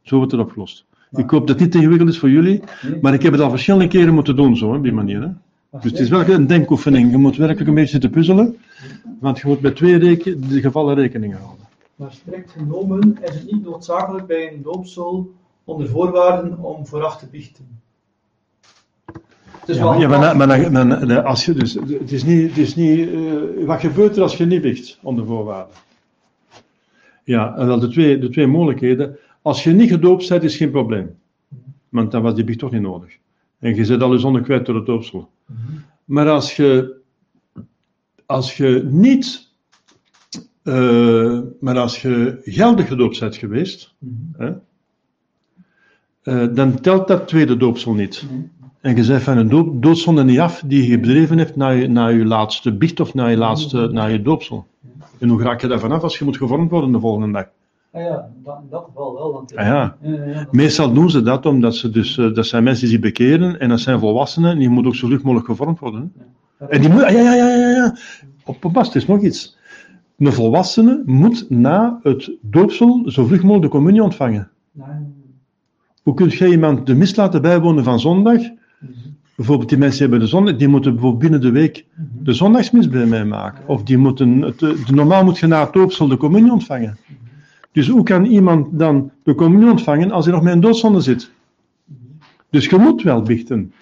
Zo wordt het opgelost. Ik hoop dat het niet te ingewikkeld is voor jullie, maar ik heb het al verschillende keren moeten doen, zo, op die manier. Hè. Dus het is wel een denkoefening. Je moet werkelijk een beetje zitten puzzelen, want je moet met twee reken, de gevallen rekening houden. Maar strikt genomen is het niet noodzakelijk bij een doopsel onder voorwaarden om vooraf te biechten. Het is Ja, maar, ja, maar, als je dus, het is niet, het is niet eh, wat gebeurt er als je niet bicht onder voorwaarden? Ja, en wel de twee, de twee mogelijkheden. Als je niet gedoopt bent, is geen probleem. Want dan was die biecht toch niet nodig. En je zit al je zonde kwijt door het doopsel. Maar als je, als je niet, eh, maar als je geldig gedoopt bent geweest, hè, eh, dan telt dat tweede doopsel niet. En je zegt van een dood, doodzonde niet af die je bedreven hebt na je, na je laatste biecht of na je, laatste, na je doopsel. En hoe raak je daar vanaf als je moet gevormd worden de volgende dag? Ah ja, in dat geval wel. Want, Ah ja. ja, ja, dat- Meestal doen ze dat omdat ze dus, eh, dat zijn mensen die zich bekeren en dat zijn volwassenen en die moeten ook zo vlug mogelijk gevormd worden. En die moet, ah, ja, ja, ja, ja, ja. Op, er is nog iets. Een volwassene moet na het doopsel zo vlug mogelijk de communie ontvangen. Nee, Hoe kun je iemand de mis laten bijwonen van zondag? Bijvoorbeeld die mensen hebben de zondag, die moeten bijvoorbeeld binnen de week de zondagsmis bij mij maken. Of die moeten, het, de, normaal moet je na het doopsel de communie ontvangen. Dus hoe kan iemand dan de communie ontvangen als hij nog met een doodzonde zit? Dus je moet wel biechten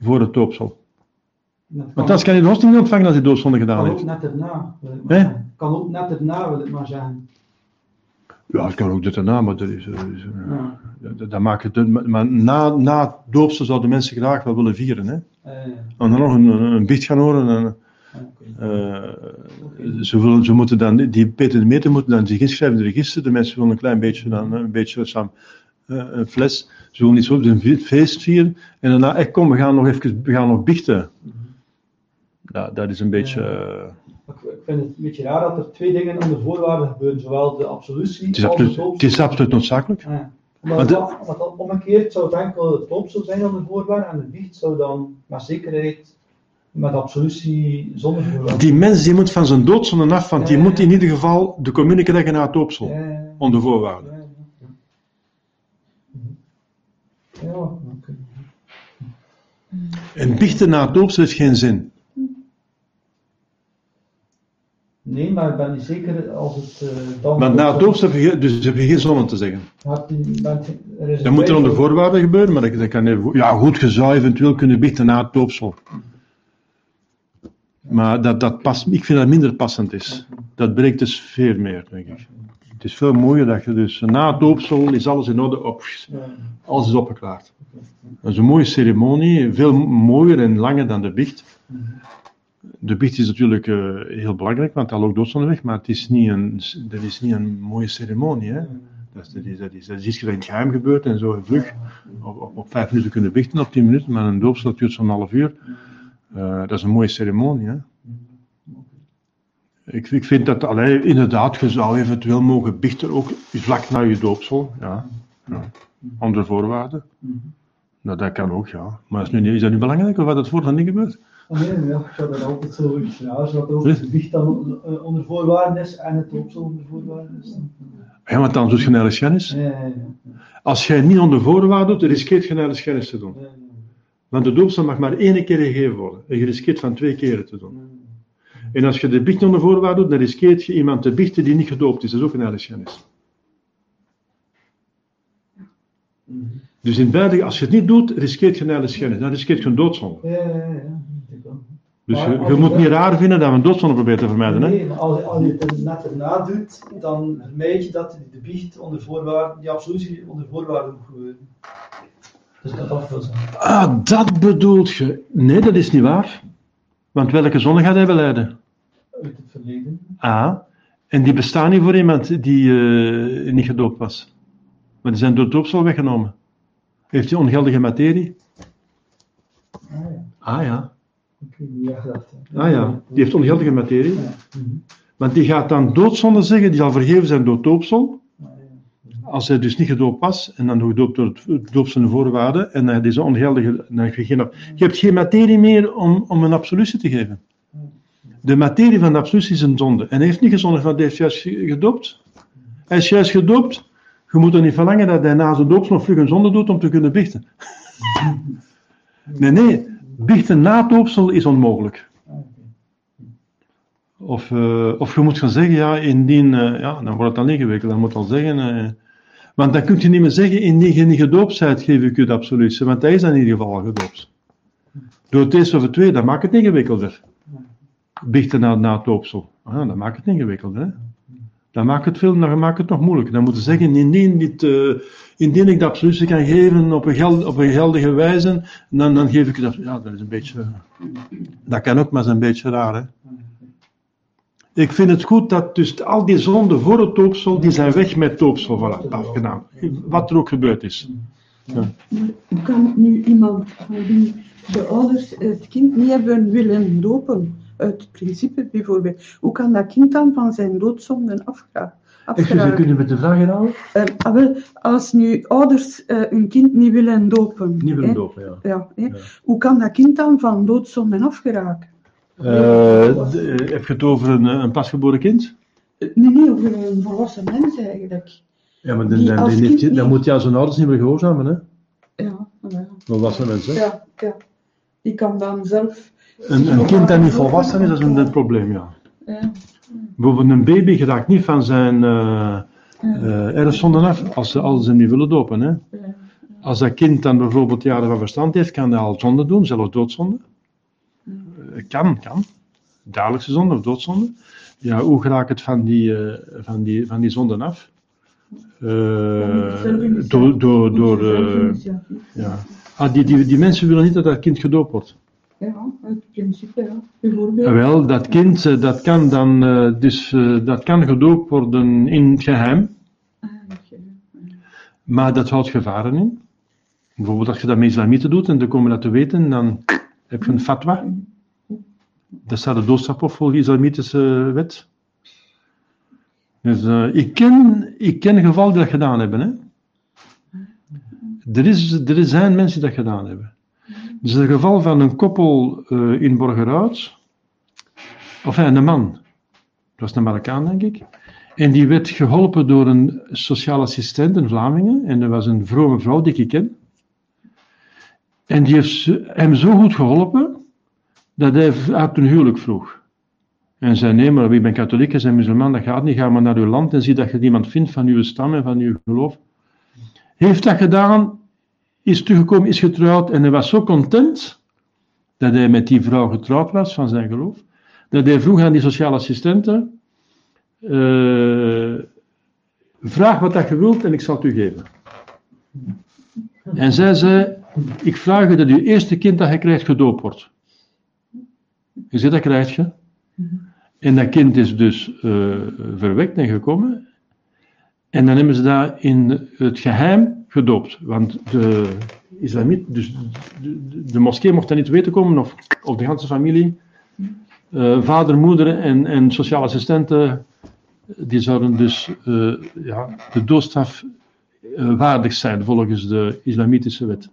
voor het doopsel. Want anders kan je de hosting niet ontvangen als je doodzonde gedaan kan ook heeft. net erna. zeggen. Kan ook net erna, wil ik maar zeggen. Ja, het kan ook dit erna, maar dat is... dat is, eh, Ja. dat, dat maakt het... Maar na, na het doopsel zouden mensen graag wel willen vieren, hè. Eh, En dan nog een, een, een biecht gaan horen en... Eh, ze, willen, ze moeten dan, die Peter de Meter moeten dan zich inschrijven in het register. De mensen willen een klein beetje, dan, een beetje samen, eh, een fles. Ze willen iets op een feest vieren. En daarna, echt kom, we gaan nog even, we gaan nog biechten. Ja, dat is een beetje, eh, Ik, ik vind het een beetje raar dat er twee dingen onder voorwaarden gebeuren. Zowel de absolutie het, is als absoluut, de het is absoluut noodzakelijk. Ja. Maar Omdat, dat- omgekeerd zou het enkel het doopsel zijn onder voorwaarden en de biecht zou dan met zekerheid met absolutie zonder voorwaarden. Die mens die moet van zijn doodzonde af, want die moet in ieder geval de communie krijgen na het doopsel. Ja, ja, Onder voorwaarden. ja, ja. Ja, ja, oké. En biechten na het doopsel heeft geen zin. Nee, maar ik ben niet zeker als het eh, dan. Want na het doopsel heb je, dus heb je geen zonde te zeggen. Bent- er Dat moet er onder voorwaarden gebeuren, maar dat, dat kan even, ja goed, je zou eventueel kunnen biechten na het doopsel. Maar dat, dat past, ik vind dat minder passend is. Dat breekt de sfeer meer, denk ik. Het is veel mooier dat je dus na het doopsel is alles in orde, op, alles is opgeklaard. Dat is een mooie ceremonie, veel mooier en langer dan de biecht. De biecht is natuurlijk eh, heel belangrijk, want dat loopt doodzonde weg, maar het is niet een, dat is niet een mooie ceremonie. Dat, is, dat, is, dat, is, iets dat in het geheim gebeurt en zo vlug. Op, op, op vijf minuten kunnen biechten, op tien minuten, maar een doopsel duurt zo'n half uur. Eh, dat is een mooie ceremonie. Hè? Ik, ik vind dat, allee, inderdaad, je zou eventueel mogen biechten, ook vlak na je doopsel. Ja. ja. Onder voorwaarden. Nou, dat kan ook, ja. Maar is, nu, niet- is dat nu belangrijk of wat het voor dan niet gebeurt? Oh, nee, ja, ik zou dat altijd zo zodat er ook biecht dan eh, onder voorwaarden is en het doopsel onder voorwaarden is. Ja, want dan doe je schennis. Ja. Als jij niet onder voorwaarden doet, dan riskeert je schennis te doen. Want de doopsel mag maar één keer gegeven worden. En je riskeert van twee keren te doen. En als je de biecht onder voorwaarden doet, dan riskeert je iemand te biechten die niet gedoopt is. Dat is ook een. Mhm. Dus in beide, als je het niet doet, riskeert je een heiligschennis. Dan riskeert je een doodzonde. Ja, ja, ja. Dus je, moet niet raar vinden dat we een doodzonde proberen te vermijden. Hè? Nee, maar als, als je het net erna doet, dan vermijd je dat de biecht onder voorwaarden, die absolutie onder voorwaarden moet gebeuren. Dus dat zeggen. Ah, dat bedoelt je. Nee, dat is niet waar. Want welke zonde gaat hij beleiden? Uit het verleden. Ah, en die bestaan niet voor iemand die eh, niet gedoopt was. Maar die zijn door het doopsel weggenomen. Heeft hij ongeldige materie? Ah ja, Ah ja. Ah ja, die heeft ongeldige materie. Mhm. Want die gaat dan doodzonde zeggen, die zal vergeven zijn door doopsel. Als hij dus niet gedoopt was, en dan gedoopt door het- het doopsel voorwaarden, en deze ongeldige, dan je, geen, je hebt geen materie meer om, om een absolutie te geven. De materie van de absolutie is een zonde. En hij heeft niet gezondigd, want hij heeft juist ge- gedoopt. Hij is juist gedoopt. Je moet er niet verlangen dat hij na zijn doopsel nog vlug een zonde doet om te kunnen biechten. Nee, nee. Biechten na doopsel is onmogelijk. Of, eh, of je moet gaan zeggen, ja, indien, eh, ja, dan wordt het dan ingewikkeld. Dan moet al zeggen, eh, want dan kun je niet meer zeggen, indien je niet gedoopt bent, geef ik u de absolutie. Want hij is dan in ieder geval al gedoopt. Door het eerste of het tweede, dat maakt het ingewikkelder. Biechten na, na het doopsel. Ah, dat maakt het ingewikkelder. Dan maakt het veel, dan maakt het nog moeilijker. Dan moet je zeggen, indien, dit, eh, indien ik de absolutie kan geven op een, geld, op een geldige wijze, dan, dan geef ik dat. Ja, dat is een beetje, dat kan ook, maar is een beetje raar, hè. Ik vind het goed dat dus al die zonden voor het doopsel, die zijn weg met het doopsel, voilà, afgedaan. Wat er ook gebeurd is. Maar hoe kan nu iemand van wie de ouders het kind niet hebben willen dopen, uit principe bijvoorbeeld, hoe kan dat kind dan van zijn doodzonden afga- Excuseer, afgeraken? kun je met de vraag herhalen? Eh, ah, wel, als nu ouders eh, hun kind niet willen dopen, Niet willen hè, dopen, ja. Ja, hè, Ja. hoe kan dat kind dan van doodzonden afgeraken? Eh, de- heb je het over een, een pasgeboren kind? Eh, Nee, nee, over een volwassen mens eigenlijk. Ja, maar Die dan, dan, als dan, heeft dan niet- moet je aan zijn ouders niet meer gehoorzamen, hè? Ja, ja. Volwassen mensen. ja, ja. Die kan dan zelf... Een, een kind dat niet volwassen is, dat is een, een probleem, ja. Ja, Bijvoorbeeld een baby geraakt niet van zijn eh ja, eh erfzonden af, als ze, als ze hem niet willen dopen, hè? ja. Als dat kind dan bijvoorbeeld jaren van verstand heeft, kan hij al zonde doen, zelfs doodzonde. Eh, kan, kan. Dagelijkse zonde of doodzonde. Ja, hoe raak ik het van die, eh, van die, van die zonden af? Eh, door, door, door, ja. Ah, die, die, die mensen willen niet dat dat kind gedoopt wordt. Ja, het principe, ja. Bijvoorbeeld. Ah, Wel, dat kind, dat kan dan, dus, dat kan gedoopt worden in het geheim, Ah, maar dat houdt gevaren in. Bijvoorbeeld als je dat met islamieten doet en dan komen dat te weten, dan heb je een fatwa. Dat staat de doodstraf op volgens de islamitische wet. Dus eh, ik, ken, ik ken gevallen die dat gedaan hebben. Hè. Er, is, er zijn mensen die dat gedaan hebben. Is een geval van een koppel eh, in Borgerhout. Of ja, een man. Dat was een Marokkaan, denk ik. En die werd geholpen door een sociaal assistent, een Vlamingen. En dat was een vrome vrouw die ik ken. En die heeft hem zo goed geholpen dat hij uit een huwelijk vroeg. En zei: Nee, maar ik ben katholiek en zijn musulman, dat gaat niet. Ga maar naar uw land en zie dat je iemand vindt van uw stam en van uw geloof. Heeft dat gedaan, is teruggekomen, is getrouwd en hij was zo content dat hij met die vrouw getrouwd was van zijn geloof, dat hij vroeg aan die sociale assistenten: eh, Vraag wat dat je wilt en ik zal het u geven. En zij zei: Ik vraag u dat uw eerste kind dat je krijgt gedoopt wordt. Je zegt dat krijg je. En dat kind is dus eh, verwekt en gekomen. En dan hebben ze dat in het geheim gedoopt. Want de islamiet, dus de, de, de moskee mocht dat niet weten komen, of, of de hele familie. Eh, vader, moeder en, en sociale assistenten, die zouden dus eh, ja, de doodstraf waardig zijn volgens de islamitische wet.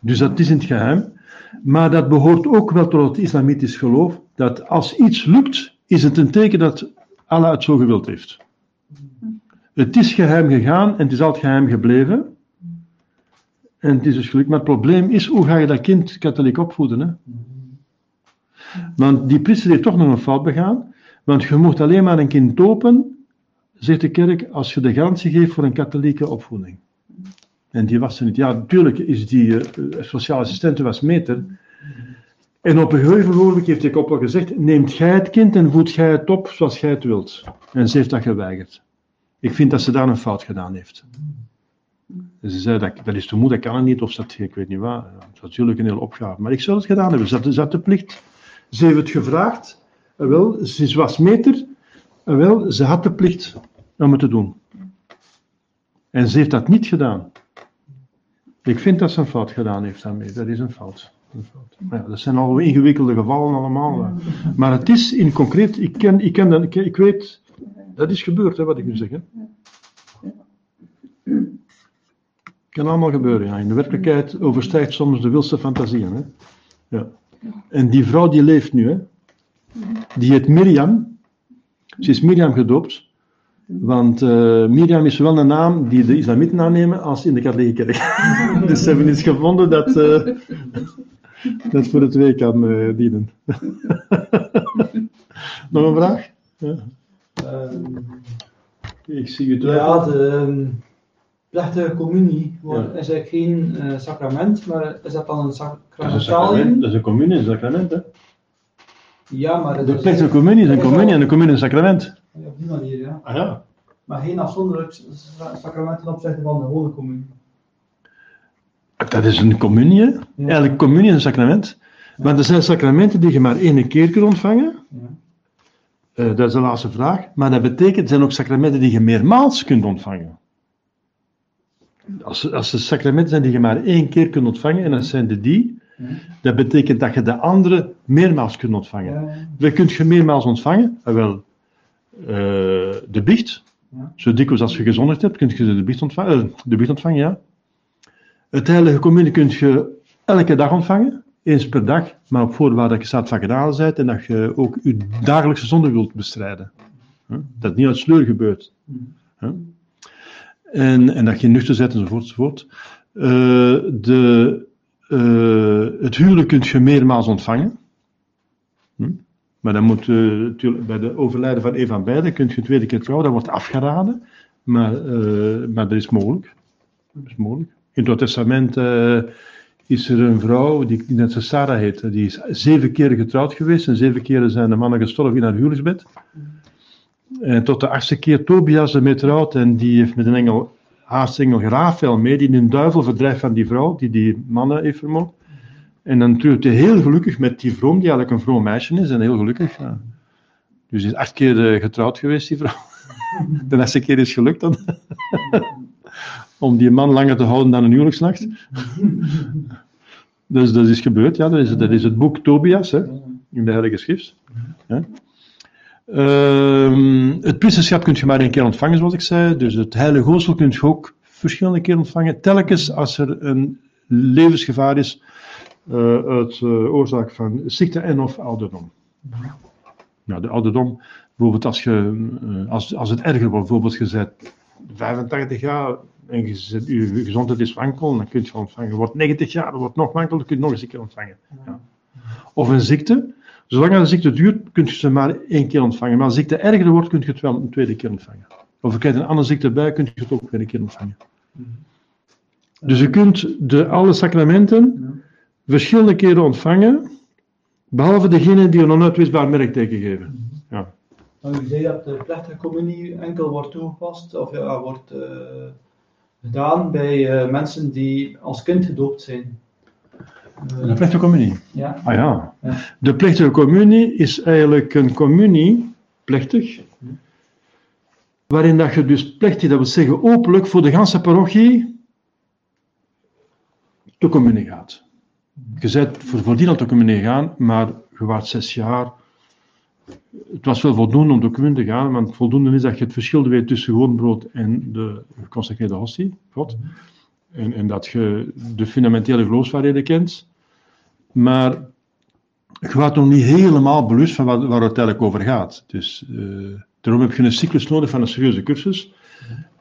Dus dat is in het geheim. Maar dat behoort ook wel tot het islamitisch geloof, dat als iets lukt, is het een teken dat Allah het zo gewild heeft. Het is geheim gegaan en het is altijd geheim gebleven. En het is dus gelukt. Maar het probleem is, hoe ga je dat kind katholiek opvoeden? Hè? Want die priester heeft toch nog een fout begaan. Want je mocht alleen maar een kind dopen, zegt de kerk, als je de garantie geeft voor een katholieke opvoeding. En die was er niet. Ja, natuurlijk is die eh, sociale assistent was meter. En op een gegeven moment heeft de koppel gezegd: Neemt gij het kind en voedt gij het op zoals gij het wilt. En ze heeft dat geweigerd. Ik vind dat ze daar een fout gedaan heeft. Ze zei: dat, dat is te moe, dat kan niet, of dat, ik weet niet waar. Dat is natuurlijk een hele opgave. Maar ik zou het gedaan hebben. Ze had, ze had de plicht. Ze heeft het gevraagd. En wel, ze was meter. En wel, ze had de plicht om het te doen. En ze heeft dat niet gedaan. Ik vind dat ze een fout gedaan heeft daarmee. Dat is een fout. Een ja, dat zijn al ingewikkelde gevallen allemaal. Maar het is in concreet, ik, ken, ik, ken ik, ik weet, dat is gebeurd, hè, wat ik nu zeg. Hè. Kan allemaal gebeuren, ja. In de werkelijkheid overstijgt soms de wildste fantasieën. Hè. Ja. En die vrouw die leeft nu, hè. die heet Mirjam. Ze is Mirjam gedoopt. Want eh Mirjam is zowel een naam die de islamieten aannemen als in de katholieke kerk. dus ze hebben iets gevonden dat, eh, dat voor de twee kan eh, dienen. Nog een vraag? Ja. Ehm, Ik zie u ja, terug. de ehm, plechtige communie Ja. is eigenlijk geen eh, sacrament, maar is dat dan een Dat is een sacramentalium? sacrament, dat is een communie, een sacrament. Hè? Ja, maar het De plechtige communie is een communie en de communie is een sacrament. Op die manier, ja. Ah ja. Maar geen afzonderlijk sa- sacrament ten opzichte van de gewone communie. Dat is een communie. Ja. Eigenlijk communie is een sacrament. Maar er zijn sacramenten die je maar één keer kunt ontvangen. Ja. Eh, dat is de laatste vraag. Maar dat betekent, er zijn ook sacramenten die je meermaals kunt ontvangen. Als, als er sacramenten zijn die je maar één keer kunt ontvangen, en dat zijn de die, dat betekent dat je de andere meermaals kunt ontvangen. Wat kun je meermaals ontvangen? Ah, wel, de biecht. Ja. Zo dikwijls als je gezondigd hebt, kun je de biecht ontvangen. eh, de biecht ontvangen, ja. Het heilige communie kun je elke dag ontvangen. Eens per dag, maar op voorwaarde dat je staat van genade bent en dat je ook je dagelijkse zonde wilt bestrijden. Dat het niet uit sleur gebeurt. En, en dat je nuchter bent enzovoort. enzovoort. Eh, de, eh, het huwelijk kun je meermaals ontvangen. Maar dan moet eh, natuurlijk bij de overlijden van een van beiden kun je een tweede keer trouwen. Dat wordt afgeraden, maar, eh, maar dat is mogelijk. Is mogelijk. In het Testament eh, is er een vrouw die, net Sarah heet. Die is zeven keer getrouwd geweest en zeven keren zijn de mannen gestorven in haar huwelijksbed. En tot de achtste keer Tobias ermee trouwt en die heeft met een engel, haastengel Rafael mee, die een duivel verdrijft van die vrouw, die die mannen heeft vermoord. En dan trouwt hij heel gelukkig met die vrouw, die eigenlijk een vroom meisje is, en heel gelukkig. Dus is acht keer eh, getrouwd geweest, die vrouw. De laatste keer is gelukt dan. Om die man langer te houden dan een huwelijksnacht. Dus dat is gebeurd, ja. Dat is, dat is het boek Tobias, hè, in de Heilige Schrift. Ehm, het priesterschap kun je maar één keer ontvangen, zoals ik zei. Dus het heilige gootsel kun je ook verschillende keren ontvangen. Telkens als er een levensgevaar is eh, uit eh, oorzaak van ziekte en of ouderdom. Nou, de ouderdom, bijvoorbeeld als, je, eh, als, als het erger wordt, bijvoorbeeld je bent 85 jaar en je, je gezondheid is wankel, dan kun je ontvangen. Je wordt 90 jaar, dan wordt nog wankel, dan kun je nog eens een keer ontvangen. Ja. Of een ziekte, zolang de ziekte duurt, kun je ze maar één keer ontvangen. Maar als ziekte erger wordt, kun je het wel een tweede keer ontvangen. Of je krijgt een andere ziekte bij, kun je het ook weer een keer ontvangen. Dus je kunt de, alle sacramenten verschillende keren ontvangen, behalve degene die een onuitwisbaar merkteken geven. Ja. Nou, u zei dat de plechtige communie enkel wordt toegepast, of ja, wordt eh, gedaan bij eh, mensen die als kind gedoopt zijn. De plechtige communie. ja. Ah ja. Ja. De plechtige communie is eigenlijk een communie, plechtig, waarin dat je dus plechtig, dat wil zeggen openlijk voor de ganse parochie, de communie gaat. Je bent voor, voordien al de communie gegaan, maar je was zes jaar. Het was wel voldoende om communie te gaan, want voldoende is dat je het verschil weet tussen gewoon brood en de geconsecreerde hostie, God. En, en dat je de fundamentele geloofswaarheden kent. Maar je wordt nog niet helemaal bewust van waar, waar het eigenlijk over gaat. Dus eh, daarom heb je een cyclus nodig van een serieuze cursus.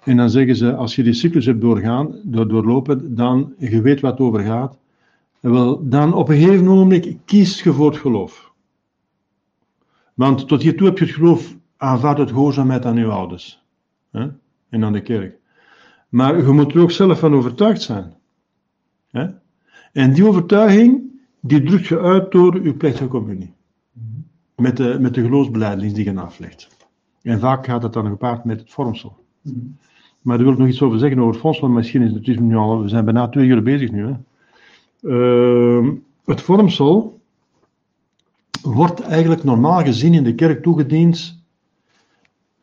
En dan zeggen ze, als je die cyclus hebt doorgaan, door, doorlopen, dan je weet wat het over gaat. Wel, dan op een gegeven moment kiest je voor het geloof. Want tot hiertoe heb je het geloof aanvaard uit gehoorzaamheid aan je ouders. Hè? En aan de kerk. Maar je moet er ook zelf van overtuigd zijn. Hè? En die overtuiging, die drukt je uit door je plechtige communie. Met de, met de geloofsbelijdenis die je aflegt. En vaak gaat dat dan gepaard met het vormsel. Maar daar wil ik nog iets over zeggen over het vormsel, misschien is het, het is nu al, we zijn bijna twee uur bezig nu. Hè. Ehm, het vormsel wordt eigenlijk normaal gezien in de kerk toegediend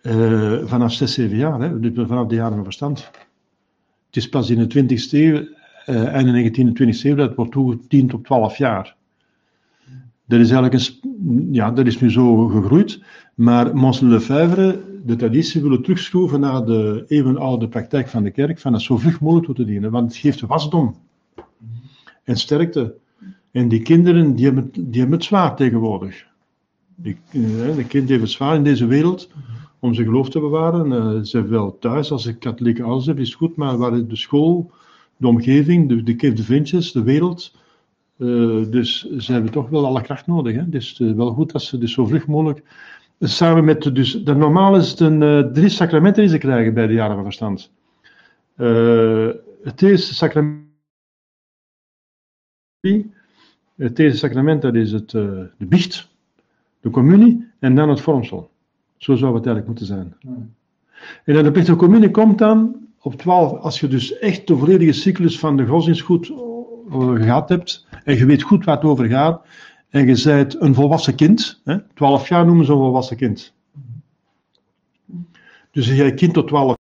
eh, vanaf 6, 7 jaar, hè, dus vanaf de jaren van verstand. Het is pas in de 20e eeuw, eh einde 19e en 20e eeuw, dat het wordt toegediend op 12 jaar. Dat is eigenlijk een, ja, dat is nu zo gegroeid, maar Mons Lefebvre, de traditie, willen terugschroeven naar de eeuwenoude praktijk van de kerk, van het zo vlug mogelijk toe te dienen, want het geeft wasdom en sterkte. En die kinderen, die hebben, die hebben het zwaar tegenwoordig. Die, eh, de kind heeft het zwaar in deze wereld om zijn geloof te bewaren. Eh, ze wel thuis, als ze katholieke ouders hebben, is goed, maar waar de school, de omgeving, de, de, de vriendjes, de wereld, eh, dus ze hebben toch wel alle kracht nodig. Hè? Dus wel goed dat ze dus zo vlug mogelijk, samen met, dus, de normaal is het een, drie sacramenten die ze krijgen bij de jaren van verstand. Het eerste sacrament, het eerste sacrament dat is het, eh, de biecht, de communie en dan het vormsel. Zo zou het eigenlijk moeten zijn. En dan de plichtige communie komt dan op 12, als je dus echt de volledige cyclus van de godsdienst goed eh, gehad hebt, en je weet goed waar het over gaat, en je bent een volwassen kind, hè, 12 jaar noemen ze een volwassen kind. Dus als jij kind tot 12